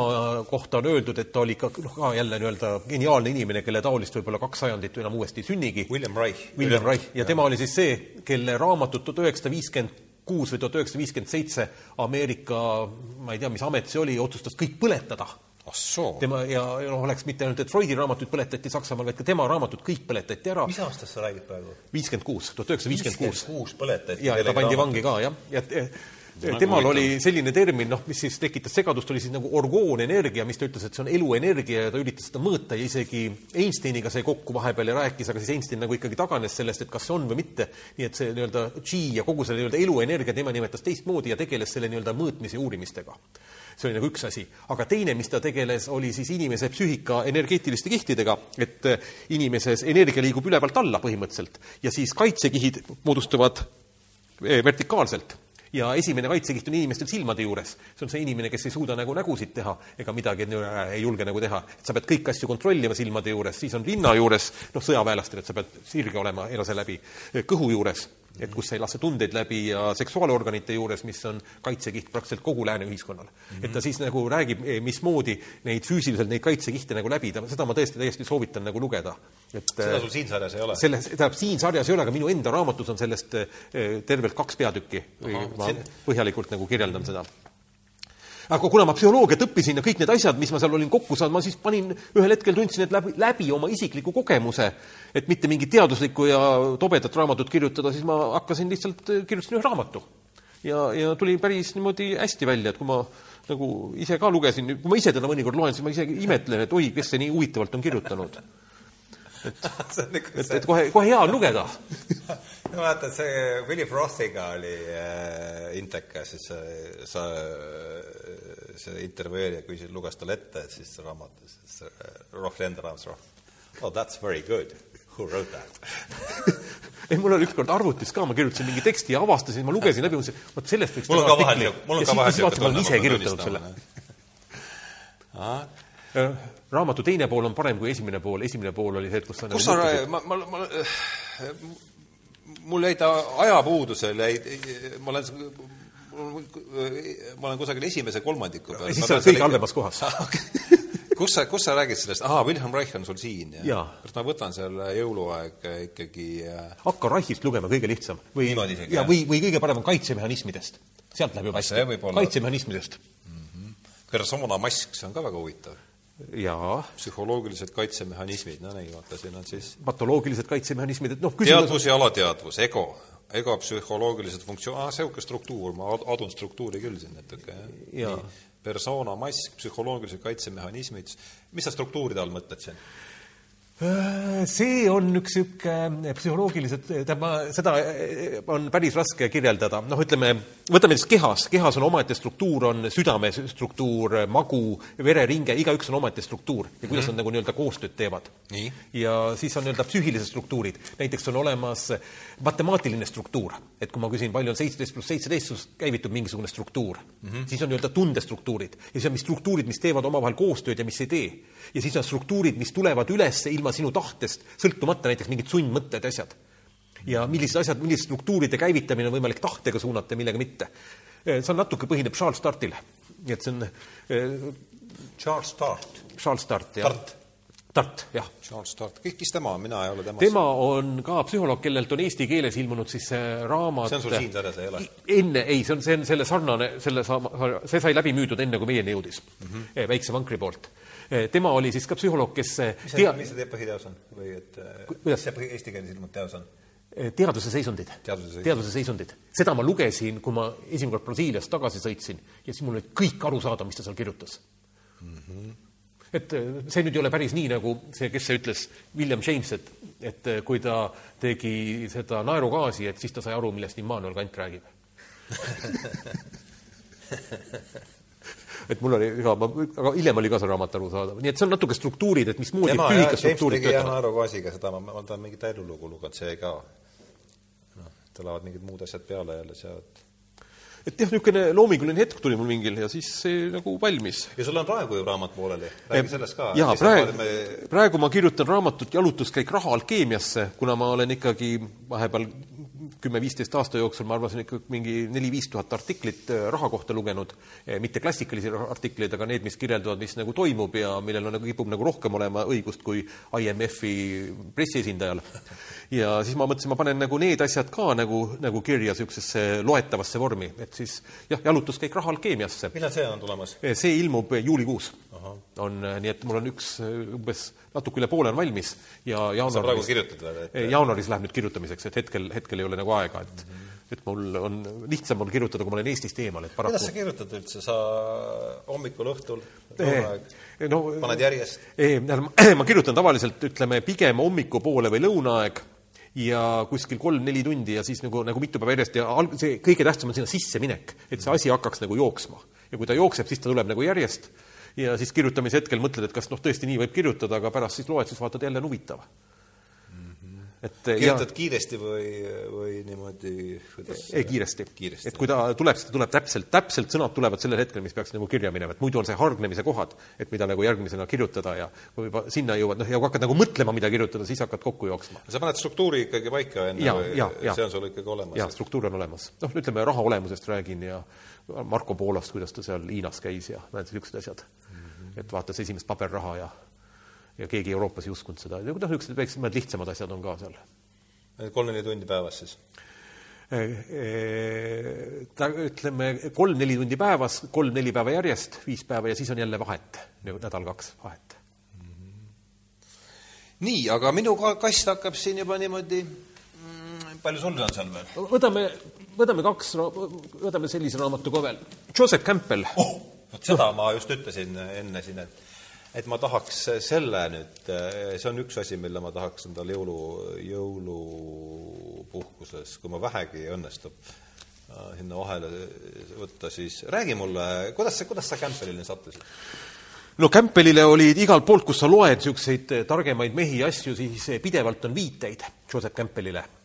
kohta on öeldud, et ta oli ikka noh, ka jälle nii-öelda geniaalne inimene, kelle taolist võib-olla kaks sajandit enam uuesti ei sünnigi. William Reich. William Reich. Ja tema oli siis see, kelle raamatut tuhat üheksasada viiskümmend kuus või tuhat üheksasada viiskümmend seitse Ameerika, ma ei tea, mis amet see oli, otsustas kõik põletada tema ja ja noh, oleks mitte ainult, et Freudi raamatuid põletati Saksamaal, vaid ka tema raamatud kõik põletati ära. mis aastast sa räägid praegu? viiskümmend kuus, tuhat üheksasada viiskümmend kuus. kuus põletati. ja, ja ta pandi vangi ka, jah, ja temal oli selline termin, noh, mis siis tekitas segadust, oli siis nagu orgoonenergia, mis ta ütles, et see on eluenergia ja ta üritas seda mõõta ja isegi Einsteiniga sai kokku vahepeal ja rääkis, aga siis Einstein nagu ikkagi taganes sellest, et kas see on või mitte. nii et see nii-öelda G ja kogu selle nii-öelda eluenergia tema nimetas teistmoodi ja tegeles selle nii-öelda mõõtmise ja uurimistega. See oli nagu üks asi, aga teine, mis ta tegeles, oli siis inimese psüühika energeetiliste kihtidega, et eh, inimeses energia liigub ülevalt alla põhimõtteliselt ja siis kaitsekihid moodustuvad eh, vertikaalselt ja esimene kaitsekiht on inimestel silmade juures. see on see inimene, kes ei suuda nagu nägusid teha ega midagi äh, ei julge nagu teha. et sa pead kõiki asju kontrollima silmade juures, siis on rinna juures, noh, sõjaväelastel, et sa pead sirge olema, ei lase läbi, kõhu juures, et kus ei lase tundeid läbi ja seksuaalorganite juures, mis on kaitsekiht praktiliselt kogu lääne ühiskonnal mm. -hmm. et ta siis nagu räägib, mismoodi neid füüsiliselt, neid kaitsekihte nagu läbida, seda ma tõesti täiesti soovitan nagu lugeda. et seda sul siin sarjas ei ole? selles, tähendab, siin sarjas ei ole, aga minu enda raamatus on sellest eh, tervelt kaks peatükki. ma see- põhjalikult nagu kirjeldan seda. Aga kuna ma psühholoogiat õppisin ja kõik need asjad, mis ma seal olin kokku saanud, ma siis panin, ühel hetkel tundsin, et läbi, läbi oma isikliku kogemuse, et mitte mingit teaduslikku ja tobedat raamatut kirjutada, siis ma hakkasin lihtsalt, kirjutasin ühe raamatu. ja, ja tuli päris niimoodi hästi välja, et kui ma nagu ise ka lugesin, kui ma ise teda mõnikord loen, siis ma isegi imetlen, et oi, kes see nii huvitavalt on kirjutanud. ikka et, et kohe, kohe hea on lugeda. no vaata, see Philip Rothiga oli äh, intekas, siis see, sa, see intervjueerija küsis, luges talle ette, et siis raamat, siis äh, Roth enda raamat, Roth, oh that's very good, who wrote that? ei, mul oli ükskord arvutis ka, ma kirjutasin mingi teksti ja avastasin, ma lugesin läbi, mõtlesin, vot sellest võiks mul on ka vahel niisugune, mul on ka vahel siis vaatasin, ma olen ise kirjutanud selle. Äh, raamatu teine pool on parem kui esimene pool, esimene pool oli see, et kus sa kus sa, ma, ma, ma, mul jäi ta ajapuudusel, jäi, ma olen, ma olen kusagil esimese kolmandiku peal. siis sa oled kõige halvemas kohas. kus sa, kus sa räägid sellest, ahaa, Wilhelm Reich on sul siin ja, Jaa. kas ma võtan selle jõuluaeg ikkagi äh, hakka Reichist lugema, kõige lihtsam. või, ja või, või kõige parem on kaitsemehhanismidest. sealt läheb juba hästi. kaitsemehhanismidest. persona mask, see on ka väga huvitav. Jaa, psühholoogilised kaitsemehhanismid, no nii, vaata, siin on siis patoloogilised kaitsemehhanismid, et noh, küsimus teadvus ja alateadvus, ego, ego psühholoogilised funktsioon, ah, niisugune struktuur, ma ad- adun struktuuri küll siin natuke, jah. Persona mask, psühholoogilised kaitsemehhanismid, mis sa struktuuride all mõtled siin? Äh, see on üks niisugune psühholoogiliselt, tähendab, ma, seda äh, on päris raske kirjeldada, noh, ütleme, võtame siis kehas, kehas on omaette struktuur, on südame struktuur, magu, vereringe, igaüks on omaette struktuur ja kuidas mm -hmm. nad nagu nii-öelda koostööd teevad. ja siis on nii-öelda psüühilised struktuurid, näiteks on olemas matemaatiline struktuur, et kui ma küsin, palju on seitseteist pluss seitseteist, siis käivitub mingisugune struktuur mm. -hmm. siis on nii-öelda tundestruktuurid ja siis on mis struktuurid, mis teevad omavahel koostööd ja mis ei tee. Ja siis on struktuurid, mis tulevad üles ilma sinu tahtest, sõltumata näiteks mingid sundmõtted, asjad. ja millised asjad, milliste struktuuride käivitamine on võimalik tahtega suunata millega mitte. see on natuke, põhineb Charles Startil. nii et see on Charles Start. Charles Start, jah. Tart, jah. Charles Tart, kes tema on, mina ei ole temast. tema on ka psühholoog, kellelt on eesti keeles ilmunud siis see raamat see on sul siin sarjas, ei ole? enne, ei, see on, see on selle sarnane, selle sama, see sai läbi müüdud enne, kui meieni jõudis mm, -hmm. väikse vankri poolt. tema oli siis ka psühholoog, kes mis see, mis see põhiteos on või et mis see eesti keeles ilmunud teos on? teaduse seisundid. teaduse seisundid. seda ma lugesin, kui ma esimene kord Brasiiliast tagasi sõitsin ja siis mul oli kõik aru saada, mis ta seal kirjutas mm. -hmm et äh, see nüüd ei ole päris nii, nagu see, kes see ütles, William James, et, et äh, kui ta tegi seda naerugaasi, et siis ta sai aru, millest Immanuel Kant räägib. Et mul oli ka, ma, aga hiljem oli ka see raamat arusaadav, nii et see on natuke struktuurid, et mismoodi James tegi jah naerugaasiga seda, ma, ma olen mingit elulugu lugenud, see ka. Noh, tulevad mingid muud asjad peale jälle sealt et jah, niisugune loominguline hetk tuli mul mingil ja siis see nagu valmis. ja sul on praegu ju raamat pooleli, räägi sellest ka. jaa, praegu me..., praegu ma kirjutan raamatut Jalutuskäik raha alkeemiasse, kuna ma olen ikkagi vahepeal kümme-viisteist aasta jooksul ma arvasin ikka mingi neli-viis tuhat artiklit äh, raha kohta lugenud, äh, mitte klassikalisi artikleid, aga need, mis kirjeldavad, mis nagu toimub ja millel on nagu, kipub nagu rohkem olema õigust kui IMF-i pressiesindajal. ja siis ma mõtlesin, ma panen nagu need asjad ka nagu, nagu kirja niisugusesse loetavasse vormi, et siis jah, jalutuskäik raha alkeemiasse. millal see on tulemas? Äh, see ilmub juulikuus. on, nii et mul on üks umbes natuke üle poole on valmis ja jaanuaris praegu kirjutad veel, et jaanuaris läheb nüüd kirjutamiseks, et hetkel, hetkel ei ole nagu aega, et mm -hmm. et mul on, lihtsam on kirjutada, kui ma olen Eestist eemal, et paraku kuidas sa kirjutad üldse, sa hommikul, õhtul, lõunaaeg no, paned järjest? ma kirjutan tavaliselt, ütleme, pigem hommikupoole või lõunaaeg ja kuskil kolm-neli tundi ja siis nagu, nagu mitu päeva järjest ja alg-, see kõige tähtsam on sinna sisseminek, et see asi hakkaks nagu jooksma. ja kui ta jookseb, siis ta tuleb nagu järjest ja siis kirjutamise hetkel mõtled, et kas noh, tõesti nii võib kirjutada, aga pärast siis loed, siis vaatad jälle on huvitav mm. -hmm. et kirjutad ja, kiiresti või, või niimoodi kuidas ei, kiiresti, kiiresti.. et kui ta tuleb, siis ta tuleb täpselt, täpselt sõnad tulevad sellel hetkel, mis peaks nagu kirja minema, et muidu on see hargnemise kohad, et mida nagu järgmisena kirjutada ja kui juba sinna jõuad, noh, ja kui hakkad nagu mõtlema, mida kirjutada, siis hakkad kokku jooksma. sa paned struktuuri ikkagi paika enne ja, või see on sul ikkagi olemas? jaa, struktuur on olemas. noh, ütleme raha olemusest räägin ja Marko Poolast, kuidas ta seal Hiinas käis ja niisugused asjad et vaatas esimest paberraha ja ja keegi Euroopas ei uskunud seda, noh, niisugused väiksemad lihtsamad asjad on ka seal. kolm-neli tundi päevas siis? ta, ütleme, kolm-neli tundi päevas, kolm-neli päeva järjest, viis päeva ja siis on jälle vahet, nagu nädal-kaks vahet mm. -hmm. nii, aga minu kast hakkab siin juba niimoodi mm, palju sul on seal veel? võtame, võtame kaks, võtame sellise raamatu ka veel. Joseph Campbell oh vot seda ma just ütlesin enne siin, et et ma tahaks selle nüüd, see on üks asi, mille ma tahaks endale jõulu, jõulupuhkuses, kui ma vähegi õnnestub äh, sinna vahele võtta, siis räägi mulle, kuidas sa, kuidas sa Campbellile sattusid? no Campbellile olid igalt poolt, kus sa loed niisuguseid targemaid mehi asju, siis pidevalt on viiteid Joseph Campbellile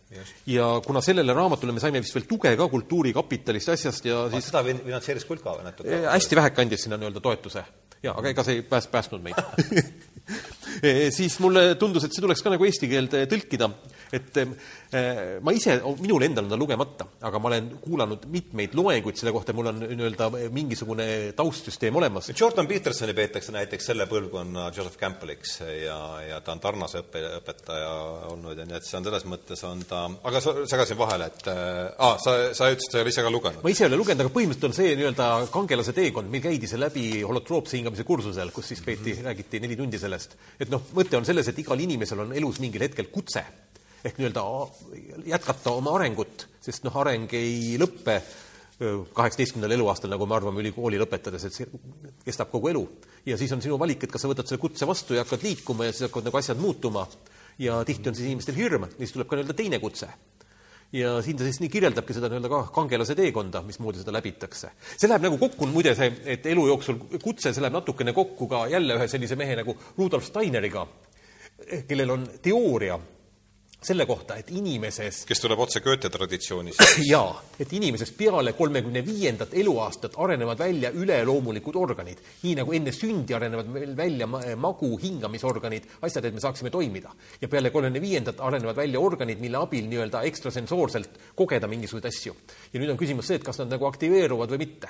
ja kuna sellele raamatule me saime vist veel tuge ka Kultuurkapitalist asjast ja siis seda finantseeris Kulka või natuke? hästi väheke andis sinna nii-öelda toetuse. Jaa, aga ega see ei pääs-, päästnud meid siis mulle tundus, et see tuleks ka nagu eesti keelde tõlkida et eh, ma ise, minul endal on ta lugemata, aga ma olen kuulanud mitmeid loenguid selle kohta, mul on nii-öelda mingisugune taustsüsteem olemas. Jordan Petersoni peetakse näiteks selle põlvkonna Joseph Campbelliks ja, ja ta on Tarnase õppe, õpetaja olnud ja nii et see on selles mõttes on ta, aga sa segasin vahele, et aa sa, sa ütlesid, sa ei ole ise ka lugenud? ma ise ei ole lugenud, aga põhimõtteliselt on see nii-öelda kangelase teekond, meil käidi see läbi holotroopse hingamise kursusel, kus siis peeti mm, -hmm. räägiti neli tundi sellest. et noh, mõte on selles, et igal inimesel on elus mingil hetkel kutse ehk nii-öelda jätkata oma arengut, sest noh, areng ei lõppe kaheksateistkümnendal eluaastal, nagu me arvame ülikooli lõpetades, et see kestab kogu elu. ja siis on sinu valik, et kas sa võtad selle kutse vastu ja hakkad liikuma ja siis hakkavad nagu asjad muutuma ja tihti on siis inimestel hirm, siis tuleb ka nii-öelda teine kutse ja siin ta siis nii kirjeldabki seda nii-öelda ka kangelase teekonda, mismoodi seda läbitakse. see läheb nagu kokku, muide see, et elu jooksul kutse, see läheb natukene kokku ka jälle ühe sellise mehe nagu Rudolf Steineriga, kellel on teooria selle kohta, et inimeses kes tuleb otse Goethe traditsioonist. jaa, et inimeses peale kolmekümne viiendat eluaastat arenevad välja üleloomulikud organid. nii nagu enne sündi arenevad meil välja magu, hingamisorganid, asjad, et me saaksime toimida. ja peale kolmekümne viiendat arenevad välja organid, mille abil nii-öelda ekstrasensoorselt kogeda mingisuguseid asju. ja nüüd on küsimus see, et kas nad nagu aktiveeruvad või mitte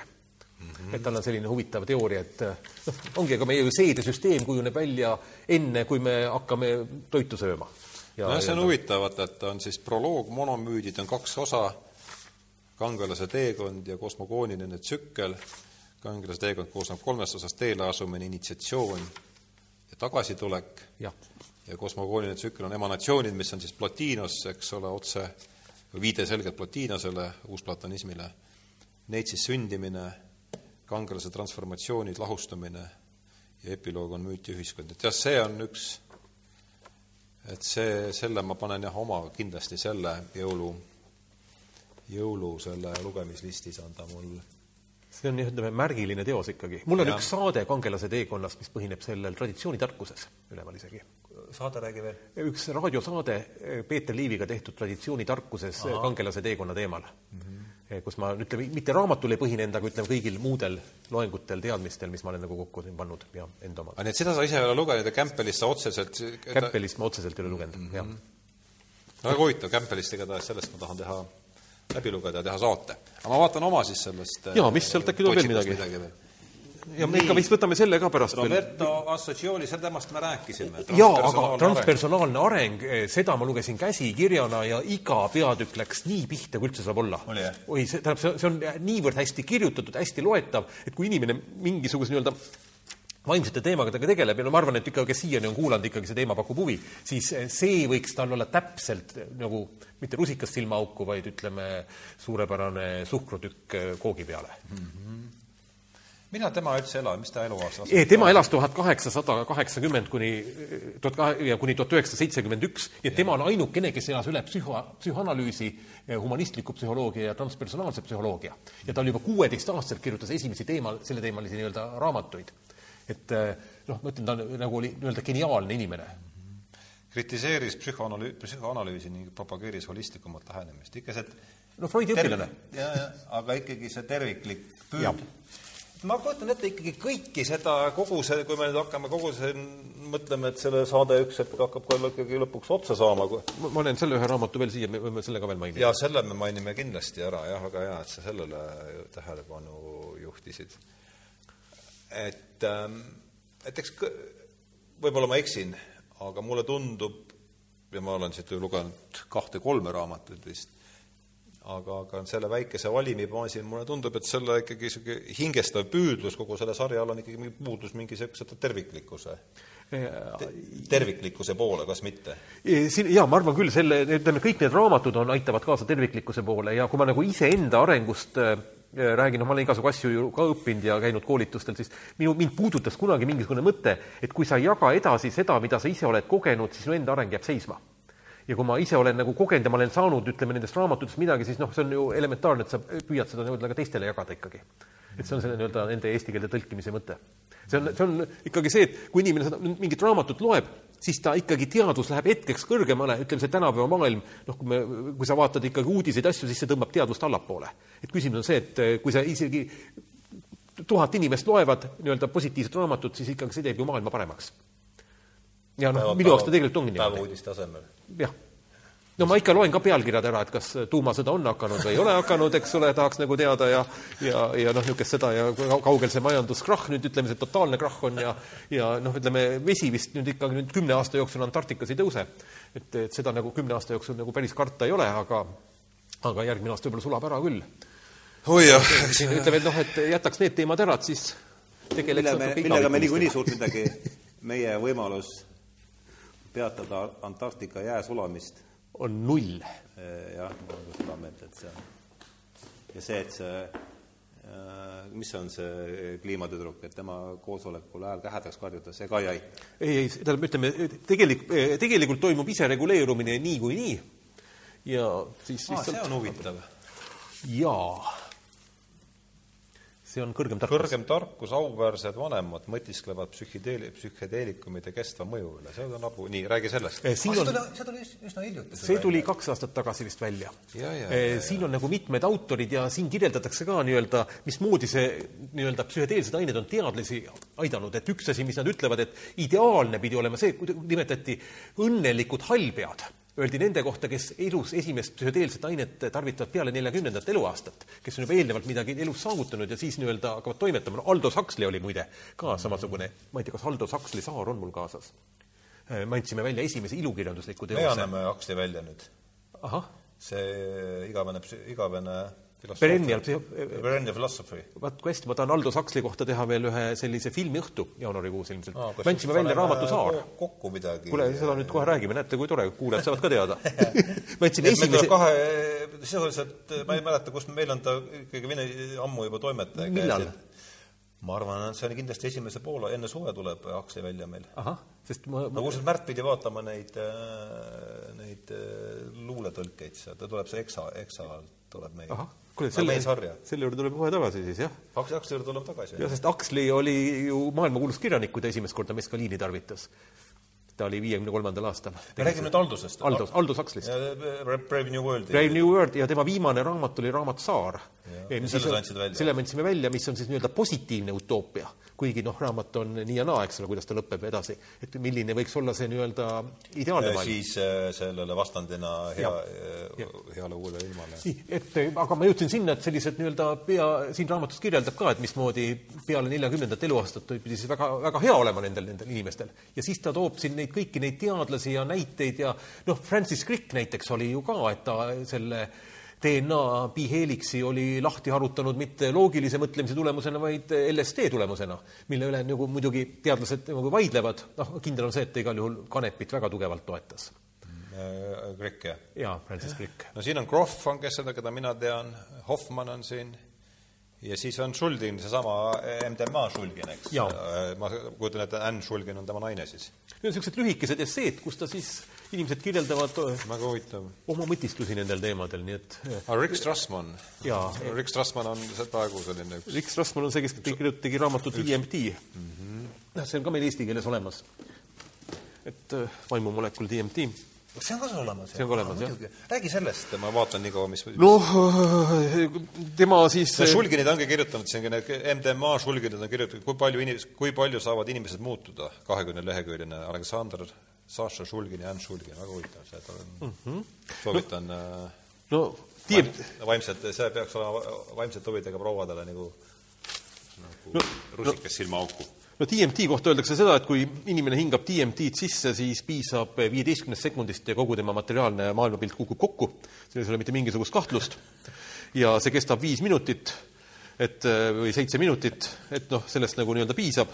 -hmm. et tal on selline huvitav teooria, et noh, ongi, aga meie ju seedesüsteem kujuneb välja enne, kui me hakkame toitu sööma no see on huvitav, vaata, et on siis proloog, monomüüdid on kaks osa, kangelase teekond ja kosmogooniline tsükkel. kangelase teekond koosneb kolmest osast, teele asumine, initsiatsioon ja tagasitulek. ja kosmogooniline tsükkel on emanatsioonid, mis on siis Plotinos, eks ole, otse, viide selgelt Plotinosele, uusplatonismile. Neid siis sündimine, kangelase transformatsioonid, lahustumine ja epiloog on müüt ja ühiskond, et jah, see on üks et see, selle ma panen jah oma, kindlasti selle jõulu, jõulu selle lugemislistis on ta mul see on ütleme, märgiline teos ikkagi. mul on ja. üks saade Kangelase teekonnast, mis põhineb sellel traditsioonitarkuses üleval isegi. saade räägi veel? üks raadiosaade Peeter Liiviga tehtud traditsioonitarkuses Aha. Kangelase teekonna teemal mm. -hmm kus ma ütleme, mitte raamatul ei põhine enda, aga ütleme kõigil muudel loengutel, teadmistel, mis ma olen nagu kokku pannud ja enda omad. nii et seda sa ise ei ole lugenud ja Campbellist sa otseselt Campbellist ma otseselt ei ole lugenud mm, -hmm. jah. väga huvitav, Campbellist igatahes, sellest ma tahan teha, läbi lugeda ja teha saate. aga ma vaatan oma siis sellest jaa, mis sealt äkki tuleb veel midagi? midagi ja me ikka vist võtame selle ka pärast Roberto veel. Associoli, selle temast me rääkisime. jaa, aga transpersonaalne areng, eh, seda ma lugesin käsikirjana ja iga peatükk läks nii pihta, kui üldse saab olla. oi, see, tähendab, see, see on niivõrd hästi kirjutatud, hästi loetav, et kui inimene mingisuguse nii-öelda vaimsete teemadega tegeleb ja no ma arvan, et ikka, kes siiani on kuulanud, ikkagi see teema pakub huvi, siis eh, see võiks tal olla täpselt eh, nagu mitte rusikas silmaauku, vaid ütleme, suurepärane suhkrutükk koogi peale mm. -hmm millal tema üldse elas, mis ta eluaasta e, tema elas tuhat kaheksasada kaheksakümmend kuni tuhat kahe- ja kuni tuhat üheksasada seitsekümmend üks ja tema on ainukene, kes elas üle psühho, psühhoanalüüsi, eh, humanistliku psühholoogia ja transpersonaalse psühholoogia. ja ta oli juba kuueteistaastaselt kirjutas esimesi teema, selleteemalisi nii-öelda raamatuid. et eh, noh, ma ütlen, ta nagu oli nii-öelda geniaalne inimene kritiseeris psühhoanalüü-, psühhoanalüüsi ning propageeris holistlikumat lähenemist, ikka see no Freudi õpilane. aga ikkagi see terviklik püüd ma kujutan ette ikkagi kõiki seda, kogu see, kui me nüüd hakkame kogu see, mõtleme, et selle saade üks hetk hakkab ka ikkagi lõpuks otsa saama. ma panen selle ühe raamatu veel siia, me võime selle ka veel mainida. jaa, selle me mainime kindlasti ära, jah, väga hea, et sa sellele tähelepanu juhtisid. et, ähm, et eks võib-olla ma eksin, aga mulle tundub, ja ma olen siit lugenud kahte-kolme raamatut vist, aga, aga selle väikese valimi baasil mulle tundub, et selle ikkagi niisugune hingestav püüdlus kogu selle sarja all on ikkagi mingi puudus mingi niisuguse terviklikkuse te, terviklikkuse poole, kas mitte? siin jaa, ma arvan küll, selle, ütleme, kõik need raamatud on, aitavad kaasa terviklikkuse poole ja kui ma nagu iseenda arengust äh, räägin, noh, ma olen igasugu asju ju ka õppinud ja käinud koolitustel, siis minu, mind puudutas kunagi mingisugune mõte, et kui sa ei jaga edasi seda, mida sa ise oled kogenud, siis sinu enda areng jääb seisma ja kui ma ise olen nagu kogenud ja ma olen saanud, ütleme, nendest raamatutest midagi, siis noh, see on ju elementaarne, et sa püüad seda nii-öelda ka teistele jagada ikkagi. et see on selle nii-öelda nende eesti keelde tõlkimise mõte. see on, see on ikkagi see, et kui inimene seda mingit raamatut loeb, siis ta ikkagi, teadus läheb hetkeks kõrgemale, ütleme, see tänapäeva maailm, noh, kui me, kui sa vaatad ikkagi uudiseid, asju, siis see tõmbab teadvust allapoole. et küsimus on see, et eh, kui sa isegi tuhat inimest loevad nii-öelda positiivset raamatut, siis ikkagi see teeb ju maailma paremaks ja noh, minu jaoks ta tegelikult ongi niimoodi. päevauudiste asemel. jah. no ma ikka loen ka pealkirjad ära, et kas tuumasõda on hakanud või ei ole hakanud, eks ole, tahaks nagu teada ja ja, ja noh, niisugust seda ja kaugel see majanduskrahh nüüd, ütleme, see totaalne krahh on ja ja noh, ütleme, vesi vist nüüd ikkagi nüüd kümne aasta jooksul Antarktikas ei tõuse. et, et seda nagu kümne aasta jooksul nagu päris karta ei ole, aga aga järgmine aasta võib-olla sulab ära küll. oi jah. ütleme, et noh, et jätaks need teemad ära, et siis tegeleks mille me, millega me niikuinii suurt midagi, meie võimalus peatada Antarktika jää sulamist on null. jah, ma olen ka seda meelt, et see on ja see, et see mis see on see kliimatüdruk, et tema koosolekul hääl kähedaks karjuda, see ka ei aita. ei, ei, tähendab, ütleme tegelik, tegelikult toimub isereguleerumine niikuinii ja siis aa, see lihtsalt on huvitav. jaa, see on kõrgem tarkus. kõrgem tarkus, auväärsed vanemad mõtisklevad psühhideeli-, psühhedeelikumide kestva mõju üle, see on abu, nii, räägi sellest. siin on, see tuli üsna hiljuti. see tuli kaks aastat tagasi vist välja Ja, ja, Eh, siin on nagu mitmed autorid ja siin kirjeldatakse ka nii-öelda, mismoodi see nii-öelda psühhedeelsed ained on teadlasi aidanud, et üks asi, mis nad ütlevad, et ideaalne pidi olema see, nimetati õnnelikud hallpead, öeldi nende kohta, kes elus esimest psühhedeelset ainet tarvitavad peale neljakümnendat eluaastat, kes on juba eelnevalt midagi elus saavutanud ja siis nii-öelda hakkavad toimetama, Aldous Huxley oli muide ka samasugune, ma ei tea, kas Aldous Huxley saar on mul kaasas? me andsime välja esimese ilukirjandusliku me teose. anname Huxley välja nüüd. see igavene, igavene Perennial Perennial philosophy. vaat kui hästi, ma tahan Aldo Saksli kohta teha veel ühe sellise filmiõhtu jaanuarikuus ilmselt no, me andsime välja raamatu Saar. ko- kokku midagi. kuule, seda nüüd kohe räägime, näete, kui tore, kuulajad saavad ka teada. me andsime meil esimese, kahe, sisuliselt ma ei mäleta, kus meil on ta ikkagi vene ammu juba toimetaja Millal? ma arvan, et see oli kindlasti esimese poole, enne suve tuleb Huxley välja meil. ahah, sest ma, no ma kusjuures Märt pidi vaatama neid, neid äh, luuletõlkeid seal, ta tuleb see Exa, Exa alt tuleb meie. ahah, kuule, selle selle, juurde tuleb kohe tagasi siis, jah. Huxley juurde tuleb tagasi. jah, sest Huxley oli ju maailmakuulus kirjanik, kui ta esimest korda meskaliini tarvitas. ta oli viiekümne kolmandal aastal. me räägime nüüd Aldusest. Aldous, Aldous Huxleyst. Brave New Worldi. Brave New World ja tema viimane raamat oli raamat Saar. Selle me andsime välja, mis on siis nii-öelda positiivne utoopia, kuigi noh, raamat on nii ja naa, eks ole, kuidas ta lõpeb edasi, et milline võiks olla see nii-öelda ideaalne maailm. siis äh, sellele vastandina hea, heale uuele ilmale. nii, et aga ma jõudsin sinna, et sellised nii-öelda pea, siin raamatus kirjeldab ka, et mismoodi peale neljakümnendat eluaastat pidi siis väga, väga hea olema nendel, nendel inimestel. ja siis ta toob siin neid kõiki neid teadlasi ja näiteid ja noh, Francis Crick näiteks oli ju ka, et ta selle DNA biheliksi oli lahti harutanud mitte loogilise mõtlemise tulemusena, vaid LSD tulemusena, mille üle nagu muidugi teadlased nagu vaidlevad, noh, kindel on see, et ta igal juhul kanepit väga tugevalt toetas. Krikk, jah? jaa, Francis Crick. no siin on Groff on, kes seda, keda mina tean, Hoffmann on siin ja siis on Šuldin, seesama MDMA Šulgin, eks Jaa.. ma kujutan ette, Ann Šulgin on tema naine siis. Need on niisugused lühikesed esseed, kus ta siis, inimesed kirjeldavad äh, väga huvitav. oma mõtisklusi nendel teemadel, nii et äh, aga Rick Strassman, jaa, Rick Strassman on praegu selline üks Rick Strassmann on see, kes tegi, tegi raamatut DMT. noh, see on ka meil eesti keeles olemas. et äh, vaimumolekul DMT. see on ka sul olemas? See on ka olemas, jah. räägi sellest, ma vaatan nii kaua, mis noh, tema siis see Šulginid ongi kirjutanud siin, need MDMA Šulginid on kirjutanud, kui palju inimesed, kui palju saavad inimesed muutuda, kahekümne leheküljeline Aleksandr Saša Šulgin ja Ann Šulgin, väga huvitav, see on mm, -hmm. soovitan no, no DMT, vaimselt, see peaks olema vaimselt huvidega prouadele nagu, nagu no, rusikas no. silmaauku. no DMT kohta öeldakse seda, et kui inimene hingab DMT-d sisse, siis piisab viieteistkümnest sekundist ja kogu tema materiaalne maailmapilt kukub kokku. selles ei ole mitte mingisugust kahtlust. ja see kestab viis minutit, et või seitse minutit, et noh, sellest nagu nii-öelda piisab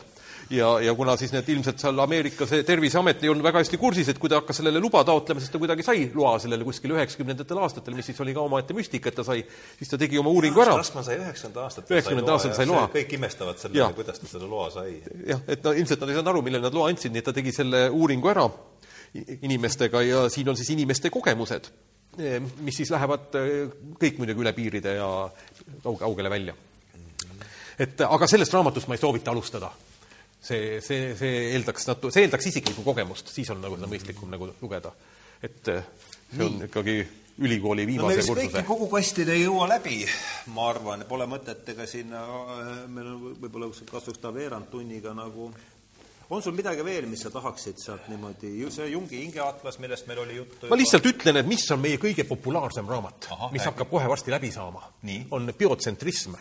ja, ja kuna siis need ilmselt seal Ameerika see Terviseamet ei olnud väga hästi kursis, et kui ta hakkas sellele luba taotlema, siis ta kuidagi sai loa sellele kuskil üheksakümnendatel aastatel, mis siis oli ka omaette müstika, et ta sai, siis ta tegi oma uuringu ära. Rasman sai üheksakümnenda aastatel 90 aastal sai loa. kõik imestavad selle, kuidas ta selle loa sai. jah, et no ilmselt nad ei saanud aru, millal nad loa andsid, nii et ta tegi selle uuringu ära inimestega ja siin on siis inimeste kogemused, mis siis lähevad eh, kõik muidugi üle piiride ja kauge, kaugele välja. et aga sellest raamatust ma ei soovita alustada. see, see, see eeldaks natu-, see eeldaks isiklikku kogemust, siis on nagu seda mõistlikum nagu lugeda. et eh, see on ikkagi ülikooli no viimase kõiki kursuse. kogukastid ei jõua läbi, ma arvan, pole mõtet ega siin, meil on võib-olla kasuks ta veerand tunniga nagu on sul midagi veel, mis sa tahaksid sealt niimoodi, see Jungi hingeatlas, millest meil oli juttu ma lihtsalt ütlen, et mis on meie kõige populaarsem raamat mis räägi. hakkab kohe varsti läbi saama Nii., on biotsentrism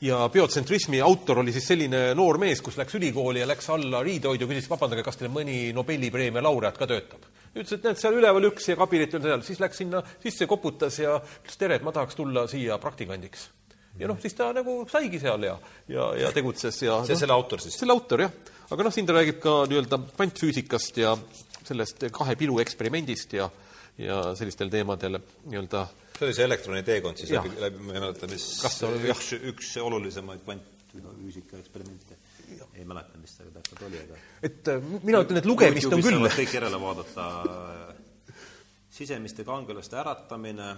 ja biotsentrismi autor oli siis selline noor mees, kus läks ülikooli ja läks alla riidehoidju, küsis, vabandage, kas teil mõni Nobeli preemia laureaat ka töötab? ütles, et näed, seal üleval üks ja kabinet on seal, siis läks sinna sisse, koputas ja ütles tere, et ma tahaks tulla siia praktikandiks. ja noh, siis ta nagu saigi seal ja, ja, ja tegutses ja see noh, selle autor siis? selle autor jah, aga noh, siin ta räägib ka nii-öelda kvantfüüsikast ja sellest kahe pilu eksperimendist ja, ja sellistel teemadel nii-öelda see oli see elektroni teekond siis Jah. läbi, läbi, ma ei mäleta, mis Kas see oli- üks, üks olulisemaid kvantfüüsika eksperimente. ei mäleta, mis see täpselt oli, aga et äh, mina ütlen, et lugemist on küll kõik järele vaadata, sisemiste kangelaste äratamine,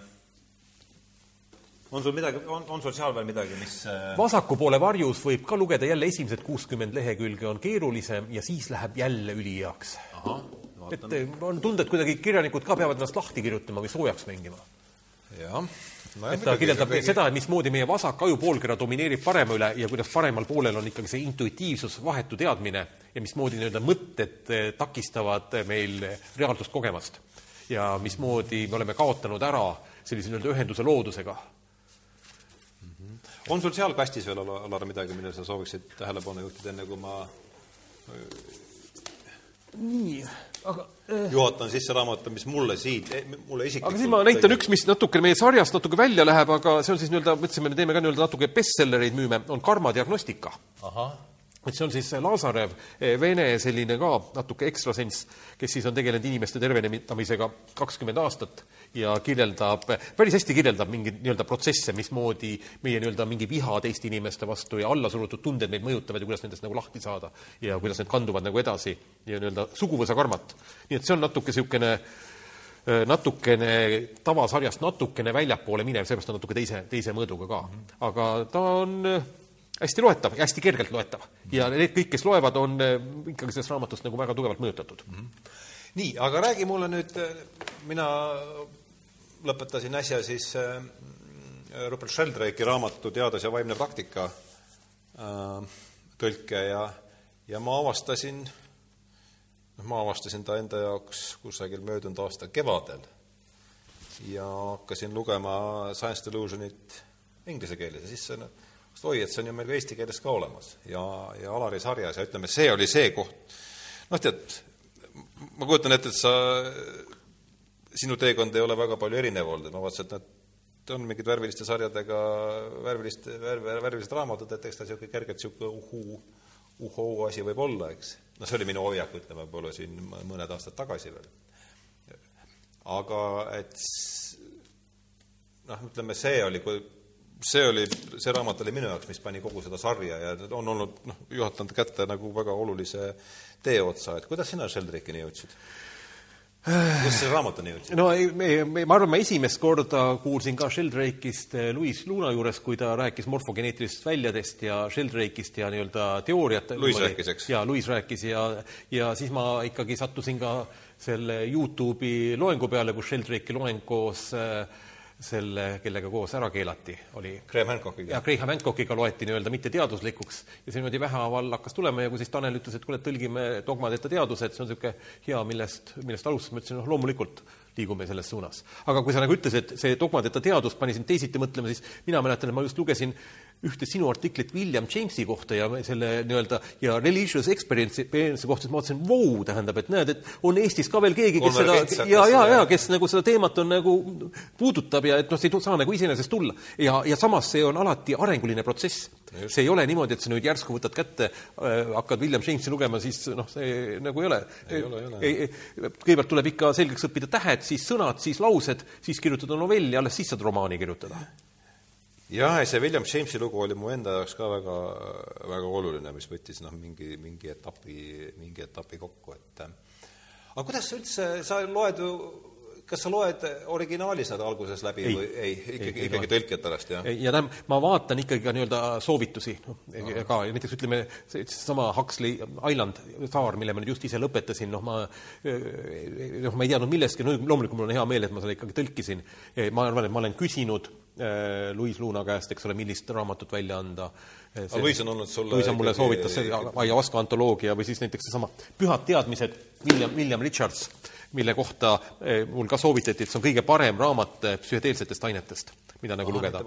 on sul midagi, on, on sul seal veel midagi, mis äh, vasaku poole varjus võib ka lugeda jälle esimesed kuuskümmend lehekülge on keerulisem ja siis läheb jälle üliheaks. et on tunda, et kuidagi kirjanikud ka peavad ennast lahti kirjutama või soojaks mängima. Jah. et ta kirjeldab seda, et mismoodi meie vasak ajupoolkera domineerib parema üle ja kuidas paremal poolel on ikkagi see intuitiivsus, vahetu teadmine ja mismoodi nii-öelda mõtted eh, takistavad eh, meil reaalsust kogemast. ja mismoodi me oleme kaotanud ära sellise nii-öelda ühenduse loodusega on sul seal kastis veel, Alar, midagi, millele sa sooviksid tähelepanu juhtida, enne kui ma nii, aga juhatan sisse raamatu, mis mulle siit, mulle isiklikult aga siis ma näitan üks, mis natuke meie sarjast natuke välja läheb, aga see on siis nii-öelda, mõtlesime, me teeme ka nii-öelda natuke bestsellereid müüme, on karmadiagnostika. ahah, et see on siis Lazarev, eh, vene selline ka natuke ekstrasens, kes siis on tegelenud inimeste tervenemisega kakskümmend aastat ja kirjeldab, päris hästi kirjeldab mingeid nii-öelda protsesse, mismoodi meie nii-öelda mingi viha teiste inimeste vastu ja allasurutud tunded meid mõjutavad ja kuidas nendest nagu lahti saada ja kuidas need kanduvad nagu edasi ja nii-öelda suguvõsa karmat. nii et see on natuke niisugune eh, natukene tavasarjast natukene väljapoole minev, seepärast on natuke teise, teise mõõduga ka. aga ta on eh, hästi loetav hästi kergelt loetav. ja need kõik, kes loevad, on eh, ikkagi sellest raamatust nagu väga tugevalt mõjutatud. nii, aga räägi mulle nüüd, mina lõpetasin äsja siis äh, Rupert Sheldrake'i raamatu Teadus ja vaimne praktika äh, tõlke ja, ja ma avastasin, noh, ma avastasin ta enda jaoks kusagil möödunud aasta kevadel ja hakkasin lugema Science Delusionit inglise keeles ja siis see noh, oi, et see on ju meil ka eesti keeles ka olemas ja, ja Alari sarjas ja ütleme, see oli see koht, noh tead, ma kujutan ette, et sa, sinu teekond ei ole väga palju erinev olnud, et ma vaatasin, et nad on mingid värviliste sarjadega, värviliste, värv, värvilised raamatud, et eks ta niisugune kergelt niisugune uhuu, uhoo asi võib olla, eks. no see oli minu hoiak, ütleme, võib-olla siin mõned aastad tagasi veel. aga et noh, ütleme, see oli, kui see oli, see raamat oli minu jaoks, mis pani kogu seda sarja ja on olnud, noh, juhatanud kätte nagu väga olulise teeotsa, et kuidas sina Sheldrakeni jõudsid? Kuidas selle raamatuni jõudsid? no ei, me, me, ma arvan, ma esimest korda kuulsin ka Sheldrake'ist eh, Louis Luna juures, kui ta rääkis morfogeneetilistest väljadest ja Sheldrake'ist ja nii-öelda teooriat. Louis rääkis, eks? jaa, Louis rääkis ja, ja siis ma ikkagi sattusin ka selle Youtube'i loengu peale, kus Sheldrake'i loeng koos äh, selle, kellega koos ära keelati, oli Graham Hancockiga? ja Graham Hancockiga loeti nii-öelda mitteteaduslikuks ja see niimoodi vähehaaval hakkas tulema ja kui siis Tanel ütles, et kuule, tõlgime dogmadeta teadused, see on niisugune hea, millest, millest alustada, ma ütlesin, noh, loomulikult liigume selles suunas. aga kui sa nagu ütlesid, et see dogmadeta teadus pani sind teisiti mõtlema, siis mina mäletan, et ma just lugesin ühte sinu artiklit William Jamesi kohta ja selle nii-öelda ja religious experience'i kohta, siis ma mõtlesin, vau, tähendab, et näed, et on Eestis ka veel keegi, kes seda ja, ja, ja kes nagu seda teemat on nagu puudutab ja et noh, see ei saa nagu iseenesest tulla. ja, ja samas see on alati arenguline protsess. see ei ole niimoodi, et sa nüüd järsku võtad kätte äh,, hakkad William Jamesi lugema, siis noh, see nagu ei ole. Kõigepealt tuleb ikka selgeks õppida tähed, siis sõnad, siis laused, siis kirjutada novelli, alles siis saad romaani kirjutada. Jah, ja see William Jamesi lugu oli mu enda jaoks ka väga, väga oluline, mis võttis noh, mingi, mingi etapi, mingi etapi kokku, et aga kuidas sa üldse, sa loed ju, kas sa loed originaalis nad alguses läbi Ei. või ei, ikkagi, ikkagi tõlked pärast, jah? ja tähendab, ma vaatan ikkagi ka nii-öelda soovitusi noh, ka, näiteks ütleme, see seesama Huxley Island, saar, mille ma nüüd just ise lõpetasin, noh, ma noh, ma ei teadnud millestki, no loomulikult mul on hea meel, et ma selle ikkagi tõlkisin. ma arvan, et ma olen küsinud äh, Louis Luna käest, eks ole, millist raamatut välja anda. Aga Louis on olnud sulle Louis on mulle soovitas see Ayahuasca antoloogia või siis näiteks seesama Pühad teadmised, William, William Richards, mille kohta eh, mul ka soovitati, et see on kõige parem raamat psühhedeelsetest ainetest, mida nagu lugeda.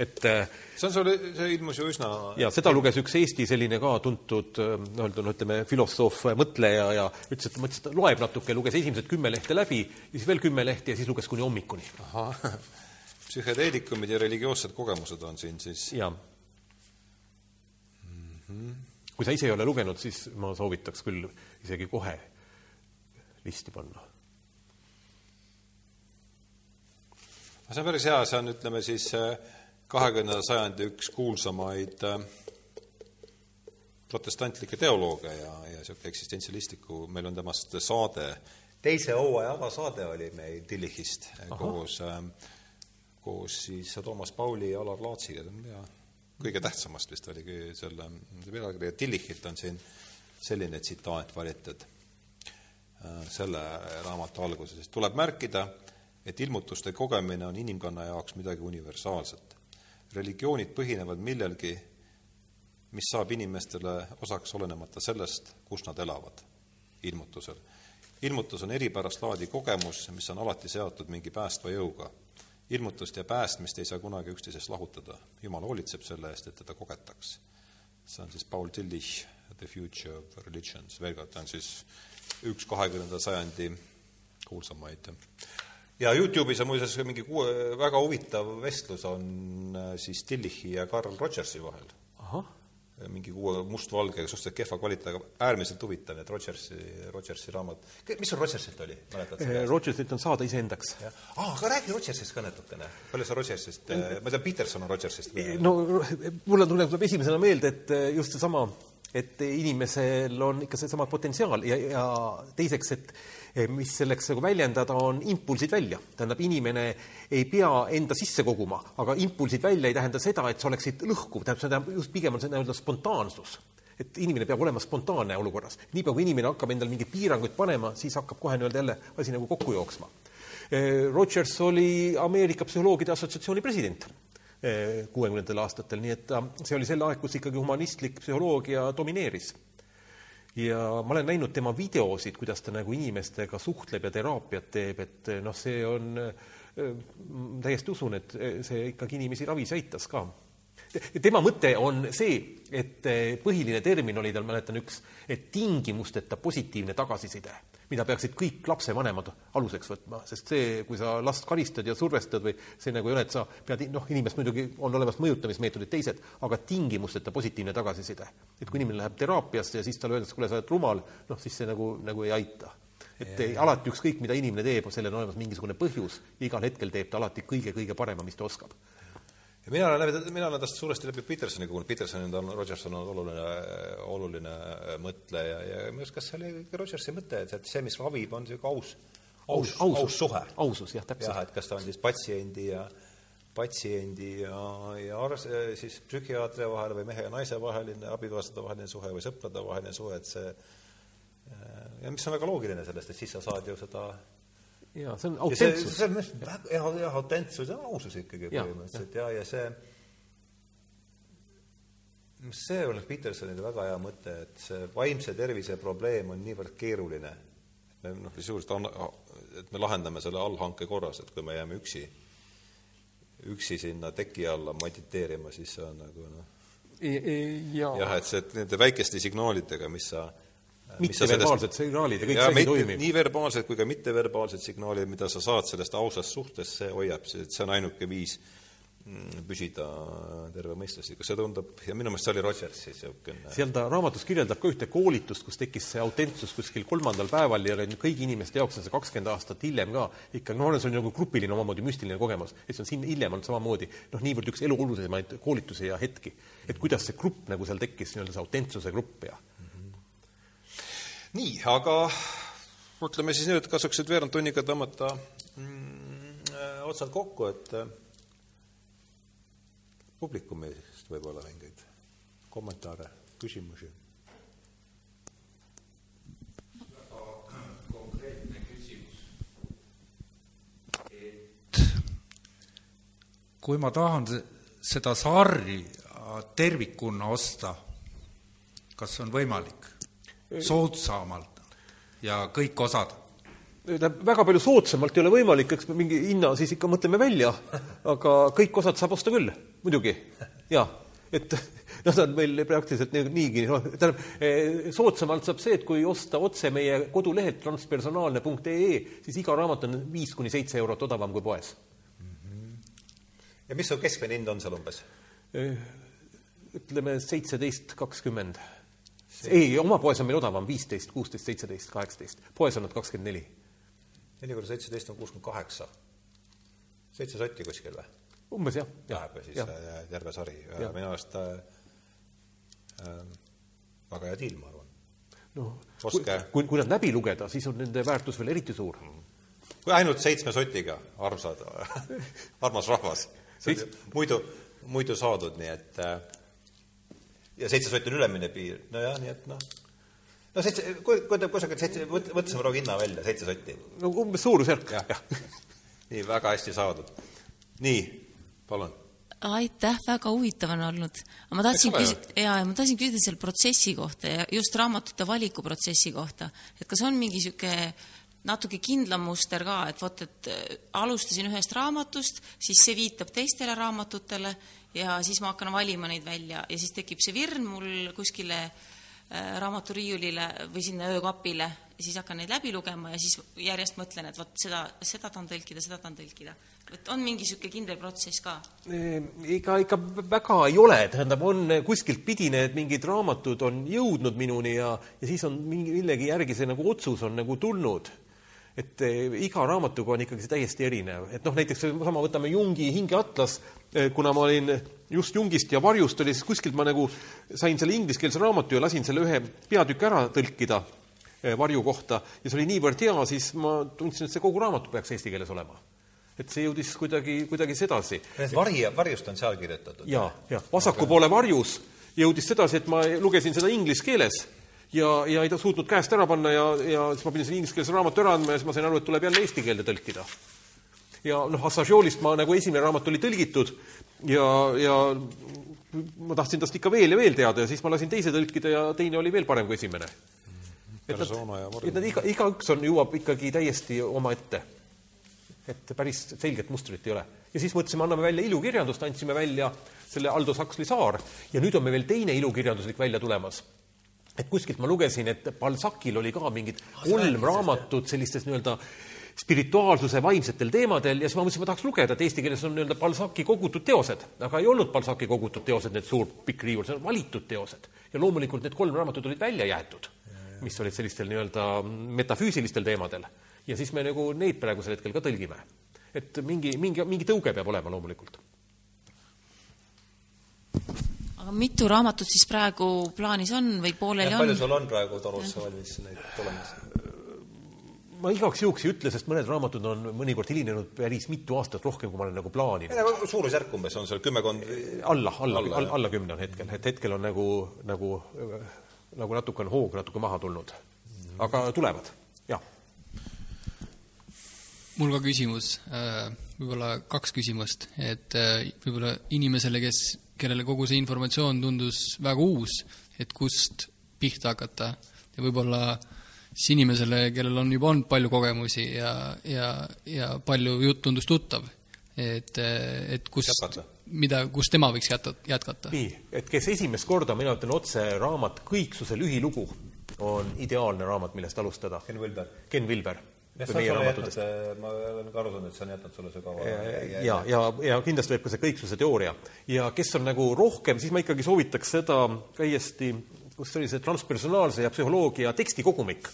Et eh, see on sul, see ilmus ju üsna ja seda luges üks Eesti selline ka tuntud noh, no ütleme, filosoof, mõtleja ja ütles, et mõtles, et loeb natuke, luges esimesed kümme lehte läbi siis veel kümme lehte ja siis luges kuni hommikuni. psühhedeelikumid ja religioossed kogemused on siin siis ja kui sa ise ei ole lugenud, siis ma soovitaks küll isegi kohe listi panna. see on päris hea, see on, ütleme siis kahekümnenda sajandi üks kuulsamaid äh, protestantlikke teolooge ja, ja niisugune eksistentsialistliku, meil on temast saade, teise hooaja avasaade oli meil Tillichist koos äh, koos siis Toomas Pauli ja Alar Laatsiga, ja kõige tähtsamast vist oligi selle ja Tillichilt on siin selline tsitaat valitud äh, selle raamatu alguses, tuleb märkida, et ilmutuste kogemine on inimkonna jaoks midagi universaalset. Religioonid põhinevad millelgi, mis saab inimestele osaks olenemata sellest, kus nad elavad ilmutusel. ilmutus on eripärast laadi kogemus, mis on alati seotud mingi päästva jõuga ilmutust ja päästmist ei saa kunagi üksteisest lahutada. jumal hoolitseb selle eest, et teda kogetaks. see on siis Paul Tillich, The Future of Religions, veel kord, ta on siis üks kahekümnenda sajandi kuulsamaid. Ja Youtube'is on muuseas mingi kuue, väga huvitav vestlus on äh, siis Tillichi ja Carl Rogersi vahel. ahah mingi uue mustvalge, suhteliselt kehva kvaliteediga, äärmiselt huvitav, need Rogersi, Rogersi raamat. mis sul Rogersilt oli, mäletad seda? Rogersilt on Saada iseendaks. aa, aga räägi Rogersist ka natukene. palju sa Rogersist, ma tean, Peterson on Rogersist. no mulle tuleb, tuleb esimesena meelde, et just seesama et inimesel on ikka seesama potentsiaal ja, ja teiseks, et mis selleks nagu väljendada, on impulsid välja. tähendab, inimene ei pea enda sisse koguma, aga impulsid välja ei tähenda seda, et sa oleksid lõhkuv, tähendab, see tähendab just pigem on see nii-öelda spontaansus. et inimene peab olema spontaanne olukorras. niipea, kui inimene hakkab endale mingeid piiranguid panema, siis hakkab kohe nii-öelda jälle asi nagu kokku jooksma. Eh, Rogers oli Ameerika Psühholoogide Assotsiatsiooni president kuuekümnendatel aastatel, nii et see oli sel aeg, kus ikkagi humanistlik psühholoogia domineeris. Ja ma olen näinud tema videosid, kuidas ta nagu inimestega suhtleb ja teraapiat teeb, et noh, see on, täiesti usun, et see ikkagi inimesi ravis aitas ka. Tema mõte on see, et põhiline termin oli tal, mäletan, üks, et tingimusteta positiivne tagasiside mida peaksid kõik lapsevanemad aluseks võtma, sest see, kui sa last karistad ja survestad või see nagu ei ole, et sa pead, noh, inimest muidugi on olemas mõjutamismeetodid teised, aga tingimusteta positiivne tagasiside. et kui inimene läheb teraapiasse ja siis talle öeldakse, kuule, sa oled rumal, noh, siis see nagu, nagu ei aita. et ei, alati ükskõik, mida inimene teeb, sellel on olemas mingisugune põhjus, igal hetkel teeb ta alati kõige-kõige parema, mis ta oskab ja mina olen läbi, mina olen tast suuresti läbi Petersoni kuulnud, Peterson on, Rogerson on oluline, oluline mõtleja ja minu arust, kas see oli Rogersi mõte, et see, mis ravib, on niisugune aus, aus, aus, aus suhe. ausus, jah, täpselt. jah, et kas ta on siis patsiendi ja patsiendi ja, ja ars-, siis psühhiaatri vahel või mehe ja naise vaheline, abikaasade vaheline suhe või sõprade vaheline suhe, et see ja mis on väga loogiline sellest, et siis sa saad ju seda jaa, see on autentsus. see on väga, jah, jah, autentsus ja ausus ikkagi põhimõtteliselt ja, ja, ja see see oleks Petersonile väga hea mõte, et see vaimse tervise probleem on niivõrd keeruline, et me noh, sisuliselt et me lahendame selle allhanke korras, et kui me jääme üksi, üksi sinna teki alla mediteerima, siis see on nagu noh, jah, et see, et nende väikeste signaalidega, mis sa mitteverbaalsed signaalid ja kõik see toimib. nii verbaalsed kui ka mitteverbaalsed signaalid, mida sa saad sellest ausast suhtest, see hoiab, see on ainuke viis mm, püsida terve mõistuslikkus, see tundub, ja minu meelest see oli Rogersi niisugune seal ta raamatus kirjeldab ka ühte koolitust, kus tekkis see autentsus kuskil kolmandal päeval ja kõigi inimeste jaoks on see kakskümmend aastat hiljem ka ikkagi, noh, see on nagu grupiline omamoodi müstiline kogemus, et see on siin hiljem olnud samamoodi noh, niivõrd üks elu olulisemaid koolitusi ja hetki. et kuidas see grupp nagu seal tekkis, nii-öelda see autentsuse grupp ja nii, aga ütleme siis nüüd, kasuks nüüd veerand tunniga tõmmata mm, äh, otsad kokku, et äh, publikumist võib-olla mingeid kommentaare, küsimusi kui ma tahan seda sarri tervikuna osta, kas on võimalik? Soodsamalt ja kõik osad? tähendab, väga palju soodsamalt ei ole võimalik, eks me mingi hinna siis ikka mõtleme välja, aga kõik osad saab osta küll, muidugi, jaa. et noh, ta on meil praktiliselt niigi, noh, tähendab, eh, soodsamalt saab see, et kui osta otse meie kodulehelt transpersonaalne.ee, siis iga raamat on viis kuni seitse eurot odavam kui poes mm. -hmm. ja mis su keskmine hind on seal umbes? Eh, ütleme seitseteist, kakskümmend ei, oma poes on meil odavam viisteist, kuusteist, seitseteist, kaheksateist. poes on nad kakskümmend neli. neli korda seitseteist on kuuskümmend kaheksa. seitse sotti kuskil või? umbes jah, läheb ja siis ja. äh, terve sari ja Jah. minu arust äh, äh, väga hea diil, ma arvan. noh, kui, kui, kui nad läbi lugeda, siis on nende väärtus veel eriti suur. kui ainult seitsme sotiga, armsad armas rahvas. muidu, muidu saadud, nii et äh, ja seitse sotti on ülemine piir, nojah, nii et noh, no seitse, kui, kui ta kusagil seitse, võtsime praegu hinna välja, seitse sotti. no umbes suurusjärk, nii, väga hästi saadud. nii, palun. aitäh, väga huvitav on olnud. ma tahtsin küsida, jaa, ja ma tahtsin küsida selle protsessi kohta ja just raamatute valiku protsessi kohta. et kas on mingi niisugune natuke kindlam muster ka, et vot, et äh, alustasin ühest raamatust, siis see viitab teistele raamatutele ja siis ma hakkan valima neid välja ja siis tekib see virn mul kuskile äh, raamaturiiulile või sinna öökapile ja siis hakkan neid läbi lugema ja siis järjest mõtlen, et vot seda, seda tahan tõlkida, seda tahan tõlkida. et on mingi niisugune kindel protsess ka? ega ikka väga ei ole, tähendab, on kuskilt pidi need mingid raamatud on jõudnud minuni ja, ja siis on mingi millegi järgi see nagu otsus on nagu tulnud. Et eh, iga raamatuga on ikkagi see täiesti erinev, et noh, näiteks seesama, võtame Jungi hingeatlas, kuna ma olin just Jungist ja Varjust oli, siis kuskilt ma nagu sain selle ingliskeelse raamatu ja lasin selle ühe peatüki ära tõlkida eh, Varju kohta. Ja see oli niivõrd hea, siis ma tundsin, et see kogu raamatu peaks eesti keeles olema. et see jõudis kuidagi, kuidagi sedasi. Vari, varjust on seal kirjutatud? ja, ja vasaku poole varjus jõudis sedasi, et ma lugesin seda inglise keeles ja, ja ei ta suutnud käest ära panna ja, ja siis ma pidin selle ingliskeelse raamatu ära andma ja siis ma sain aru, et tuleb jälle eesti keelde tõlkida. ja noh, Assagiolist ma nagu esimene raamat oli tõlgitud ja, ja ma tahtsin tast ikka veel ja veel teada ja siis ma lasin teise tõlkida ja teine oli veel parem kui esimene. et nad, et nad iga, igaüks on, jõuab ikkagi täiesti omaette. et päris selget mustrit ei ole. ja siis mõtlesime, anname välja ilukirjandust, andsime välja selle Aldo Saksli Saar ja nüüd on meil veel teine ilukirjanduslik välja tulemas et kuskilt ma lugesin, et Balzacil oli ka mingid kolm raamatut sellistes nii-öelda spirituaalsuse vaimsetel teemadel ja siis ma mõtlesin, ma tahaks lugeda, et eesti keeles on nii-öelda Balzaci kogutud teosed, aga ei olnud Balzaci kogutud teosed, need suur pikk riiul, see on valitud teosed. ja loomulikult need kolm raamatut olid välja jäetud, mis olid sellistel nii-öelda metafüüsilistel teemadel. ja siis me nagu neid praegusel hetkel ka tõlgime. et mingi, mingi, mingi tõuge peab olema loomulikult aga mitu raamatut siis praegu plaanis on või pooleli palju on? sul on praegu torusse valmis neid tulemas? ma igaks juhuks ei ütle, sest mõned raamatud on mõnikord hilinenud päris mitu aastat rohkem, kui ma olen nagu plaaninud. suurusjärk umbes on seal kümmekond alla, alla, Alla, alla, kümne on hetkel, et hetkel on nagu, nagu, nagu natuke on hoog natuke maha tulnud. aga tulevad, jah. mul ka küsimus, võib-olla kaks küsimust, et äh, võib-olla inimesele, kes, kellele kogu see informatsioon tundus väga uus, et kust pihta hakata ja võib-olla siis inimesele, kellel on juba olnud palju kogemusi ja, ja, ja palju jutt tundus tuttav, et, et kust Jätkata., mida, kus tema võiks jätta, jätkata? nii, et kes esimest korda, mina ütlen otse, raamat Kõiksuse lühilugu on ideaalne raamat, millest alustada. Ken Vilber. Ken Vilber. Ma olen ka aru saanud, et see on jätnud sulle sügava ja, ja, ja kindlasti võib ka see kõiksuse teooria. ja kes on nagu rohkem, siis ma ikkagi soovitaks seda täiesti, kus see oli see transpersonaalse ja psühholoogia tekstikogumik.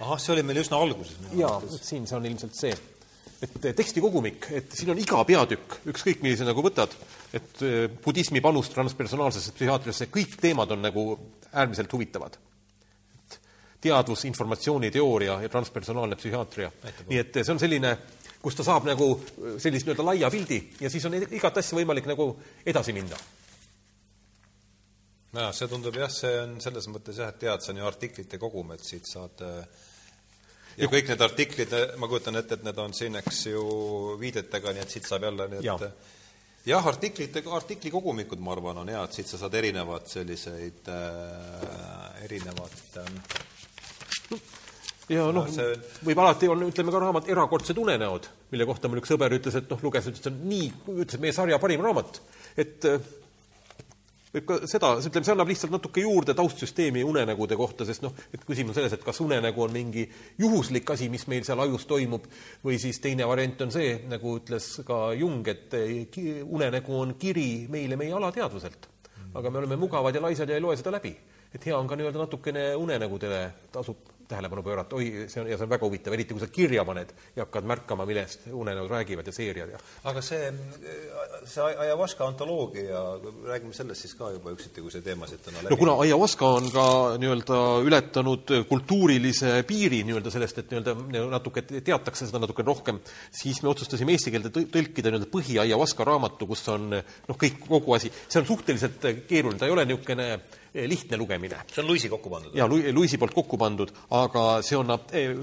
ahah, see oli meil üsna alguses. jaa, siin see on ilmselt see. et tekstikogumik, et siin on iga peatükk, ükskõik millise nagu võtad, et eh, budismi panus transpersonaalsesse psühhiaatriasse, kõik teemad on nagu äärmiselt huvitavad. Et teadvus, informatsiooniteooria ja transpersonaalne psühhiaatria. nii et see on selline, kus ta saab nagu sellist nii-öelda laia pildi ja siis on igat asja võimalik nagu edasi minna. jaa, see tundub jah, see on selles mõttes jah, et tead, see on ju artiklite kogum, et siit saad äh, ja kõik need artiklid, ma kujutan ette, et need on siin, eks ju, viidetega, nii et siit saab jälle need Jaa. jah, artiklite, artiklikogumikud, ma arvan, on hea, et siit sa saad erinevad selliseid äh,, erinevad äh, ja noh No see- võib alati on, ütleme ka raamat Erakordsed unenäod, mille kohta mul üks sõber ütles, et noh, luges, ütles, et nii, ütles, et meie sarja parim raamat. et äh, võib ka seda, ütleme, see annab lihtsalt natuke juurde taustsüsteemi unenägude kohta, sest noh, et küsimus on selles, et kas unenägu on mingi juhuslik asi, mis meil seal ajus toimub, või siis teine variant on see, nagu ütles ka Jung, et ki- unenägu on kiri meile meie alateadvuselt. aga me oleme mugavad ja laisad ja ei loe seda läbi. et hea on ka nii-öelda natukene unenägudele tasub tähelepanu pöörata, oi, see on, ja see on väga huvitav, eriti kui sa kirja paned ja hakkad märkama, millest unenäod räägivad ja seeriad ja aga see, see ayahuasca ontoloogia, räägime sellest siis ka juba üksiti, kui see teema siit täna läbi no kuna ayahuasca on ka nii-öelda ületanud kultuurilise piiri nii-öelda sellest, et nii-öelda natuke teatakse seda natuke rohkem, siis me otsustasime eesti keelde tõ- tõlkida nii-öelda põhi ayahuasca raamatu, kus on noh, kõik, kogu asi, see on suhteliselt keeruline, ta ei ole niisugune lihtne lugemine see on Luisi kokku pandud? jaa, Luisi poolt kokku pandud, aga see annab eh,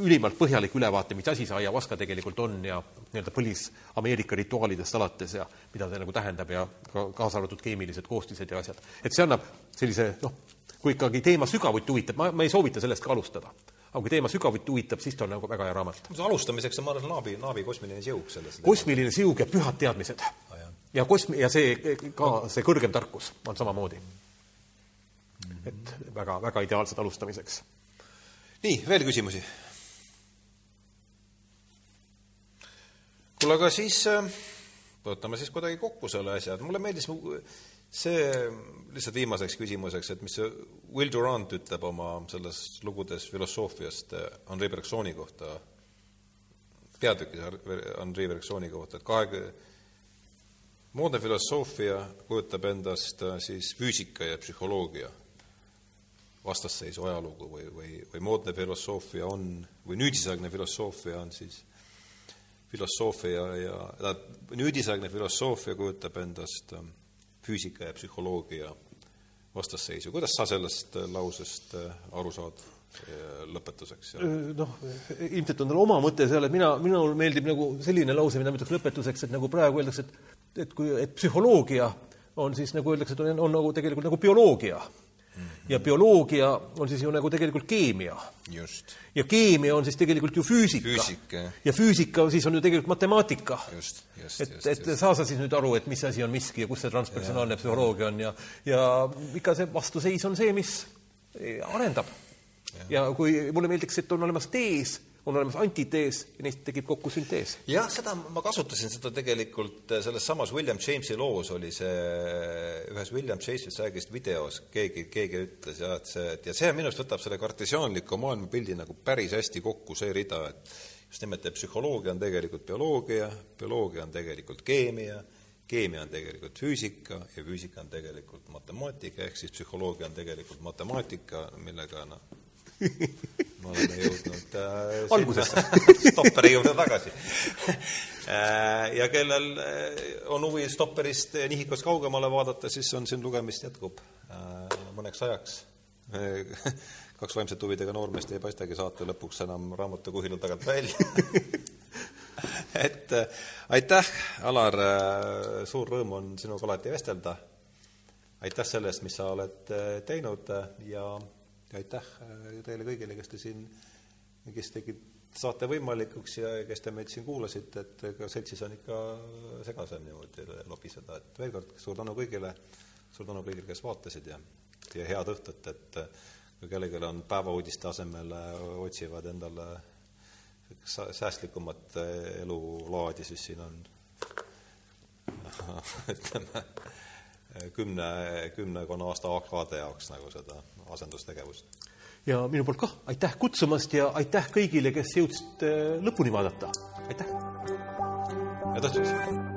ülimalt põhjalik ülevaate, mis asi see ayahuasca tegelikult on ja nii-öelda põlis-Ameerika rituaalidest alates ja mida ta nagu tähendab ja ka kaasa arvatud keemilised koostised ja asjad. et see annab sellise noh, kui ikkagi teema sügavuti huvitab, ma, ma ei soovita sellest ka alustada. aga kui teema sügavuti huvitab, siis ta on nagu väga hea raamat. alustamiseks on, ma arvan, Naabi, Naabi kosmiline siug selles kosmiline siug ja pühad teadmised. Ja kosm-, ja see ka, see kõrgem tarkus on samamoodi. et väga, väga ideaalsed alustamiseks nii, veel küsimusi? kuule, aga siis äh, võtame siis kuidagi kokku selle asja, et mulle meeldis see, lihtsalt viimaseks küsimuseks, et mis see Will Durant ütleb oma selles lugudes filosoofiast äh, Henri Bergsoni kohta, peatükis Henri Bergsoni kohta, et kahe, moodne filosoofia kujutab endast äh, siis füüsika ja psühholoogia vastasseisu ajalugu või, või, või moodne filosoofia on, või nüüdisaegne filosoofia on siis filosoofia ja, tähendab, nüüdisaegne filosoofia kujutab endast ähm, füüsika ja psühholoogia vastasseisu. kuidas sa sellest äh, lausest äh, aru saad äh, lõpetuseks? noh, ilmselt on tal oma mõte seal, et mina, minul meeldib nagu selline lause, mida ma ütleks lõpetuseks, et nagu praegu öeldakse, et et kui, et psühholoogia on siis nagu öeldakse, et on, on nagu tegelikult nagu bioloogia ja bioloogia on siis ju nagu tegelikult keemia. ja keemia on siis tegelikult ju füüsika. Füüsika, ja füüsika siis on ju tegelikult matemaatika. et, just, et saa sa siis nüüd aru, et mis asi on miski ja kus see transpersonaalne psühholoogia on ja, ja ikka see vastuseis on see, mis arendab. ja kui mulle meeldiks, et on olemas tees, on olemas antitees ja neist tekib kokku süntees. jah, seda ma kasutasin seda tegelikult selles samas William Jamesi loos oli see, ühes William Jamesist räägis videos, keegi, keegi ütles jah, et see, et ja see minu arust võtab selle kartesiaanliku maailmapildi nagu päris hästi kokku, see rida, et just nimelt, et psühholoogia on tegelikult bioloogia, bioloogia on tegelikult keemia, keemia on tegelikult füüsika ja füüsika on tegelikult matemaatika, ehk siis psühholoogia on tegelikult matemaatika, millega noh, me oleme jõudnud äh, Algusesse. sinna stopperi juurde tagasi äh, ja kellel äh, on huvi stopperist nihikust kaugemale vaadata, siis on siin lugemist jätkub äh, mõneks ajaks äh, kaks vaimselt huvidega noormeest ei paistagi saate lõpuks enam raamatukuhila tagant välja et äh, aitäh, Alar äh,, suur rõõm on sinuga alati vestelda. aitäh selle eest, mis sa oled äh, teinud äh, ja, ja aitäh äh, teile kõigile, kes te siin, kes tegid saate võimalikuks ja kes te meid siin kuulasite, et ega seltsis on ikka segasem niimoodi lobiseda, et veel kord suur tänu kõigile, suur tänu kõigile, kes vaatasid ja, ja head õhtut, et äh, kui kellelgi on päevauudiste asemel, äh, otsivad endale säästlikumat äh, elulaadi, siis siin on ütleme, kümne, kümmekonna aasta AK-de jaoks nagu seda asendustegevust. ja minu poolt kah aitäh kutsumast ja aitäh kõigile, kes jõudsid äh, lõpuni vaadata. aitäh! head õhtut!